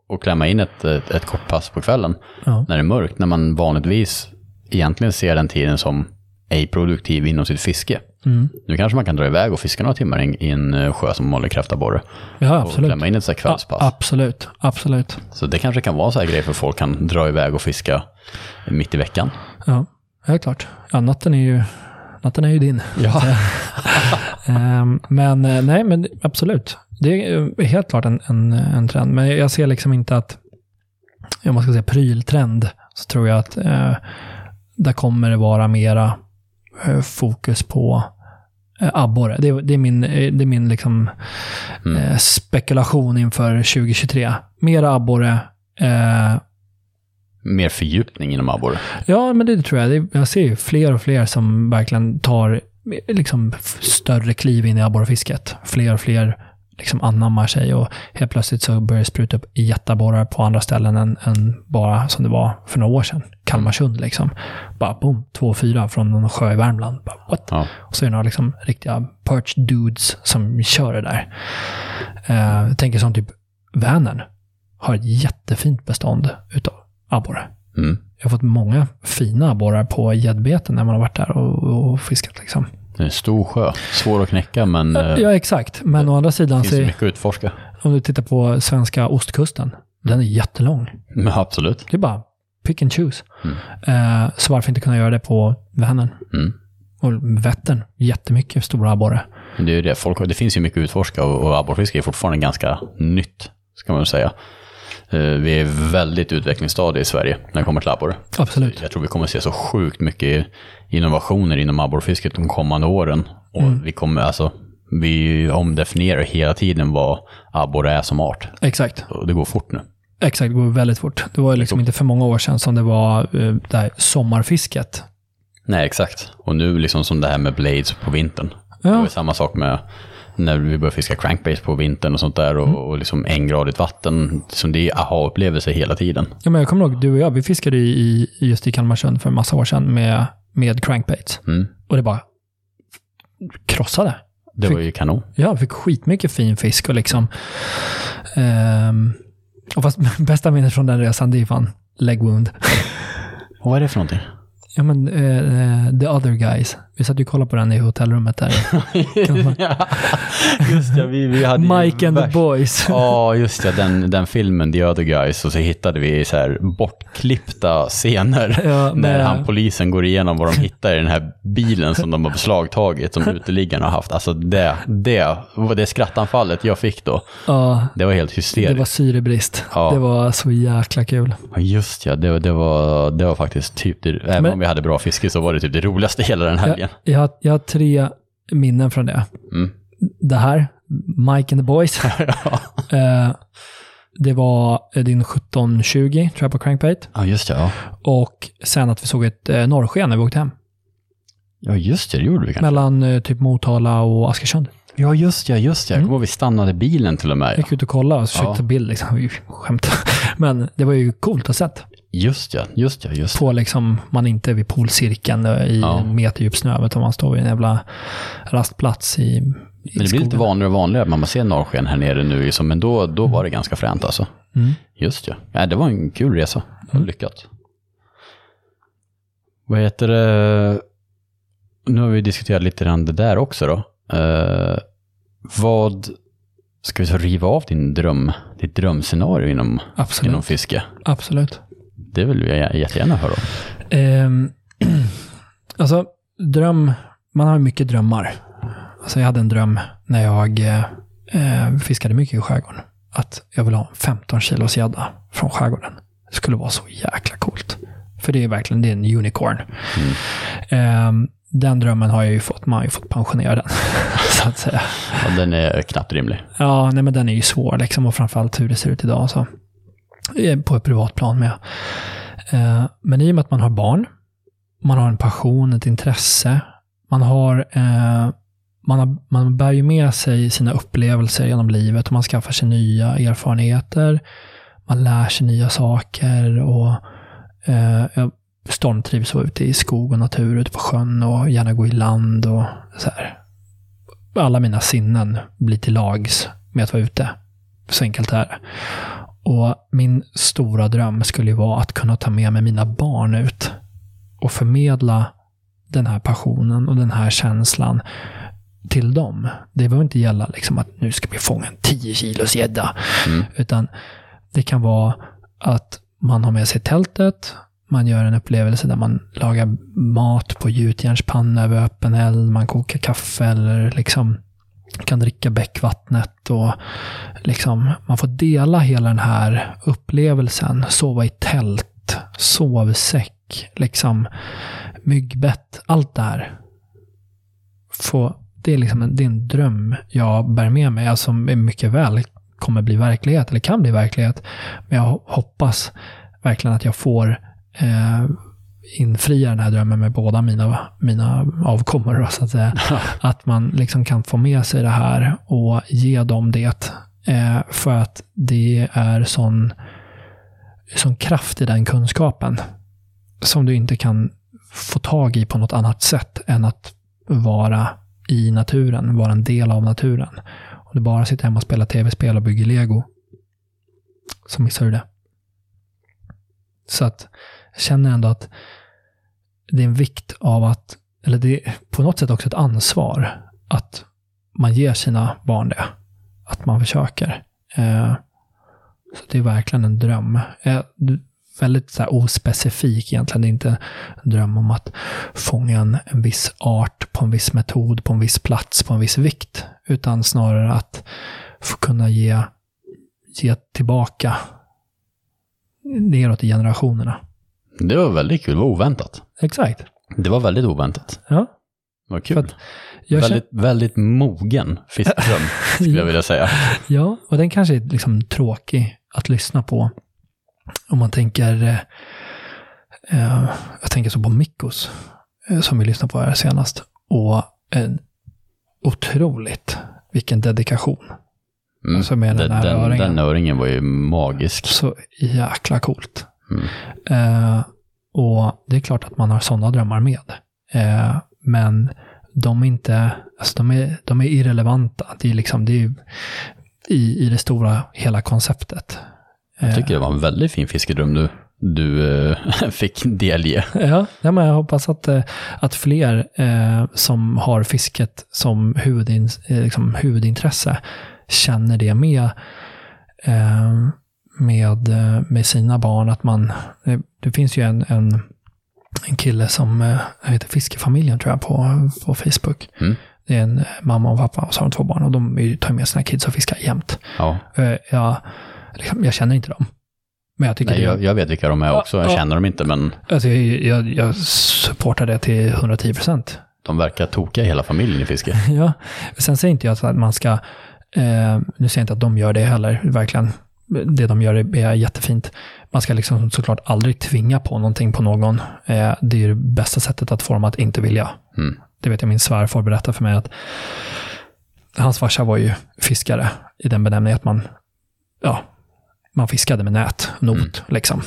S1: och klämma in ett, ett, ett kort pass på kvällen
S2: Ja.
S1: när det är mörkt, när man vanligtvis egentligen ser den tiden som ej produktiv inom sitt fiske.
S2: Mm.
S1: Nu kanske man kan dra iväg och fiska några timmar i en eh, sjö som håller kräftaborre.
S2: Ja,
S1: Och
S2: absolut.
S1: klämma in ett så kvällspass.
S2: Ja, absolut, absolut.
S1: Så det kanske kan vara så här grej för folk kan dra iväg och fiska mitt i veckan.
S2: Ja, ja klart. Ja, natten är ju, natten är ju din.
S1: Ja.
S2: Ehm, men eh, nej, men absolut. Det är helt klart en, en, en trend. Men jag ser liksom inte att, om man ska säga pryltrend, så tror jag att eh, där kommer det vara mera eh, fokus på eh, abborre. Det, är- det är min, eh, det är min liksom,
S1: Mm.
S2: eh, spekulation inför 2023. Mera abborre. Eh,
S1: Mer fördjupning inom abborre.
S2: Ja, men det tror jag. Det, jag ser ju fler och fler som verkligen tar liksom, större kliv in i abborrfisket. Fler och fler liksom anammar sig och helt plötsligt så börjar det spruta upp jätteabborrar på andra ställen än, än bara som det var för några år sedan. Kalmarsund liksom. Bara boom, två fyra från någon sjö i Värmland. Bara, what?
S1: Ja.
S2: Och så är det några liksom riktiga perch dudes som kör det där. Eh, jag tänker som typ Vänern har ett jättefint bestånd utav abborre.
S1: Mm.
S2: Jag har fått många fina abborrar på gäddbeten när man har varit där och, och fiskat. Liksom.
S1: Det är en stor sjö. Svår att knäcka men eh,
S2: Ja, exakt. Men å andra sidan,
S1: det finns
S2: så,
S1: ju mycket att utforska.
S2: om du tittar på svenska ostkusten, den är jättelång.
S1: Men absolut.
S2: Det är bara pick and choose.
S1: Mm.
S2: Eh, så varför inte kunna göra det på Vänern?
S1: Mm.
S2: Och Vättern, jättemycket stora abborre.
S1: Det, är det. Folk, det finns ju mycket att utforska och, och abborrfiske är fortfarande ganska nytt, ska man säga. Eh, Vi är väldigt utvecklingsstadie i Sverige när det kommer till abborre.
S2: Absolut.
S1: Jag tror vi kommer se så sjukt mycket innovationer inom abborrfisket de kommande åren. Och vi kommer alltså, vi omdefinierar hela tiden vad abborre är som art.
S2: Exakt.
S1: Och det går fort nu.
S2: Exakt, det går väldigt fort. Det var liksom inte för många år sedan som det var eh, det här sommarfisket.
S1: Nej, exakt. Och nu liksom som det här med blades på vintern. Det var
S2: Ja,
S1: samma sak med när vi började fiska crankbait på vintern och sånt där och, och liksom engradigt vatten. Som det är aha-upplevelse hela tiden.
S2: ja men jag kommer ihåg, du och jag, vi fiskade i, just i Kalmarsund för en massa år sedan med, med crankbaits.
S1: Mm.
S2: Och det bara krossade.
S1: Det var ju kanon.
S2: Ja, fick skitmycket fin fisk och liksom... ehm, och fast bästa minnet från den resan, det är fan leg wound.
S1: Vad är det för någonting?
S2: Ja men, eh, the other guys. Vi satt ju och kollade på den i hotellrummet där.
S1: just det, vi, vi hade
S2: Mike and the boys.
S1: Ja, just det, den, den filmen, The Other Guys, och så hittade vi så här bortklippta scener
S2: Ja,
S1: när han polisen går igenom vad de hittar i den här bilen som de har beslagtagit, som uteliggarna har haft. Alltså det, det, det skrattanfallet jag fick då,
S2: Ja,
S1: det var helt
S2: det
S1: hysteriskt.
S2: var syrebrist.
S1: Ja.
S2: Det var så jäkla kul.
S1: Ja, Just ja, det, det, var, det var faktiskt typ det, även
S2: Men-
S1: om vi hade bra fiske så var det typ det roligaste hela den
S2: Jag,
S1: helgen.
S2: jag, har, jag har tre minnen från det.
S1: Mm.
S2: Det här, Mike and the boys. eh, det var eh, din 1720, tror jag, på crankbait.
S1: Ja, just det, ja.
S2: Och sen att vi såg ett eh, norrsken när vi åkte hem.
S1: Ja, just det, det gjorde vi kanske.
S2: Mellan eh, typ Motala och Askersund.
S1: Ja, just ja, just ja. Jag kommer ihåg vi stannade bilen till och med.
S2: Jag gick ut och kollade och försökte
S1: Ja.
S2: ta bild. Liksom. Vi skämtade. Men det var ju coolt att sett.
S1: Just ja, just ja, just
S2: På liksom, man är inte vid polcirkeln eh, i
S1: Ja.
S2: en meterdjup snö, utan man står vid en jävla rastplats i, i
S1: Men det blir lite
S2: skogen.
S1: vanligare och vanligare att man ser norrsken här nere nu, liksom, men då, då var det ganska fränt alltså.
S2: Mm.
S1: Just ja. ja. Det var en kul resa. Var lyckat. Vad heter det? Nu har vi diskuterat lite grann det där också då. Eh, vad, ska vi så riva av din dröm, ditt drömscenario inom,
S2: Absolut.
S1: inom fiske?
S2: Absolut.
S1: Det vill jag jättegärna höra om.
S2: Ehm, alltså, dröm, man har mycket drömmar. Alltså jag hade en dröm när jag eh, fiskade mycket i skärgården. Att jag vill ha 15 kilos gädda från skärgården. Det skulle vara så jäkla coolt. För det är verkligen det är en unicorn. Ehm, den drömmen har jag ju fått, man har ju fått pensionera den. så att säga.
S1: Ja, den är knappt rimlig.
S2: Ja, nej men den är ju svår liksom och framförallt hur det ser ut idag. Så. Eh, på ett privat plan med. Eh, men i och med att man har barn, man har en passion, ett intresse, man har, eh, man, har, man bär ju med sig sina upplevelser genom livet och man skaffar sig nya erfarenheter, man lär sig nya saker och eh, jag stormtrivs så ute i skog och natur, ute på sjön och gärna gå i land och så här alla mina sinnen blir till lags med att vara ute. Så enkelt är det. Och min stora dröm skulle ju vara att kunna ta med mig mina barn ut och förmedla den här passionen och den här känslan till dem. Det behöver inte gälla liksom att nu ska vi fånga en 10 kilos gädda.
S1: Mm.
S2: Utan det kan vara att man har med sig tältet, man gör en upplevelse där man lagar mat på gjutjärnspanna över öppen eld, man kokar kaffe eller liksom kan dricka bäckvattnet och liksom man får dela hela den här upplevelsen, sova i tält, sovsäck, liksom myggbett, allt det här. Få, det, är liksom en, det är en dröm jag bär med mig, alltså, som mycket väl kommer bli verklighet, eller kan bli verklighet. Men jag hoppas verkligen att jag får eh, infria den här drömmen med båda mina, mina avkommor, då, så att säga. att man liksom kan få med sig det här och ge dem det. Eh, för att det är sån, sån kraft i den kunskapen som du inte kan få tag i på något annat sätt än att vara i naturen, vara en del av naturen. Om du bara sitter hemma och spelar tv-spel och bygger lego, så missar du det. Så att jag känner ändå att det är en vikt av att, eller det är på något sätt också ett ansvar att man ger sina barn det. Att man försöker. Eh, så det är verkligen en dröm. Eh, väldigt så här ospecifik egentligen. Det är inte en dröm om att fånga en, en viss art på en viss metod, på en viss plats, på en viss vikt. Utan snarare att få kunna ge, ge tillbaka neråt i generationerna.
S1: Det var väldigt kul, det var oväntat.
S2: Exakt.
S1: Det var väldigt oväntat.
S2: Ja. För
S1: kul.
S2: att jag
S1: Väldigt, väldigt mogen fiskdröm, skulle jag vilja säga.
S2: Ja, och den kanske är liksom tråkig att lyssna på. Om man tänker, eh, eh, jag tänker så på Mikos, eh, som vi lyssnade på här senast. Och en otroligt, vilken dedikation.
S1: Mm.
S2: Alltså med den
S1: den,
S2: här
S1: den,
S2: öringen.
S1: den öringen var ju magisk.
S2: Så jäkla coolt.
S1: Mm.
S2: Eh, och det är klart att man har sådana drömmar med. Eh, men de är inte, alltså de är, de är irrelevanta. Det är liksom, det är i, i det stora hela konceptet.
S1: Jag tycker det var en väldigt fin fiskedröm du, du eh, fick delge.
S2: Ja, ja men jag hoppas att, eh, att fler eh, som har fisket som huvudin, eh, liksom huvudintresse känner det med, eh, med, eh, med sina barn. Att man, eh, det finns ju en, en, en kille som eh, heter Fiskefamiljen tror jag på, på Facebook.
S1: Mm.
S2: Det är en mamma och pappa och så har de två barn och de tar med sina kids och fiskar jämt.
S1: Ja.
S2: Jag, liksom, jag känner inte dem. Men jag tycker
S1: Nej, jag, jag vet vilka de är också, jag
S2: Ja.
S1: känner dem inte, men
S2: Alltså, jag, jag, supportar det till 110 procent.
S1: de verkar tokiga hela familjen i fiske.
S2: Ja. Sen säger inte jag att man ska, eh, nu säger jag inte att de gör det heller, verkligen. Det de gör är, jättefint. Man ska liksom såklart aldrig tvinga på någonting på någon. Eh, det är det bästa sättet att dem att inte vilja.
S1: Mm.
S2: Det vet jag min svärfar berättade för mig att hans farsa var ju fiskare i den benämningen att man, ja, man fiskade med nät, not, liksom.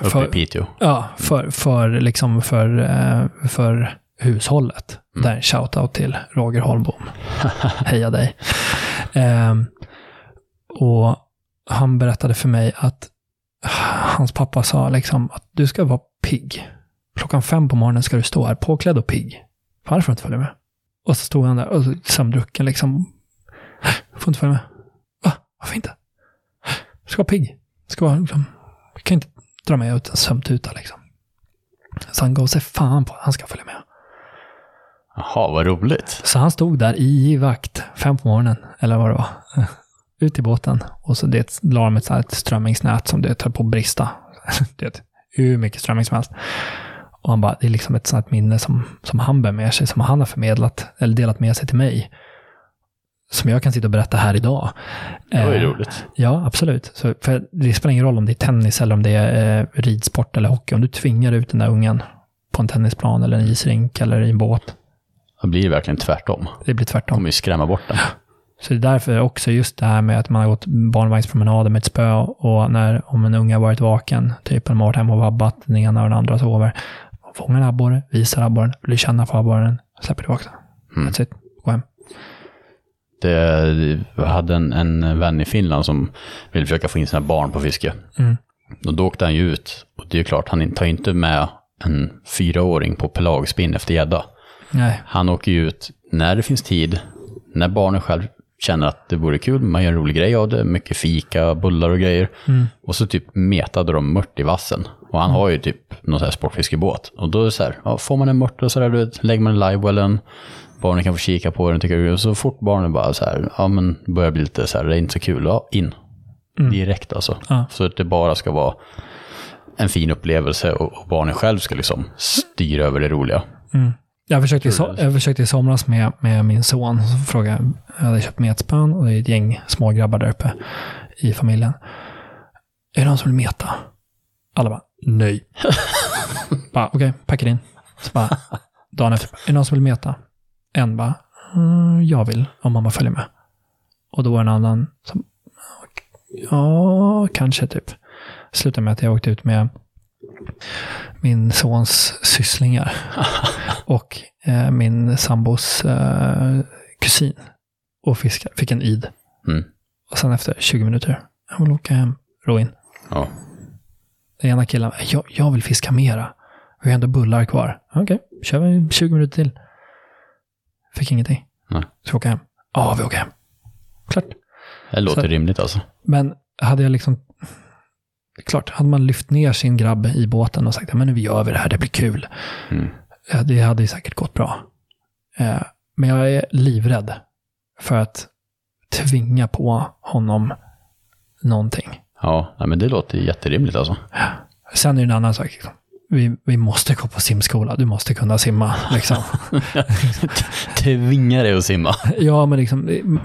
S1: Uppe
S2: För-
S1: i Piteå.
S2: Ja, för, för, liksom för, eh, för hushållet. Där shoutout till Roger Holmbom. Heja dig. Ehm, och han berättade för mig att hans pappa sa liksom att du ska vara pigg. Klockan fem på morgonen ska du stå här påklädd och pigg. Varför får du inte följa med? Och så stod han där och så sömndrucken liksom. Får inte följa med. Va? Varför inte? Du ska vara pigg. Du ska vara liksom, du kan inte dra med ut en sömntuta liksom. Så han gav sig fan på att han ska följa med.
S1: Jaha, vad roligt.
S2: Så han stod där i vakt, fem på morgonen, eller vad det var. Ut i båten. Och så det la de ett, ett strömmingsnät som det höll på att brista. det hur mycket strömming som helst. Och han bara, det är liksom ett sånt minne som, som han bär med sig, som han har förmedlat, eller delat med sig till mig. Som jag kan sitta och berätta här idag.
S1: Det var ju
S2: Eh,
S1: roligt.
S2: Ja, absolut. Så, för det spelar ingen roll om det är tennis eller om det är eh, ridsport eller hockey. Om du tvingar ut den där ungen på en tennisplan eller en isrink eller i en båt.
S1: Det blir verkligen tvärtom.
S2: Det blir tvärtom.
S1: kommer ju skrämma bort den.
S2: Så det är därför också just det här med att man har gått barnvagnspromenader med ett spö och när, om en unge har varit vaken, typ en varit hemma och vabbat, den ena och den andra sover, fångar en abborre, visar abborren, vill känna på abborren, släpper tillbaka den.
S1: Mm.
S2: That's it. Gå hem.
S1: det, jag hade en, en vän i Finland som ville försöka få in sina barn på fiske.
S2: Mm.
S1: Och då åkte han ju ut. Och det är ju klart, han tar inte med en fyraåring på pelagspinn efter gädda. Han åker ju ut när det finns tid, när barnen själv känner att det vore kul, man gör en rolig grej av det, mycket fika, bullar och grejer. Och så typ metade de mört i vassen. Och han har ju typ någon sån här sportfiskebåt. Och då är det så här, ja, får man en mört och så där, du vet, lägger man en livewellen, barnen kan få kika på den, tycker och så fort barnen bara så här, ja men börjar bli lite så här, det är inte så kul, ja in. Direkt alltså.
S2: Ja.
S1: Så att det bara ska vara en fin upplevelse och, och barnen själv ska liksom styra över det roliga.
S2: Jag försökte, so- jag försökte i somras med, med min son. Så frågade jag, jag hade köpt metspön och det är ett gäng smågrabbar där uppe i familjen. Är det någon som vill meta? Alla bara, nej. bara, okej, packa in. Så bara, dagen efter, är det någon som vill meta? En bara, mm, jag vill, om mamma följer med. Och då var en annan som, ja, kanske typ. Slutade med att jag åkte ut med min sons sysslingar och eh, min sambos eh, kusin och fiskar. Fick en id.
S1: Mm.
S2: Och sen efter 20 minuter, jag vill åka hem, ro in.
S1: Ja.
S2: Den ena killen, jag, jag vill fiska mera. Vi har ändå bullar kvar. Okej, kör vi 20 minuter till. Fick ingenting.
S1: Nej.
S2: Så vi åker hem. Ja, vi åker hem. Klart.
S1: Det låter
S2: Så-
S1: rimligt alltså.
S2: Men hade jag liksom... Klart, hade man lyft ner sin grabb i båten och sagt att vi gör vi det här, det blir kul.
S1: Mm.
S2: Det hade ju säkert gått bra. Eh, Men jag är livrädd för att tvinga på honom någonting.
S1: Ja, men det låter jätterimligt alltså.
S2: Sen är det en annan sak. Liksom. Vi, vi måste gå på simskola. Du måste kunna simma. Liksom.
S1: Tvinga dig att simma.
S2: ja, men liksom,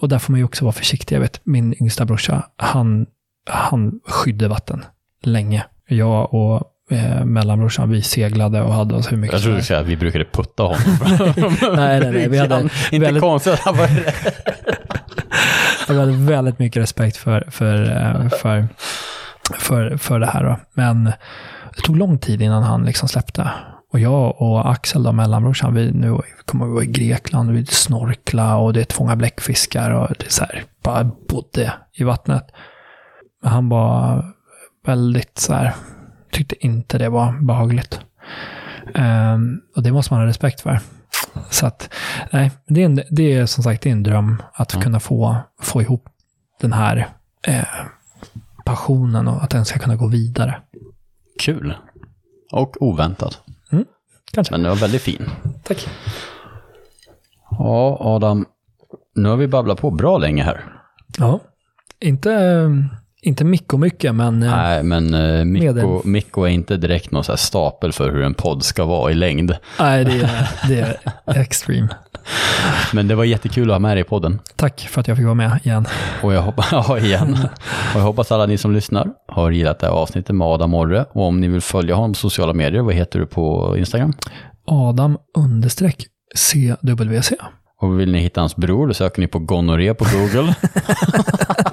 S2: och där får man ju också vara försiktig. Jag vet, min yngsta brorsa, han, han skydde vatten länge. Jag och eh, mellanbrorsan, vi seglade och hade oss hur mycket
S1: Jag trodde du skulle säga att vi brukade putta honom.
S2: Nej, nej, nej. Vi hade
S1: Inte
S2: väldigt-
S1: konstigt att han var
S2: Jag hade väldigt mycket respekt för, för, eh, för, för, för det här. Då. Men det tog lång tid innan han liksom släppte. Och jag och Axel, då, mellanbrorsan, vi nu kommer vi vara i Grekland, vi snorkla och det är fånga bläckfiskar och det är så här, bara bodde i vattnet. Han var väldigt så här, tyckte inte det var behagligt. Ehm, och det måste man ha respekt för. Så att, nej, det är, en, det är som sagt det är en dröm att kunna få, få ihop den här eh, passionen och att den ska kunna gå vidare.
S1: Kul. Och oväntat.
S2: Kanske.
S1: Men det var väldigt fin.
S2: Tack.
S1: Ja, Adam. Nu har vi babblat på bra länge här.
S2: Ja. Inte, inte mycket och mycket, men eh,
S1: Nej, men eh, Mikko. Mikko är inte direkt någon så stapel för hur en podd ska vara i längd.
S2: nej, det, är, det är extreme.
S1: Men det var jättekul att ha med dig i podden.
S2: Tack för att jag fick vara med igen.
S1: Och jag hoppas, ja igen. Och jag hoppas alla ni som lyssnar har gillat det här avsnittet med Adam Orre. Och om ni vill följa honom på sociala medier, vad heter du på Instagram?
S2: Adam understreck CWC.
S1: Och vill ni hitta hans bror, då söker ni på gonorré på Google.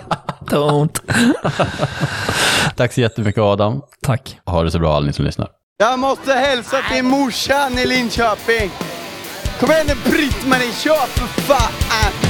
S2: Don't.
S1: Tack så jättemycket Adam.
S2: Tack.
S1: Ha det så bra alla ni som lyssnar.
S3: Jag måste hälsa till morsan i Linköping. Kom igen nu Britt-Marie, kör för fan!